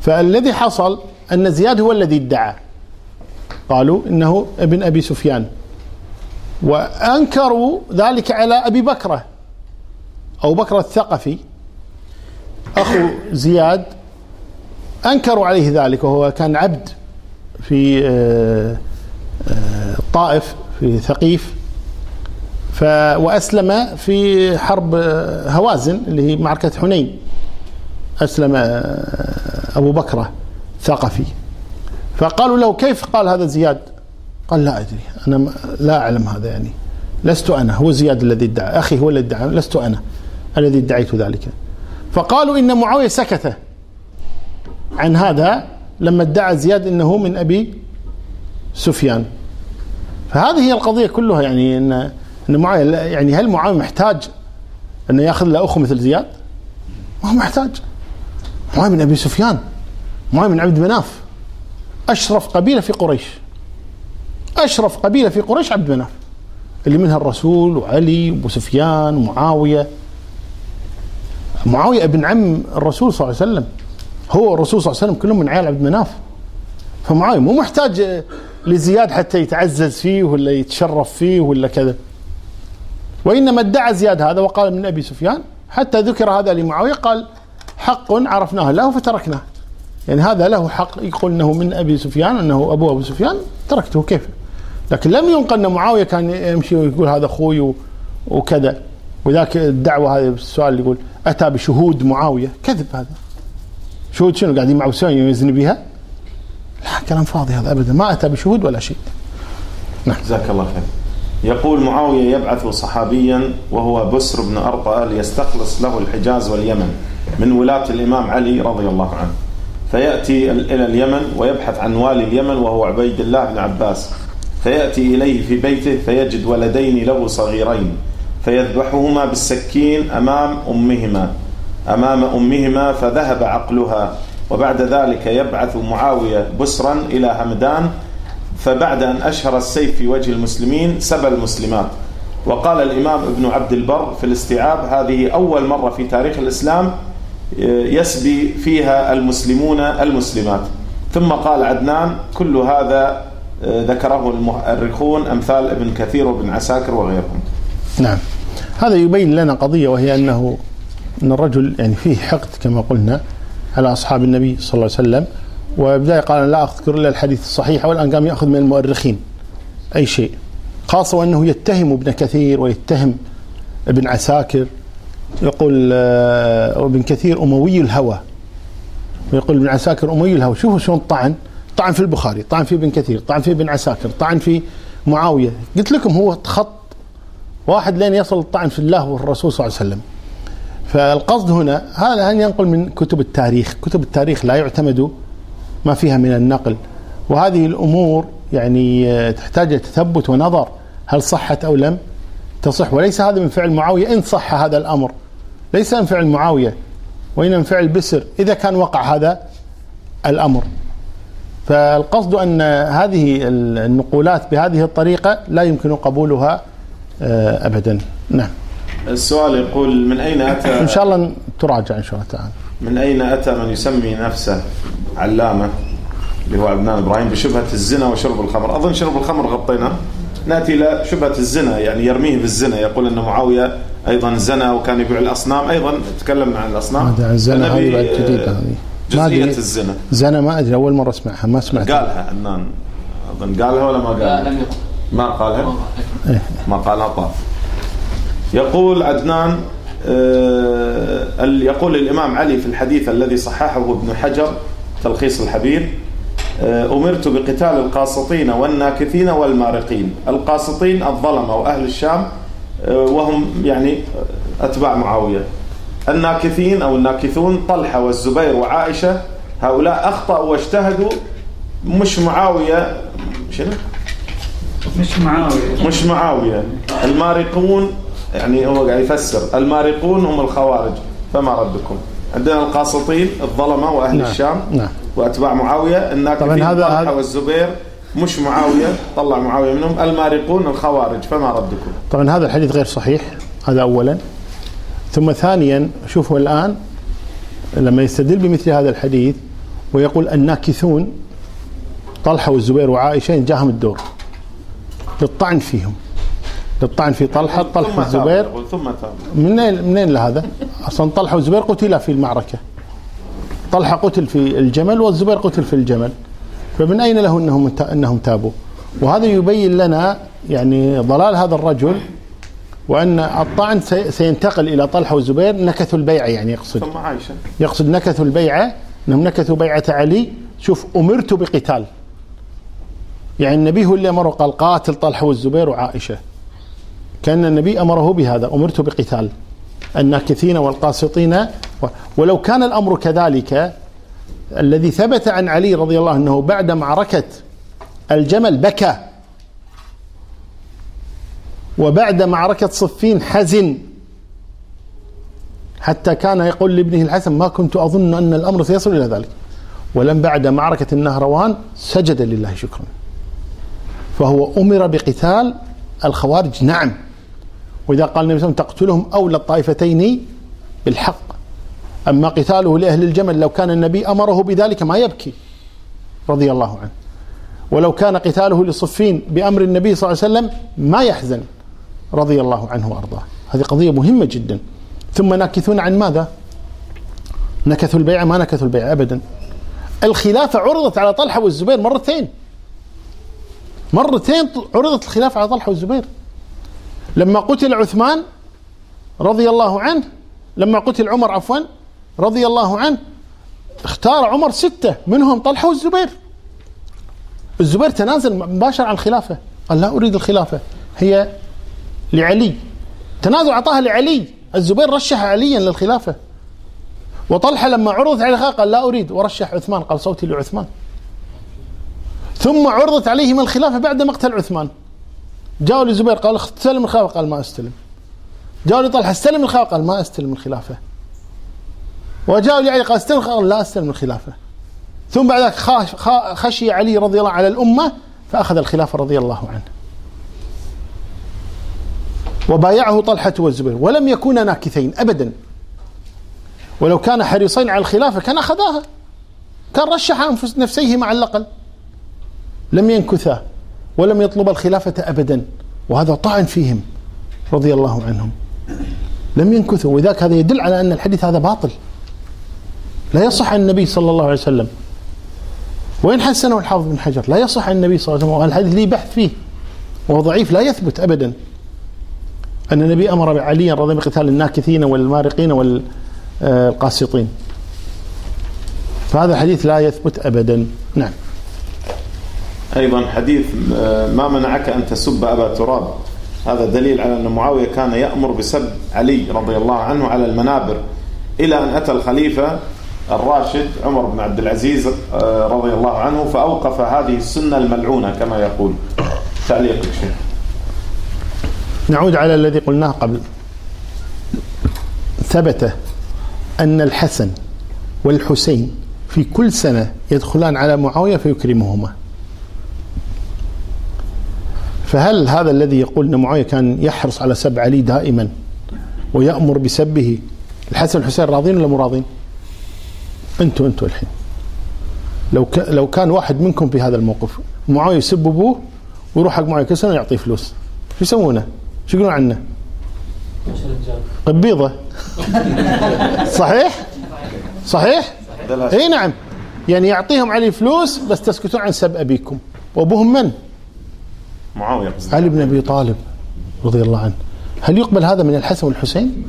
[SPEAKER 2] فالذي حصل أن زياد هو الذي ادعى قالوا إنه ابن أبي سفيان وأنكروا ذلك على أبي بكرة أو بكر الثقفي أخو زياد أنكروا عليه ذلك وهو كان عبد في الطائف آه، آه، في ثقيف ف وأسلم في حرب آه، هوازن اللي هي معركة حنين أسلم أبو بكرة ثقفي فقالوا له كيف قال هذا زياد قال لا أدري أنا لا أعلم هذا يعني لست أنا هو زياد الذي ادعى أخي هو الذي ادعى لست أنا الذي ادعيت ذلك فقالوا إن معاوية سكت عن هذا لما ادعى زياد أنه من أبي سفيان فهذه هي القضية كلها يعني أن أن معاوية يعني هل معاوية محتاج أنه يأخذ له أخو مثل زياد؟ ما هو محتاج معاوية من أبي سفيان معاوية من عبد مناف أشرف قبيلة في قريش أشرف قبيلة في قريش عبد مناف اللي منها الرسول وعلي وسفيان ومعاوية معاوية ابن عم الرسول صلى الله عليه وسلم هو الرسول صلى الله عليه وسلم كلهم من عيال عبد مناف فمعاوية مو محتاج لزياد حتى يتعزز فيه ولا يتشرف فيه ولا كذا وإنما ادعى زياد هذا وقال من أبي سفيان حتى ذكر هذا لمعاوية قال حق عرفناه له فتركناه يعني هذا له حق يقول انه من ابي سفيان انه ابو ابو سفيان تركته كيف لكن لم ينقل ان معاويه كان يمشي ويقول هذا اخوي وكذا وذاك الدعوه هذه السؤال اللي يقول اتى بشهود معاويه كذب هذا شهود شنو قاعدين مع سفيان يزن بها لا كلام فاضي هذا ابدا ما اتى بشهود ولا شيء
[SPEAKER 3] نعم جزاك الله خير يقول معاوية يبعث صحابيا وهو بسر بن أرطأ ليستخلص له الحجاز واليمن من ولاة الإمام علي رضي الله عنه فيأتي إلى اليمن ويبحث عن والي اليمن وهو عبيد الله بن عباس فيأتي إليه في بيته فيجد ولدين له صغيرين فيذبحهما بالسكين أمام أمهما أمام أمهما فذهب عقلها وبعد ذلك يبعث معاوية بسرا إلى همدان فبعد أن أشهر السيف في وجه المسلمين سبى المسلمات وقال الإمام ابن عبد البر في الاستيعاب هذه أول مرة في تاريخ الإسلام يسبي فيها المسلمون المسلمات ثم قال عدنان كل هذا آه، ذكره المؤرخون أمثال ابن كثير وابن عساكر وغيرهم
[SPEAKER 2] نعم هذا يبين لنا قضية وهي أنه أن الرجل يعني فيه حقد كما قلنا على أصحاب النبي صلى الله عليه وسلم وبداية قال لا أذكر إلا الحديث الصحيح والآن قام يأخذ من المؤرخين أي شيء خاصة وأنه يتهم ابن كثير ويتهم ابن عساكر يقول آه، ابن كثير أموي الهوى ويقول ابن عساكر أموي الهوى شوفوا شلون طعن طعن في البخاري طعن في ابن كثير طعن في ابن عساكر طعن في معاوية قلت لكم هو خط واحد لين يصل الطعن في الله والرسول صلى الله عليه وسلم فالقصد هنا هذا أن ينقل من كتب التاريخ كتب التاريخ لا يعتمد ما فيها من النقل وهذه الأمور يعني آه، تحتاج تثبت ونظر هل صحت أو لم تصح وليس هذا من فعل معاوية إن صح هذا الأمر ليس من فعل معاوية وإنما من فعل بسر إذا كان وقع هذا الأمر فالقصد أن هذه النقولات بهذه الطريقة لا يمكن قبولها آه، أبدا نعم
[SPEAKER 3] السؤال يقول من أين أتى
[SPEAKER 2] إن شاء الله تراجع إن شاء الله تعالى
[SPEAKER 3] من أين أتى من يسمي نفسه علامة اللي هو عدنان إبراهيم بشبهة الزنا وشرب الخمر أظن شرب الخمر غطيناه ناتي الى شبهه الزنا يعني يرميه بالزنا يقول ان معاويه ايضا زنى وكان يبيع الاصنام ايضا تكلمنا عن الاصنام
[SPEAKER 2] الزنا هذه بعد جديده
[SPEAKER 3] هذه آه، جزئيه
[SPEAKER 2] الزنا زنا ما ادري اول مره اسمعها ما سمعت
[SPEAKER 3] قالها عدنان اظن قالها ولا ما قالها؟ لا لم يقل ما قالها؟ ما قالها إيه. طاف يقول عدنان آه، يقول الامام علي في الحديث الذي صححه ابن حجر تلخيص الحبيب آه، أمرت بقتال القاسطين والناكثين والمارقين القاسطين الظلمة وأهل الشام آه، وهم يعني أتباع معاوية الناكثين أو الناكثون طلحة والزبير وعائشة هؤلاء أخطأوا واجتهدوا مش معاوية شنو؟ مش معاوية مش معاوية المارقون يعني هو قاعد يفسر المارقون هم الخوارج فما ردكم عندنا القاسطين الظلمة وأهل نعم. الشام نعم وأتباع معاوية الناكفين هذا طلحة هذا والزبير مش معاوية طلع معاوية منهم المارقون الخوارج فما
[SPEAKER 2] ردكم
[SPEAKER 3] طبعا
[SPEAKER 2] هذا الحديث غير صحيح هذا أولا ثم ثانيا شوفوا الآن لما يستدل بمثل هذا الحديث ويقول الناكثون طلحة والزبير وعائشة جاهم الدور للطعن فيهم للطعن في طلحة طلحة والزبير ثم منين منين لهذا أصلا طلحة والزبير قتلا في المعركة طلحة قتل في الجمل والزبير قتل في الجمل فمن أين له أنهم, أنهم تابوا وهذا يبين لنا يعني ضلال هذا الرجل وأن الطعن سينتقل إلى طلحة والزبير نكثوا البيعة يعني يقصد ثم عائشة يقصد نكثوا البيعة أنهم نكثوا بيعة علي شوف أمرت بقتال يعني النبي هو اللي أمره قال قاتل طلحة والزبير وعائشة كأن النبي أمره بهذا أمرت بقتال الناكثين والقاسطين ولو كان الأمر كذلك الذي ثبت عن علي رضي الله أنه بعد معركة الجمل بكى وبعد معركة صفين حزن حتى كان يقول لابنه الحسن ما كنت أظن أن الأمر سيصل إلى ذلك ولم بعد معركة النهروان سجد لله شكرا فهو أمر بقتال الخوارج نعم وإذا قال النبي صلى الله عليه وسلم تقتلهم أولى الطائفتين بالحق أما قتاله لأهل الجمل لو كان النبي أمره بذلك ما يبكي رضي الله عنه ولو كان قتاله لصفين بأمر النبي صلى الله عليه وسلم ما يحزن رضي الله عنه وأرضاه هذه قضية مهمة جدا ثم ناكثون عن ماذا نكثوا البيعة ما نكثوا البيعة أبدا الخلافة عرضت على طلحة والزبير مرتين مرتين عرضت الخلافة على طلحة والزبير لما قتل عثمان رضي الله عنه لما قتل عمر عفوا رضي الله عنه اختار عمر ستة منهم طلحة والزبير الزبير تنازل مباشر عن الخلافة قال لا أريد الخلافة هي لعلي تنازل أعطاها لعلي الزبير رشح عليا للخلافة وطلحة لما عرضت عليه قال لا أريد ورشح عثمان قال صوتي لعثمان ثم عرضت عليهم الخلافة بعد مقتل عثمان جاءوا للزبير قال استلم الخلافه قال ما استلم جاءوا لطلحه استلم الخلافه قال ما استلم الخلافه وجاءوا لعلي قال استلم قال لا استلم الخلافه ثم بعد ذلك خشي علي رضي الله على الامه فاخذ الخلافه رضي الله عنه وبايعه طلحه والزبير ولم يكونا ناكثين ابدا ولو كان حريصين على الخلافه كان اخذاها كان رشح نفسيهما على الاقل لم ينكثا ولم يطلب الخلافة أبدا وهذا طعن فيهم رضي الله عنهم لم ينكثوا وذاك هذا يدل على أن الحديث هذا باطل لا يصح عن النبي صلى الله عليه وسلم وإن حسنه الحافظ بن حجر لا يصح عن النبي صلى الله عليه وسلم الحديث لي بحث فيه وهو ضعيف لا يثبت أبدا أن النبي أمر بعليا رضي بقتال الناكثين والمارقين والقاسطين فهذا الحديث لا يثبت أبدا نعم
[SPEAKER 3] أيضا حديث آه، ما منعك أن تسب أبا تراب هذا دليل على أن معاوية كان يأمر بسب علي رضي الله عنه على المنابر إلى أن أتى الخليفة الراشد عمر بن عبد العزيز آه، رضي الله عنه فأوقف هذه السنة الملعونة كما يقول تعليق الشيخ
[SPEAKER 2] نعود على الذي قلناه قبل ثبت أن الحسن والحسين في كل سنة يدخلان على معاوية فيكرمهما فهل هذا الذي يقول أن معاوية كان يحرص على سب علي دائما ويأمر بسبه الحسن والحسين راضين ولا مو راضين؟ انتم انتم الحين لو ك... لو كان واحد منكم في هذا الموقف معاوية يسب ابوه ويروح حق معاوية كسنة يعطيه فلوس شو يسوونه؟ شو يقولون عنه؟ قبيضة صحيح؟ صحيح؟ اي نعم يعني يعطيهم علي فلوس بس تسكتون عن سب ابيكم وابوهم من؟ معاوية علي بن أبي طالب رضي الله عنه هل يقبل هذا من الحسن والحسين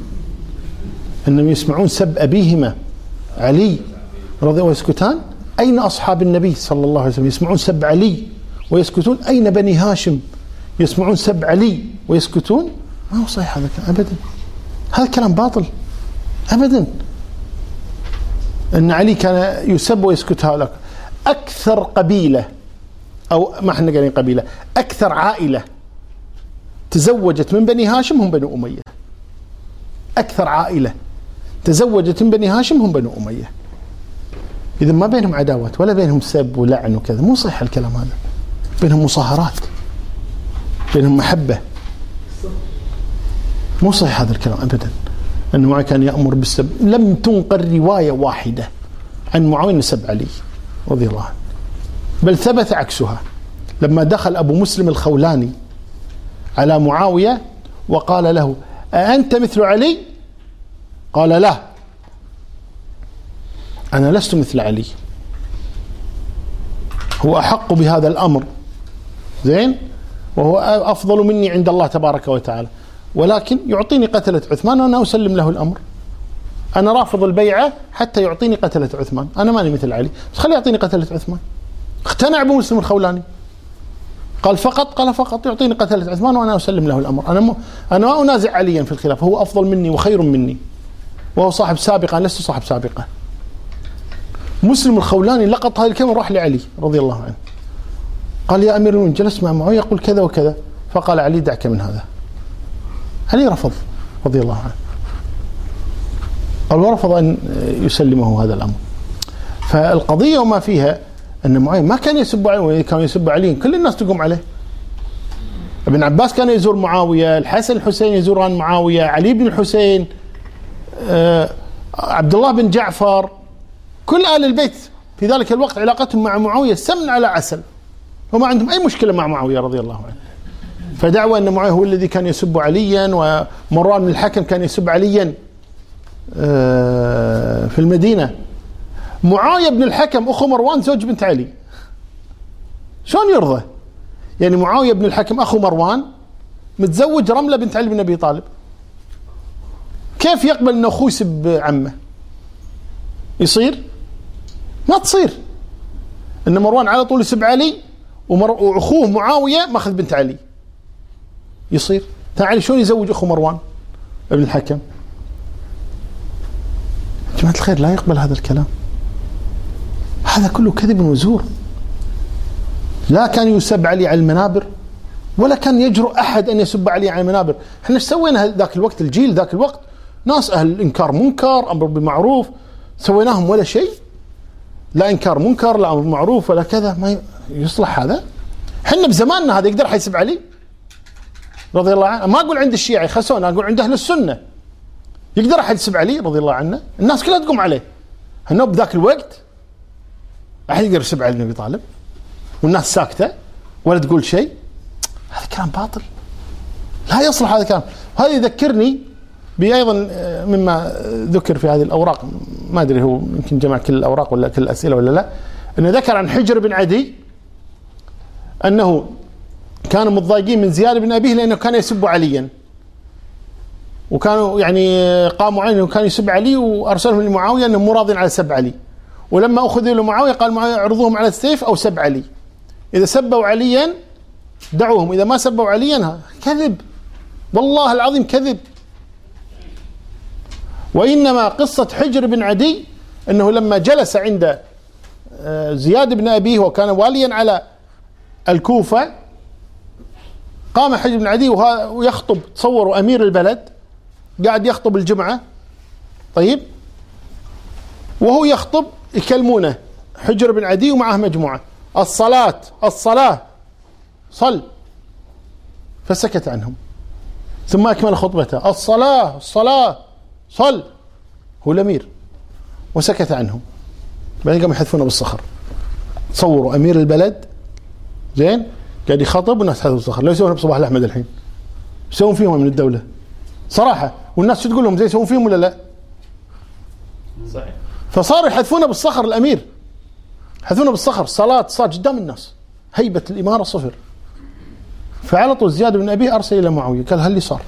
[SPEAKER 2] أنهم يسمعون سب أبيهما علي رضي ويسكتان أين أصحاب النبي صلى الله عليه وسلم يسمعون سب علي ويسكتون أين بني هاشم يسمعون سب علي ويسكتون ما هو صحيح هذا الكلام أبدا هذا كلام باطل أبدا أن علي كان يسب ويسكت هؤلاء أكثر قبيلة أو ما احنا قايلين قبيلة أكثر عائلة تزوجت من بني هاشم هم بنو أمية أكثر عائلة تزوجت من بني هاشم هم بنو أمية إذا ما بينهم عداوات ولا بينهم سب ولعن وكذا مو صحيح الكلام هذا بينهم مصاهرات بينهم محبة مو صحيح هذا الكلام أبدا أن معاوية كان يأمر بالسب لم تنقل رواية واحدة عن معاوية سب علي رضي الله عنه بل ثبت عكسها لما دخل أبو مسلم الخولاني على معاوية وقال له أأنت مثل علي قال لا أنا لست مثل علي هو أحق بهذا الأمر زين وهو أفضل مني عند الله تبارك وتعالى ولكن يعطيني قتلة عثمان وأنا أسلم له الأمر أنا رافض البيعة حتى يعطيني قتلة عثمان أنا ماني مثل علي بس خليه يعطيني قتلة عثمان اقتنع ابو مسلم الخولاني قال فقط قال فقط يعطيني قتلة عثمان وأنا أسلم له الأمر أنا م... أنا ما أنازع عليا في الخلافة هو أفضل مني وخير مني وهو صاحب سابقة أنا لست صاحب سابقة مسلم الخولاني لقط هذه الكلمة راح لعلي رضي الله عنه قال يا أمير المؤمنين جلست مع معاوية يقول كذا وكذا فقال علي دعك من هذا علي رفض رضي الله عنه قال ورفض أن يسلمه هذا الأمر فالقضية وما فيها ان معاويه ما كان يسب علي كان يسب علي كل الناس تقوم عليه ابن عباس كان يزور معاويه الحسن الحسين يزوران معاويه علي بن الحسين آه عبد الله بن جعفر كل ال البيت في ذلك الوقت علاقتهم مع معاويه سمن على عسل وما عندهم اي مشكله مع معاويه رضي الله عنه فدعوى ان معاويه هو الذي كان يسب عليا ومروان بن الحكم كان يسب عليا آه، في المدينه معاويه بن الحكم اخو مروان زوج بنت علي شلون يرضى يعني معاويه بن الحكم اخو مروان متزوج رمله بنت علي بن ابي طالب كيف يقبل ان اخوه يسب عمه يصير ما تصير ان مروان على طول يسب علي واخوه معاويه ماخذ بنت علي يصير تعالي شلون يزوج اخو مروان ابن الحكم جماعه الخير لا يقبل هذا الكلام هذا كله كذب وزور لا كان يسب علي على المنابر ولا كان يجرؤ أحد أن يسب علي على المنابر احنا ايش سوينا ذاك الوقت الجيل ذاك الوقت ناس أهل الإنكار منكر أمر بمعروف سويناهم ولا شيء لا إنكار منكر لا أمر معروف ولا كذا ما يصلح هذا احنا بزماننا هذا يقدر حيسب علي رضي الله عنه ما أقول عند الشيعة خسونا أقول عند أهل السنة يقدر أحد يسب علي رضي الله عنه الناس كلها تقوم عليه هنو بذاك الوقت أحد يسب علي بن أبي طالب والناس ساكتة ولا تقول شيء هذا كلام باطل لا يصلح هذا الكلام هذا يذكرني بأيضا آه، مما ذكر في هذه الأوراق ما أدري هو يمكن جمع كل الأوراق ولا كل الأسئلة ولا لا أنه ذكر عن حجر بن عدي أنه كانوا متضايقين من زياد بن أبيه لأنه كان يسب عليا وكانوا يعني آه، قاموا عليه وكان يسب علي وارسلهم لمعاويه انه مو راضين على سب علي ولما أخذوا معاوية قال معاوية اعرضوهم على السيف أو سب علي إذا سبوا عليا دعوهم إذا ما سبوا عليا كذب والله العظيم كذب وإنما قصة حجر بن عدي أنه لما جلس عند آه، زياد بن أبيه وكان واليا على الكوفة قام حجر بن عدي ويخطب تصوروا أمير البلد قاعد يخطب الجمعة طيب وهو يخطب يكلمونه حجر بن عدي ومعه مجموعة الصلاة الصلاة صل فسكت عنهم ثم أكمل خطبته الصلاة الصلاة صل هو الأمير وسكت عنهم بعدين قاموا يحذفونه بالصخر تصوروا أمير البلد زين قاعد يخاطب والناس تحذف بالصخر لو يسوونها بصباح الأحمد الحين يسوون فيهم من الدولة صراحة والناس شو تقول لهم زي يسوون فيهم ولا لا صحيح فصاروا يحذفونه بالصخر الامير يحذفونه بالصخر صلاه صلاه قدام الناس هيبه الاماره صفر فعلى طول زياد بن ابي ارسل الى معاويه قال هل لي صار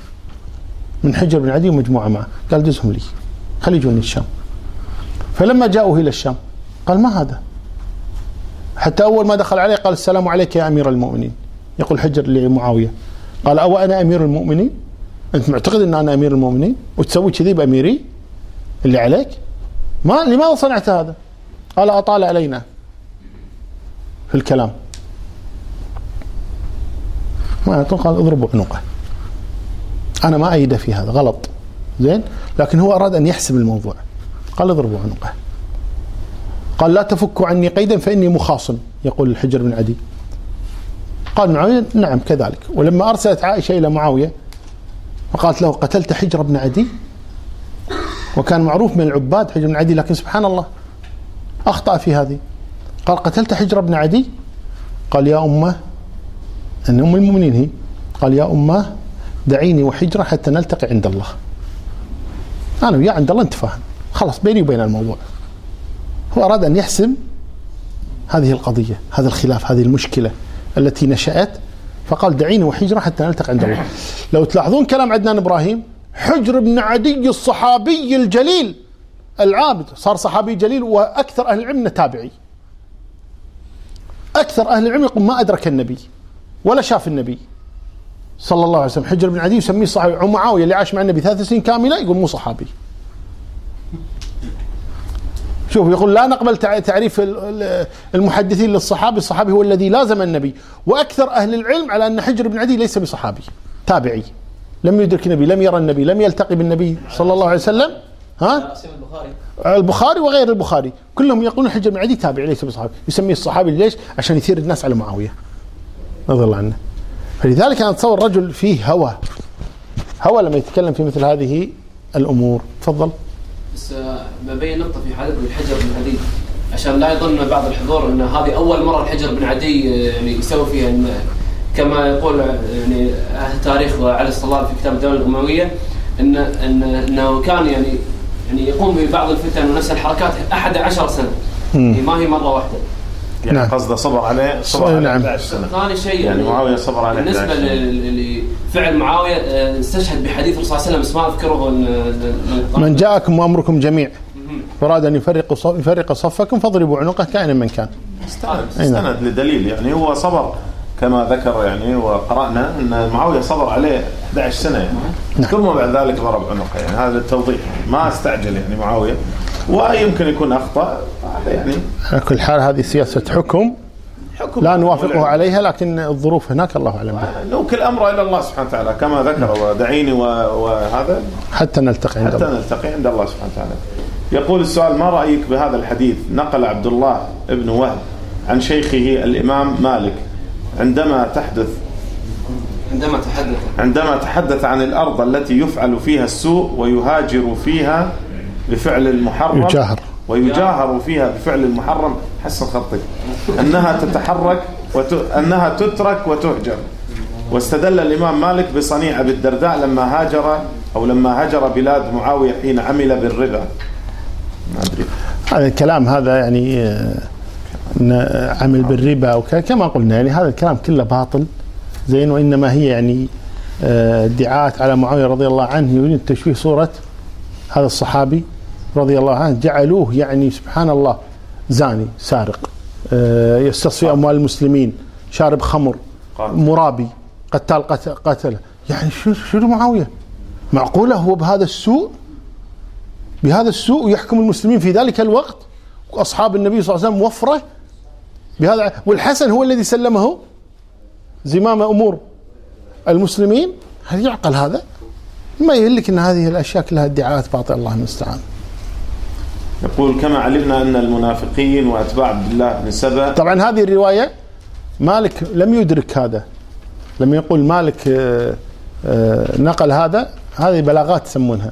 [SPEAKER 2] من حجر بن عدي ومجموعه معه قال دزهم لي خلي يجوني الشام فلما جاءوا الى الشام قال ما هذا حتى اول ما دخل عليه قال السلام عليك يا امير المؤمنين يقول حجر لمعاويه قال او انا امير المؤمنين انت معتقد ان انا امير المؤمنين وتسوي كذي باميري اللي عليك ما لماذا صنعت هذا؟ قال أطال علينا في الكلام ما قال اضربوا عنقه أنا ما أيده في هذا غلط زين لكن هو أراد أن يحسب الموضوع قال اضربوا عنقه قال لا تفكوا عني قيدا فإني مخاصم يقول الحجر بن عدي قال معاوية نعم كذلك ولما أرسلت عائشة إلى معاوية فقالت له قتلت حجر بن عدي وكان معروف من العباد حجر بن عدي لكن سبحان الله أخطأ في هذه قال قتلت حجر بن عدي قال يا أمه أن يعني أم المؤمنين هي قال يا أمه دعيني وحجرة حتى نلتقي عند الله أنا وياه عند الله نتفاهم خلاص بيني وبين الموضوع هو أراد أن يحسم هذه القضية هذا الخلاف هذه المشكلة التي نشأت فقال دعيني وحجرة حتى نلتقي عند الله لو تلاحظون كلام عدنان إبراهيم حجر بن عدي الصحابي الجليل العابد صار صحابي جليل وأكثر أهل العلم تابعي أكثر أهل العلم يقول ما أدرك النبي ولا شاف النبي صلى الله عليه وسلم حجر بن عدي يسميه صحابي معاوية اللي عاش مع النبي ثلاث سنين كاملة يقول مو صحابي شوف يقول لا نقبل تعريف المحدثين للصحابي الصحابي هو الذي لازم النبي وأكثر أهل العلم على أن حجر بن عدي ليس بصحابي تابعي لم يدرك النبي لم يرى النبي لم يلتقي بالنبي صلى الله عليه وسلم
[SPEAKER 6] ها البخاري
[SPEAKER 2] البخاري وغير البخاري كلهم يقولون حجر بن عدي تابع ليس بصحابي يسميه الصحابي ليش عشان يثير الناس على معاويه رضي الله عنه فلذلك انا اتصور رجل فيه هوى هوى لما يتكلم في مثل هذه الامور تفضل
[SPEAKER 6] بس ببين آه، نقطه في حادث الحجر بن عدي عشان لا يظن بعض الحضور ان هذه اول مره الحجر بن عدي آه، يعني يسوي فيها كما يقول يعني اهل التاريخ وعلي الصلاه في كتاب الدوله الامويه ان ان انه كان يعني يعني يقوم ببعض الفتن ونفس الحركات 11 سنه يعني ما هي مره واحده نعم.
[SPEAKER 3] يعني نعم. قصده صبر عليه صبر عليه نعم. 11 سنه ثاني شيء يعني, يعني معاويه
[SPEAKER 6] صبر عليه بالنسبه لفعل معاويه آه، استشهد بحديث الرسول صلى الله عليه وسلم بس ما اذكره
[SPEAKER 2] من جاءكم وامركم جميع اراد ان يفرق يفرق صفكم فاضربوا عنقه كائنا من كان
[SPEAKER 3] استند نعم. استند لدليل يعني هو صبر كما ذكر يعني وقرأنا أن معاوية صبر عليه 11 سنة يعني ثم بعد ذلك ضرب عنقه يعني هذا التوضيح ما استعجل يعني معاوية ويمكن يكون أخطأ يعني على
[SPEAKER 2] كل حال هذه سياسة حكم حكم لا نوافقه عليها لكن الظروف هناك الله اعلم
[SPEAKER 3] نوكل الامر الى الله سبحانه وتعالى كما ذكر نعم. ودعيني وهذا
[SPEAKER 2] حتى نلتقي عند
[SPEAKER 3] حتى الله نلتقي عند الله سبحانه وتعالى يقول السؤال ما رايك بهذا الحديث نقل عبد الله بن وهب عن شيخه الامام مالك
[SPEAKER 6] عندما تحدث
[SPEAKER 3] عندما تحدث عندما تحدث عن الأرض التي يفعل فيها السوء ويهاجر فيها بفعل المحرم
[SPEAKER 2] يجاهر
[SPEAKER 3] ويجاهر فيها بفعل المحرم حسن خطك أنها تتحرك وت... أنها تترك وتهجر واستدل الإمام مالك بصنيع أبي الدرداء لما هاجر أو لما هجر بلاد معاوية حين عمل بالربا
[SPEAKER 2] ما أدري الكلام آه، هذا يعني آه، عمل بالربا وكذا كما قلنا يعني هذا الكلام كله باطل زين وانما هي يعني آه، ادعاءات على معاويه رضي الله عنه يريد تشويه صوره هذا الصحابي رضي الله عنه جعلوه يعني سبحان الله زاني سارق آه، يستصفي اموال المسلمين شارب خمر مرابي قتال قتله يعني شو شو معاويه معقوله هو بهذا السوء بهذا السوء يحكم المسلمين في ذلك الوقت واصحاب النبي صلى الله عليه وسلم وفره بهذا والحسن هو الذي سلمه زمام امور المسلمين هل يعقل هذا؟ ما يهلك ان هذه الاشياء كلها ادعاءات باطله الله المستعان.
[SPEAKER 3] يقول كما علمنا ان المنافقين واتباع عبد الله بن سبا
[SPEAKER 2] طبعا هذه الروايه مالك لم يدرك هذا لما يقول مالك آه، آه، نقل هذا هذه بلاغات يسمونها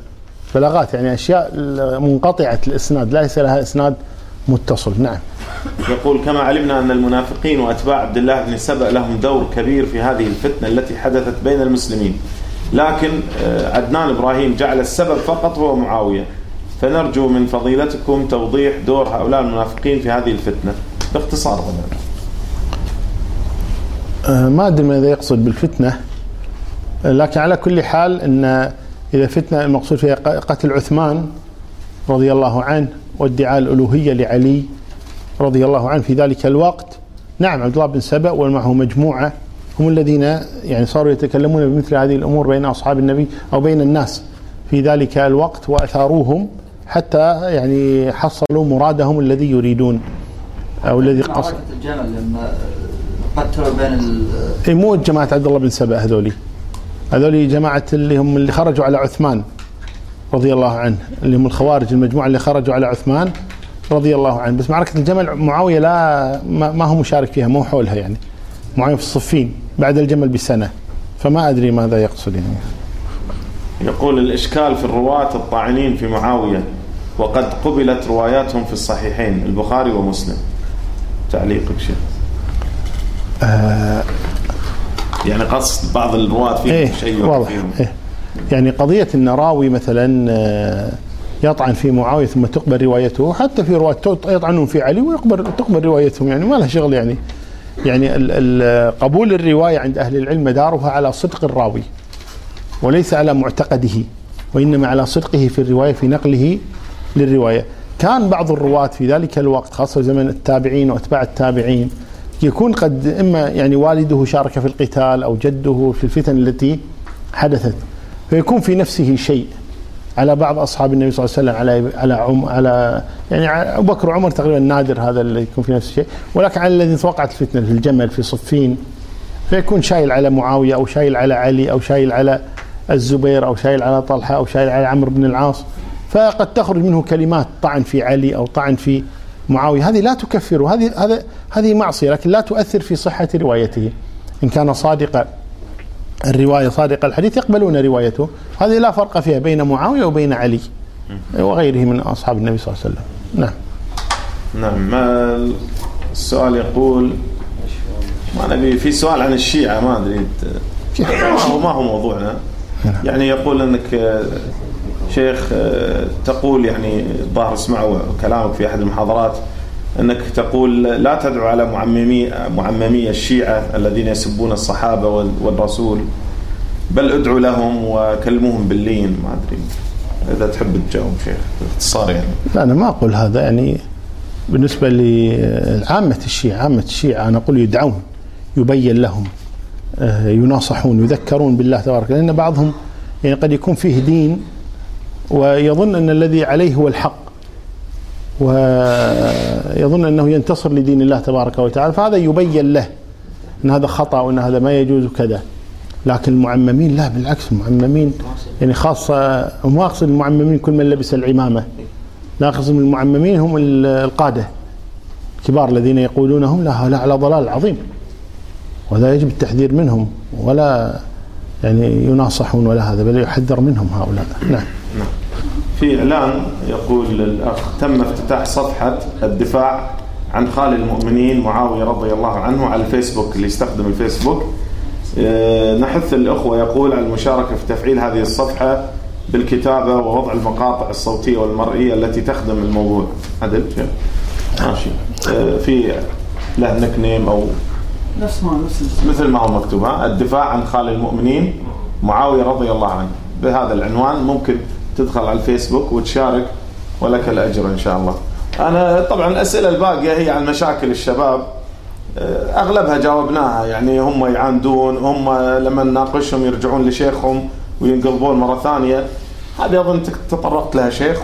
[SPEAKER 2] بلاغات يعني اشياء منقطعه الاسناد ليس لها اسناد متصل نعم
[SPEAKER 3] يقول كما علمنا أن المنافقين وأتباع عبد الله بن سبأ لهم دور كبير في هذه الفتنة التي حدثت بين المسلمين لكن آه، عدنان إبراهيم جعل السبب فقط هو معاوية فنرجو من فضيلتكم توضيح دور هؤلاء المنافقين في هذه الفتنة باختصار طبعا
[SPEAKER 2] آه، ما ادري ماذا يقصد بالفتنه لكن على كل حال ان اذا فتنه المقصود فيها قتل عثمان رضي الله عنه وادعاء الألوهية لعلي رضي الله عنه في ذلك الوقت نعم عبد الله بن سبأ ومعه مجموعة هم الذين يعني صاروا يتكلمون بمثل هذه الأمور بين أصحاب النبي أو بين الناس في ذلك الوقت وأثاروهم حتى يعني حصلوا مرادهم الذي يريدون
[SPEAKER 6] أو الذي قصد لما
[SPEAKER 2] قتلوا بين إيه، مو جماعة عبد الله بن سبأ هذولي هذولي جماعة اللي هم اللي خرجوا على عثمان رضي الله عنه اللي هم الخوارج المجموعه اللي خرجوا على عثمان رضي الله عنه بس معركه الجمل معاويه لا ما هو مشارك فيها مو حولها يعني معاويه في الصفين بعد الجمل بسنه فما ادري ماذا يقصد يعني
[SPEAKER 3] يقول الاشكال في الرواة الطاعنين في معاويه وقد قبلت رواياتهم في الصحيحين البخاري ومسلم تعليقك شيخ آه يعني قصد بعض الرواة فيهم ايه شيء واضح فيهم. ايه
[SPEAKER 2] يعني قضية أن راوي مثلا آه، يطعن في معاوية ثم تقبل روايته حتى في رواة يطعنون في علي ويقبل تقبل روايتهم يعني ما لها شغل يعني يعني قبول الرواية عند أهل العلم مدارها على صدق الراوي وليس على معتقده وإنما على صدقه في الرواية في نقله للرواية كان بعض الرواة في ذلك الوقت خاصة زمن التابعين وأتباع التابعين يكون قد إما يعني والده شارك في القتال أو جده في الفتن التي حدثت فيكون في نفسه شيء على بعض اصحاب النبي صلى الله عليه وسلم على على عم على يعني ابو بكر وعمر تقريبا نادر هذا اللي يكون في نفس الشيء ولكن على الذين توقعت الفتنه في الجمل في صفين فيكون شايل على معاويه او شايل على علي او شايل على الزبير او شايل على طلحه او شايل على عمرو بن العاص فقد تخرج منه كلمات طعن في علي او طعن في معاويه هذه لا تكفر هذه هذا هذه معصيه لكن لا تؤثر في صحه روايته ان كان صادقا الرواية صادق الحديث يقبلون روايته هذه لا فرق فيها بين معاوية وبين علي وغيره من أصحاب النبي صلى الله عليه وسلم نعم
[SPEAKER 3] نعم ما السؤال يقول ما نبي في سؤال عن الشيعة ما أدري ما هو ما هو موضوعنا نعم. يعني يقول أنك شيخ تقول يعني الظاهر اسمعوا كلامك في أحد المحاضرات انك تقول لا تدعو على معممي معممي الشيعه الذين يسبون الصحابه والرسول بل ادعو لهم وكلمهم باللين ما ادري اذا تحب تجاوب شيخ باختصار يعني لا
[SPEAKER 2] انا ما اقول هذا يعني بالنسبه لعامه الشيعه عامه الشيعه انا اقول يدعون يبين لهم آه، يناصحون يذكرون بالله تبارك لان بعضهم يعني قد يكون فيه دين ويظن ان الذي عليه هو الحق ويظن أنه ينتصر لدين الله تبارك وتعالى فهذا يبين له أن هذا خطأ وأن هذا ما يجوز كذا لكن المعممين لا بالعكس المعممين يعني خاصة ما أقصد المعممين كل من لبس العمامة لا أقصد المعممين هم القادة الكبار الذين يقولونهم لا هؤلاء على ضلال عظيم ولا يجب التحذير منهم ولا يعني يناصحون ولا هذا بل يحذر منهم هؤلاء نعم
[SPEAKER 3] في إعلان يقول الأخ تم افتتاح صفحة الدفاع عن خال المؤمنين معاوية رضي الله عنه على الفيسبوك اللي يستخدم الفيسبوك آه، نحث الأخوة يقول على المشاركة في تفعيل هذه الصفحة بالكتابة ووضع المقاطع الصوتية والمرئية التي تخدم الموضوع عدل ماشي آه، في له نك نيم أو مثل ما هو مكتوب الدفاع عن خال المؤمنين معاوية رضي الله عنه بهذا العنوان ممكن تدخل على الفيسبوك وتشارك ولك الأجر إن شاء الله أنا طبعا الأسئلة الباقية هي عن مشاكل الشباب آه، أغلبها جاوبناها يعني هم يعاندون هم لما نناقشهم يرجعون لشيخهم وينقلبون مرة ثانية هذه أظن تطرقت لها شيخ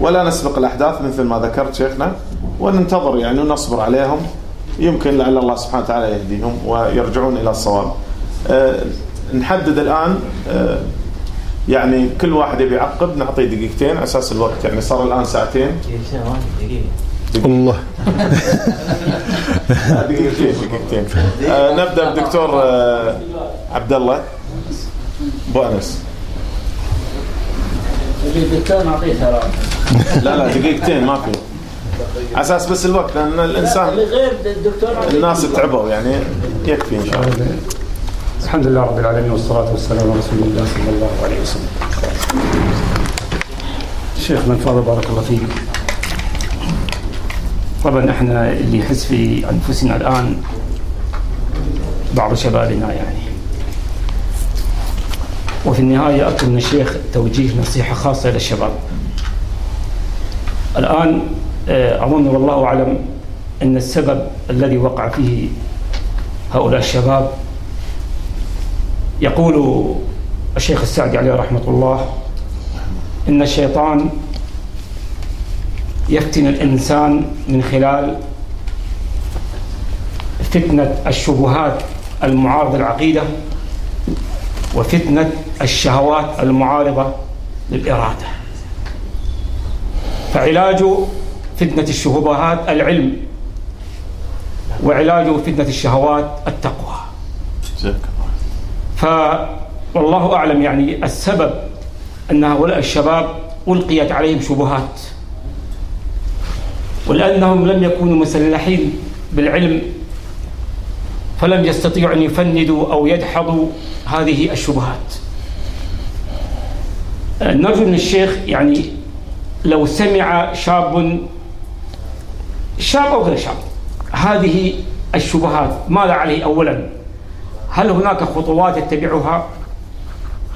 [SPEAKER 3] ولا نسبق الأحداث مثل ما ذكرت شيخنا وننتظر يعني ونصبر عليهم يمكن لعل الله سبحانه وتعالى يهديهم ويرجعون إلى الصواب آه، نحدد الآن أه يعني كل واحد يبي يعقب نعطيه دقيقتين على اساس الوقت يعني صار الان ساعتين
[SPEAKER 2] دقيقة.
[SPEAKER 3] الله دقيقتين دقيقتين آه نبدا بالدكتور آه عبد الله ابو انس لا لا دقيقتين ما في على اساس بس الوقت لان الانسان الناس تعبوا يعني يكفي ان شاء الله
[SPEAKER 7] الحمد لله رب العالمين والصلاة والسلام على رسول الله صلى الله عليه وسلم شيخنا الفاضل بارك الله فيك طبعا احنا اللي نحس في انفسنا الان بعض شبابنا يعني وفي النهاية أطلب من الشيخ توجيه نصيحة خاصة للشباب الآن أظن والله أعلم أن السبب الذي وقع فيه هؤلاء الشباب يقول الشيخ السعدي عليه رحمة الله إن الشيطان يفتن الإنسان من خلال فتنة الشبهات المعارضة للعقيدة وفتنة الشهوات المعارضة للإرادة فعلاج فتنة الشبهات العلم وعلاج فتنة الشهوات التقوى فوالله أعلم يعني السبب أن هؤلاء الشباب ألقيت عليهم شبهات ولأنهم لم يكونوا مسلحين بالعلم فلم يستطيعوا أن يفندوا أو يدحضوا هذه الشبهات نرجو من الشيخ يعني لو سمع شاب شاب أو غير شاب هذه الشبهات ماذا عليه أولا هل هناك خطوات يتبعها؟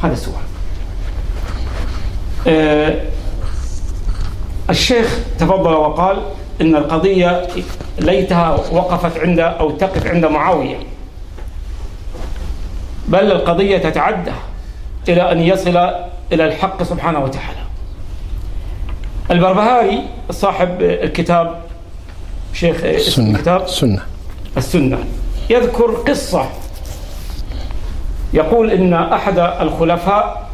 [SPEAKER 7] هذا السؤال. أه الشيخ تفضل وقال ان القضيه ليتها وقفت عند او تقف عند معاويه. بل القضيه تتعدى الى ان يصل الى الحق سبحانه وتعالى. البربهاري صاحب الكتاب شيخ
[SPEAKER 2] السنة
[SPEAKER 7] الكتاب
[SPEAKER 2] السنة
[SPEAKER 7] السنة يذكر قصة يقول إن أحد الخلفاء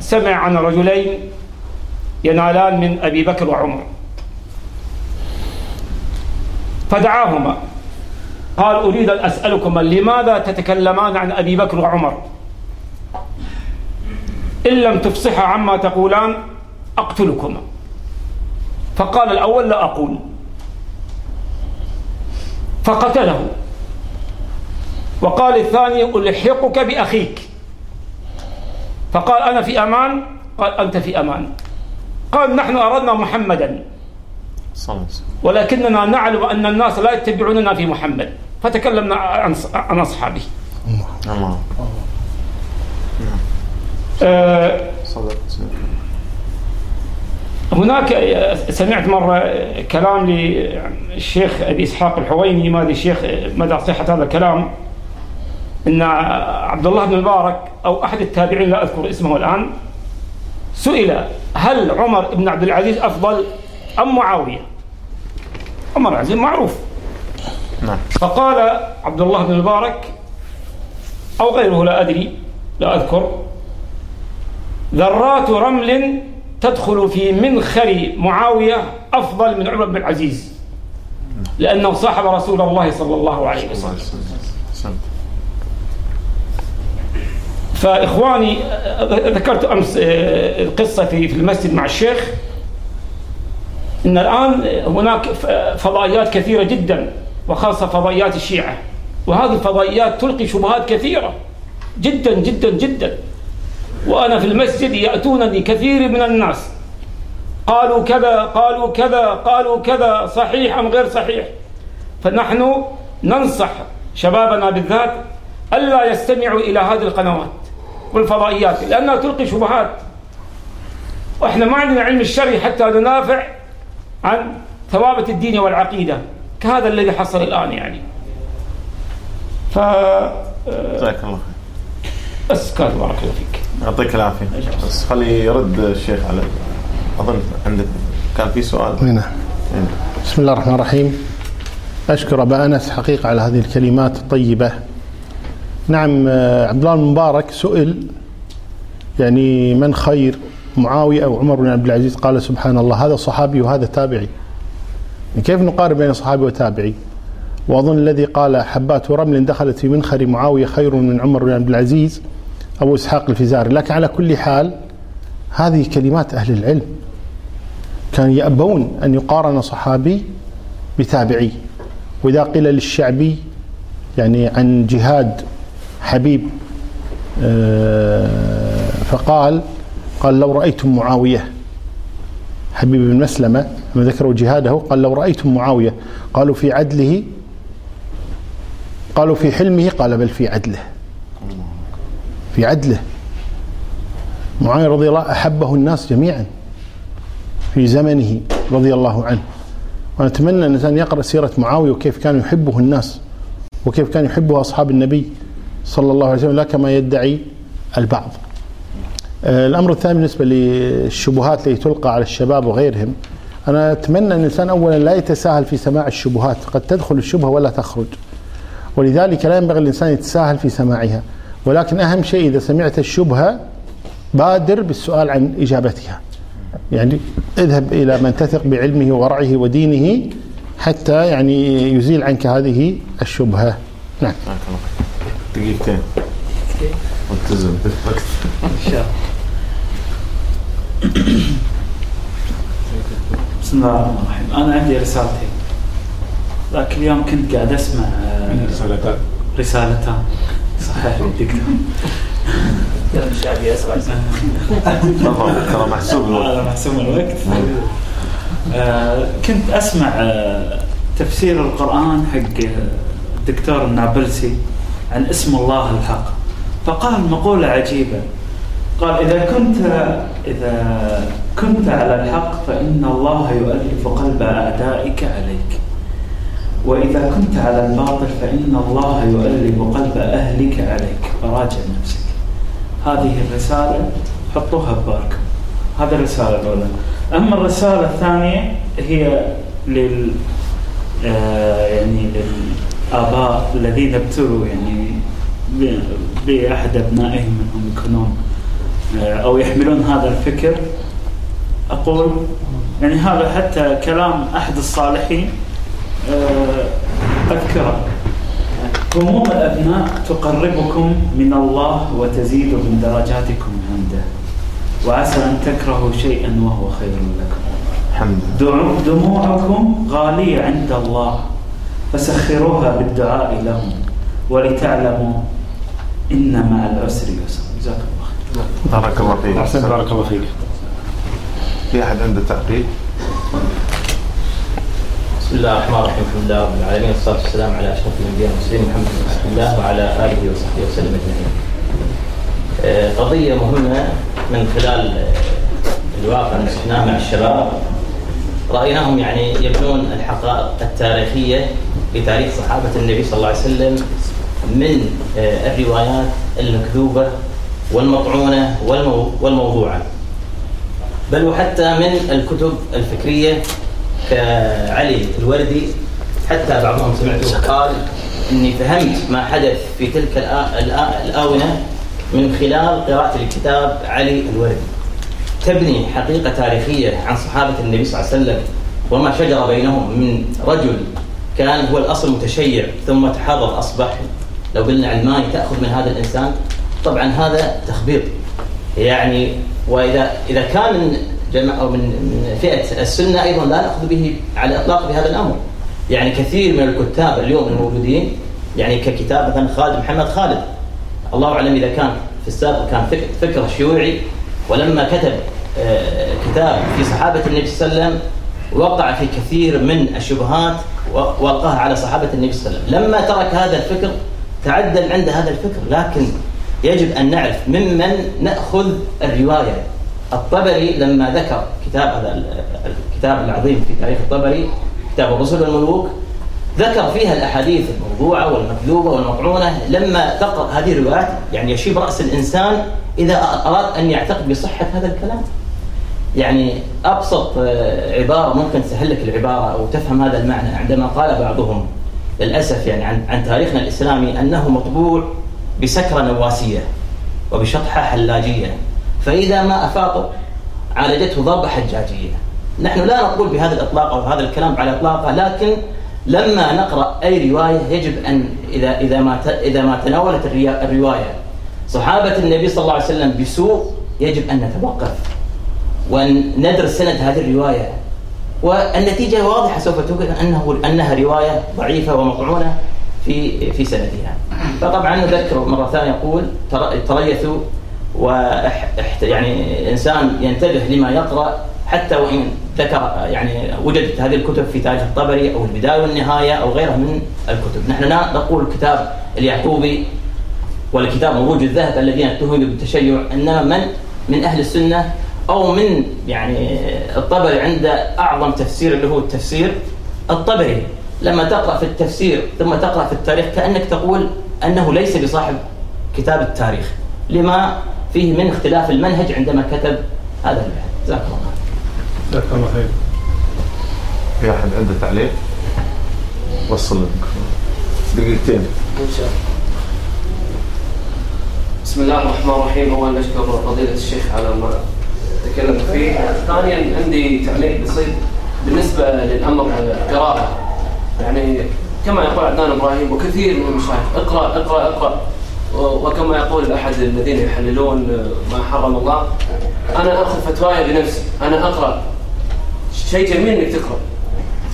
[SPEAKER 7] سمع عن رجلين ينالان من أبي بكر وعمر فدعاهما قال أريد أن أسألكما لماذا تتكلمان عن أبي بكر وعمر إن لم تفصحا عما تقولان أقتلكما فقال الأول لا أقول فقتله وقال الثاني ألحقك بأخيك فقال أنا في أمان قال أنت في أمان قال نحن أردنا محمدا ولكننا نعلم أن الناس لا يتبعوننا في محمد فتكلمنا عن عن أصحابه نعم. الله هناك آه، سمعت مرة آه، كلام للشيخ أبي إسحاق الحويني ما أدري الشيخ آه، مدى صحة هذا الكلام ان عبد الله بن المبارك او احد التابعين لا اذكر اسمه الان سئل هل عمر بن عبد العزيز افضل ام معاويه؟ عمر عزيز معروف نعم فقال عبد الله بن المبارك او غيره لا ادري لا اذكر ذرات رمل تدخل في منخر معاويه افضل من عمر بن العزيز لانه صاحب رسول الله صلى الله عليه وسلم فإخواني ذكرت أمس آه، القصة في المسجد مع الشيخ أن الآن هناك فضائيات كثيرة جدا وخاصة فضائيات الشيعة وهذه الفضائيات تلقي شبهات كثيرة جدا جدا جدا وأنا في المسجد يأتونني كثير من الناس قالوا كذا قالوا كذا قالوا كذا صحيح أم غير صحيح فنحن ننصح شبابنا بالذات ألا يستمعوا إلى هذه القنوات والفضائيات لأنها تلقي شبهات وإحنا ما عندنا علم الشرع حتى ننافع عن ثوابت الدين والعقيدة كهذا الذي حصل الآن يعني
[SPEAKER 3] ف جزاك
[SPEAKER 7] الله بس بارك الله فيك
[SPEAKER 3] يعطيك العافية بس خلي يرد الشيخ على أظن عندك كان في سؤال نعم.
[SPEAKER 2] هنا إيه. بسم الله الرحمن الرحيم أشكر أبا أنس حقيقة على هذه الكلمات الطيبة نعم آه، عبد الله المبارك سئل يعني من خير معاوية أو عمر بن عبد العزيز قال سبحان الله هذا صحابي وهذا تابعي يعني كيف نقارب بين صحابي وتابعي وأظن الذي قال حبات رمل دخلت في منخر معاوية خير من عمر بن عبد العزيز أبو إسحاق الفزاري لكن على كل حال هذه كلمات أهل العلم كانوا يأبون أن يقارن صحابي بتابعي وإذا قيل للشعبي يعني عن جهاد حبيب آه، فقال قال لو رأيتم معاوية حبيب بن مسلمة لما ذكروا جهاده قال لو رأيتم معاوية قالوا في عدله قالوا في حلمه قال بل في عدله في عدله معاوية رضي الله أحبه الناس جميعا في زمنه رضي الله عنه ونتمنى أن الإنسان يقرأ سيرة معاوية وكيف كان يحبه الناس وكيف كان يحبه أصحاب النبي صلى الله عليه وسلم لا كما يدعي البعض آه، الأمر الثاني بالنسبة للشبهات التي تلقى على الشباب وغيرهم أنا أتمنى أن الإنسان أولا لا يتساهل في سماع الشبهات قد تدخل الشبهة ولا تخرج ولذلك لا ينبغي الإنسان يتساهل في سماعها ولكن أهم شيء إذا سمعت الشبهة بادر بالسؤال عن إجابتها يعني اذهب إلى من تثق بعلمه ورعه ودينه حتى يعني يزيل عنك هذه الشبهة نعم
[SPEAKER 3] دقيقتين التزم والتزم بالوقت ان شاء
[SPEAKER 8] الله بسم الله الرحمن الرحيم انا عندي رسالتين ذاك اليوم كنت قاعد اسمع آه، رسالتان رسالتان صحيح الدكتور
[SPEAKER 3] ترى محسوب
[SPEAKER 8] الوقت آه، محسوب الوقت آه، كنت اسمع تفسير القران حق الدكتور النابلسي عن اسم الله الحق فقال مقولة عجيبة قال إذا كنت إذا كنت على الحق فإن الله يؤلف قلب أعدائك عليك وإذا كنت على الباطل فإن الله يؤلف قلب أهلك عليك فراجع نفسك هذه الرسالة حطوها ببالكم هذه الرسالة الأولى أما الرسالة الثانية هي لل آه، يعني لل آباء الذين ابتلوا يعني بأحد أبنائهم أنهم يكونون آه، أو يحملون هذا الفكر أقول يعني هذا حتى كلام أحد الصالحين آه، أذكره هموم الأبناء تقربكم من الله وتزيد من درجاتكم عنده وعسى أن تكرهوا شيئا وهو خير لكم دموعكم غالية عند الله فسخروها بالدعاء لهم ولتعلموا إن مع العسر يسر جزاك الله
[SPEAKER 3] خير بارك الله فيك أحسن
[SPEAKER 2] بارك الله فيك
[SPEAKER 3] في أحد عنده تعقيب؟
[SPEAKER 9] بسم الله الرحمن الرحيم الحمد لله رب العالمين والصلاه والسلام على اشرف الانبياء والمرسلين محمد بن الله وعلى اله وصحبه وسلم اجمعين. آه، قضيه مهمه من خلال آه، الواقع اللي مع الشباب رايناهم يعني يبنون الحقائق التاريخيه لتاريخ صحابه النبي صلى الله عليه وسلم من آه، الروايات المكذوبه والمطعونه والموضوعه بل وحتى من الكتب الفكريه كعلي الوردي حتى بعضهم سمعته قال اني فهمت ما حدث في تلك الاونه من خلال قراءه الكتاب علي الوردي تبني حقيقة تاريخية عن صحابة النبي صلى الله عليه وسلم وما شجر بينهم من رجل كان هو الأصل متشيع ثم تحرر أصبح لو قلنا الماء تأخذ من هذا الإنسان طبعا هذا تخبيط يعني واذا اذا كان من جماعه او من فئه السنه ايضا لا ناخذ به على الاطلاق بهذا الامر. يعني كثير من الكتاب اليوم الموجودين يعني ككتاب مثلا خالد محمد خالد الله اعلم اذا كان في السابق كان فكر شيوعي ولما كتب آه، كتاب في صحابة النبي صلى الله عليه وسلم وقع في كثير من الشبهات والقاها على صحابة النبي صلى الله عليه وسلم لما ترك هذا الفكر تعدل عند هذا الفكر لكن يجب أن نعرف ممن نأخذ الرواية الطبري لما ذكر كتاب هذا الكتاب العظيم في تاريخ الطبري كتاب الرسل والملوك ذكر فيها الاحاديث الموضوعه والمكذوبه والمطعونه لما تقرا هذه الروايات يعني يشيب راس الانسان اذا اراد ان يعتقد بصحه هذا الكلام. يعني ابسط آه، عباره ممكن تسهل لك العباره او تفهم هذا المعنى عندما قال بعضهم للاسف يعني عن, عن تاريخنا الاسلامي انه مطبوع بسكره نواسيه وبشطحه حلاجيه فاذا ما افاق عالجته ضربه حجاجيه. نحن لا نقول بهذا الاطلاق او هذا الكلام على اطلاقه لكن لما نقرأ أي رواية يجب أن إذا إذا ما إذا ما تناولت الرواية صحابة النبي صلى الله عليه وسلم بسوء يجب أن نتوقف وأن ندرس سند هذه الرواية والنتيجة واضحة سوف توجد أنه أنها رواية ضعيفة ومطعونة في في سندها فطبعا نذكر مرة ثانية يقول تريثوا و يعني إنسان ينتبه لما يقرأ حتى وإن ذكر يعني وجدت هذه الكتب في تاج الطبري او البدايه والنهايه او غيرها من الكتب، نحن لا نقول كتاب اليعقوبي ولا كتاب مروج الذهب الذين اتهموا بالتشيع انما من من اهل السنه او من يعني الطبري عنده اعظم تفسير اللي هو التفسير الطبري لما تقرا في التفسير ثم تقرا في التاريخ كانك تقول انه ليس بصاحب كتاب التاريخ لما فيه من اختلاف المنهج عندما كتب هذا البحث جزاك الله جزاك
[SPEAKER 3] الله خير في احد عنده تعليق؟ وصل الميكروفون دقيقتين ان شاء الله
[SPEAKER 10] بسم الله الرحمن الرحيم اولا نشكر فضيلة الشيخ على ما تكلم فيه ثانيا عندي تعليق بسيط بالنسبة للأمر القراءة يعني كما يقول عدنان إبراهيم وكثير من المشايخ اقرأ اقرأ اقرأ وكما يقول أحد الذين يحللون ما حرم الله أنا أخذ فتواي بنفسي أنا أقرأ شيء جميل انك تقرا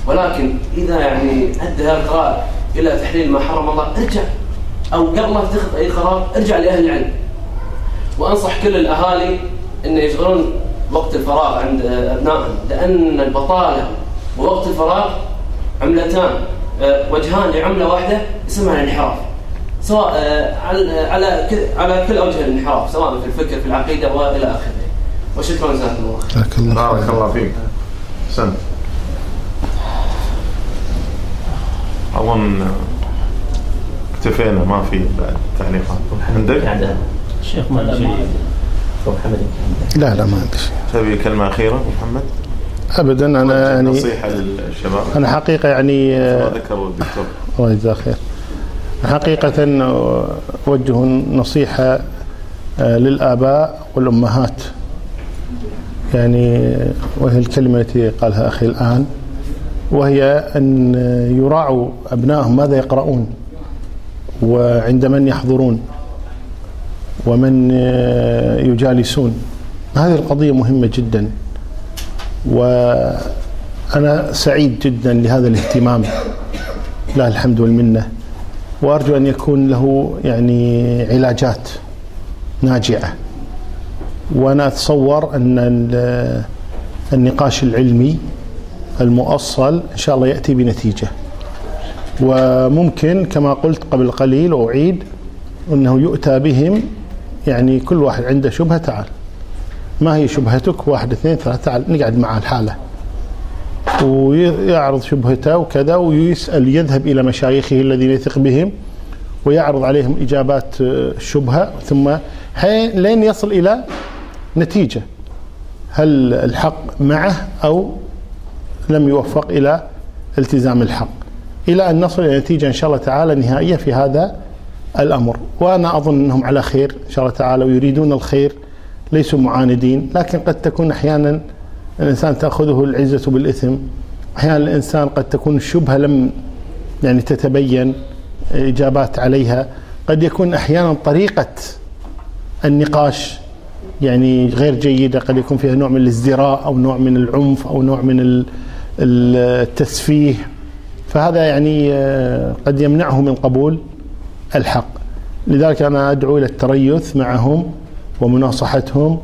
[SPEAKER 10] ولكن اذا يعني ادى القراءه الى تحليل ما حرم الله ارجع او قبل ما تتخذ اي قرار ارجع لاهل العلم وانصح كل الاهالي انه يشغلون وقت الفراغ عند ابنائهم لان البطاله ووقت الفراغ عملتان آه، وجهان لعمله واحده اسمها الانحراف سواء آه، على آه، على على كل اوجه الانحراف سواء في الفكر في العقيده والى اخره وشكرا جزاكم الله بارك الله فيك
[SPEAKER 3] سنة أظن اكتفينا ما في بعد تعليقات عندك؟ شيخ
[SPEAKER 2] محمد لا لا ما عندي شيء
[SPEAKER 3] تبي كلمة أخيرة محمد؟
[SPEAKER 2] ابدا انا يعني نصيحه للشباب انا حقيقه يعني ذكر الدكتور آه، الله يجزاه خير حقيقه اوجه نصيحه آه، للاباء والامهات يعني وهي الكلمة التي قالها أخي الآن وهي أن يراعوا أبنائهم ماذا يقرؤون وعند من يحضرون ومن يجالسون هذه القضية مهمة جدا وأنا سعيد جدا لهذا الاهتمام لا الحمد والمنة وأرجو أن يكون له يعني علاجات ناجعة وانا اتصور ان النقاش العلمي المؤصل ان شاء الله ياتي بنتيجه وممكن كما قلت قبل قليل واعيد انه يؤتى بهم يعني كل واحد عنده شبهه تعال ما هي شبهتك واحد اثنين ثلاثة تعال نقعد معاه الحالة ويعرض شبهته وكذا ويسأل يذهب إلى مشايخه الذين يثق بهم ويعرض عليهم إجابات الشبهة آه، ثم لين يصل إلى نتيجة هل الحق معه أو لم يوفق إلى التزام الحق إلى أن نصل إلى نتيجة إن شاء الله تعالى نهائية في هذا الأمر وأنا أظن أنهم على خير إن شاء الله تعالى ويريدون الخير ليسوا معاندين لكن قد تكون أحيانا الإنسان تأخذه العزة بالإثم أحيانا الإنسان قد تكون الشبهة لم يعني تتبين إجابات عليها قد يكون أحيانا طريقة النقاش يعني غير جيدة قد يكون فيها نوع من الازدراء أو نوع من العنف أو نوع من التسفيه فهذا يعني آه، قد يمنعه من قبول الحق لذلك أنا أدعو إلى التريث معهم ومناصحتهم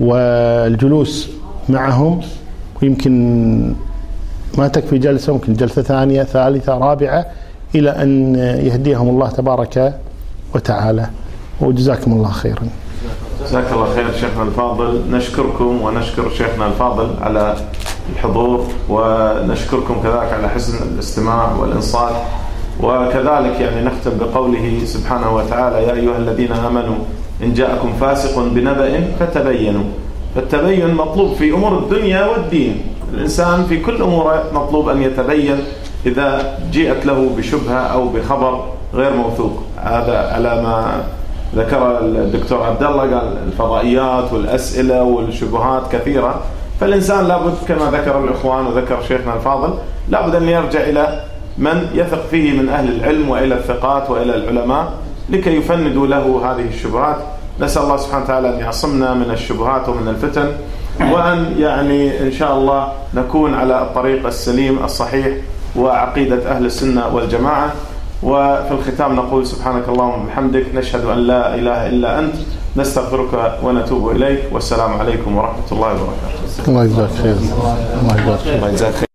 [SPEAKER 2] والجلوس معهم ويمكن ما تكفي جلسة ممكن جلسة ثانية ثالثة رابعة إلى أن يهديهم الله تبارك وتعالى وجزاكم الله خيرا
[SPEAKER 3] جزاك الله خير شيخنا الفاضل نشكركم ونشكر شيخنا الفاضل على الحضور ونشكركم كذلك على حسن الاستماع والإنصات وكذلك يعني نختم بقوله سبحانه وتعالى يا أيها الذين آمنوا إن جاءكم فاسق بنبأ فتبينوا فالتبين مطلوب في أمور الدنيا والدين الإنسان في كل أموره مطلوب أن يتبين إذا جئت له بشبهة أو بخبر غير موثوق هذا على ما ذكر الدكتور عبد الله قال الفضائيات والاسئله والشبهات كثيره فالانسان لابد كما ذكر الاخوان وذكر شيخنا الفاضل لابد ان يرجع الى من يثق فيه من اهل العلم والى الثقات والى العلماء لكي يفندوا له هذه الشبهات نسال الله سبحانه وتعالى ان يعصمنا من الشبهات ومن الفتن وان يعني ان شاء الله نكون على الطريق السليم الصحيح وعقيده اهل السنه والجماعه وفي الختام نقول سبحانك اللهم وبحمدك نشهد أن لا إله إلا أنت نستغفرك ونتوب إليك والسلام عليكم ورحمة الله وبركاته الله يجزاك خير الله يجزاك خير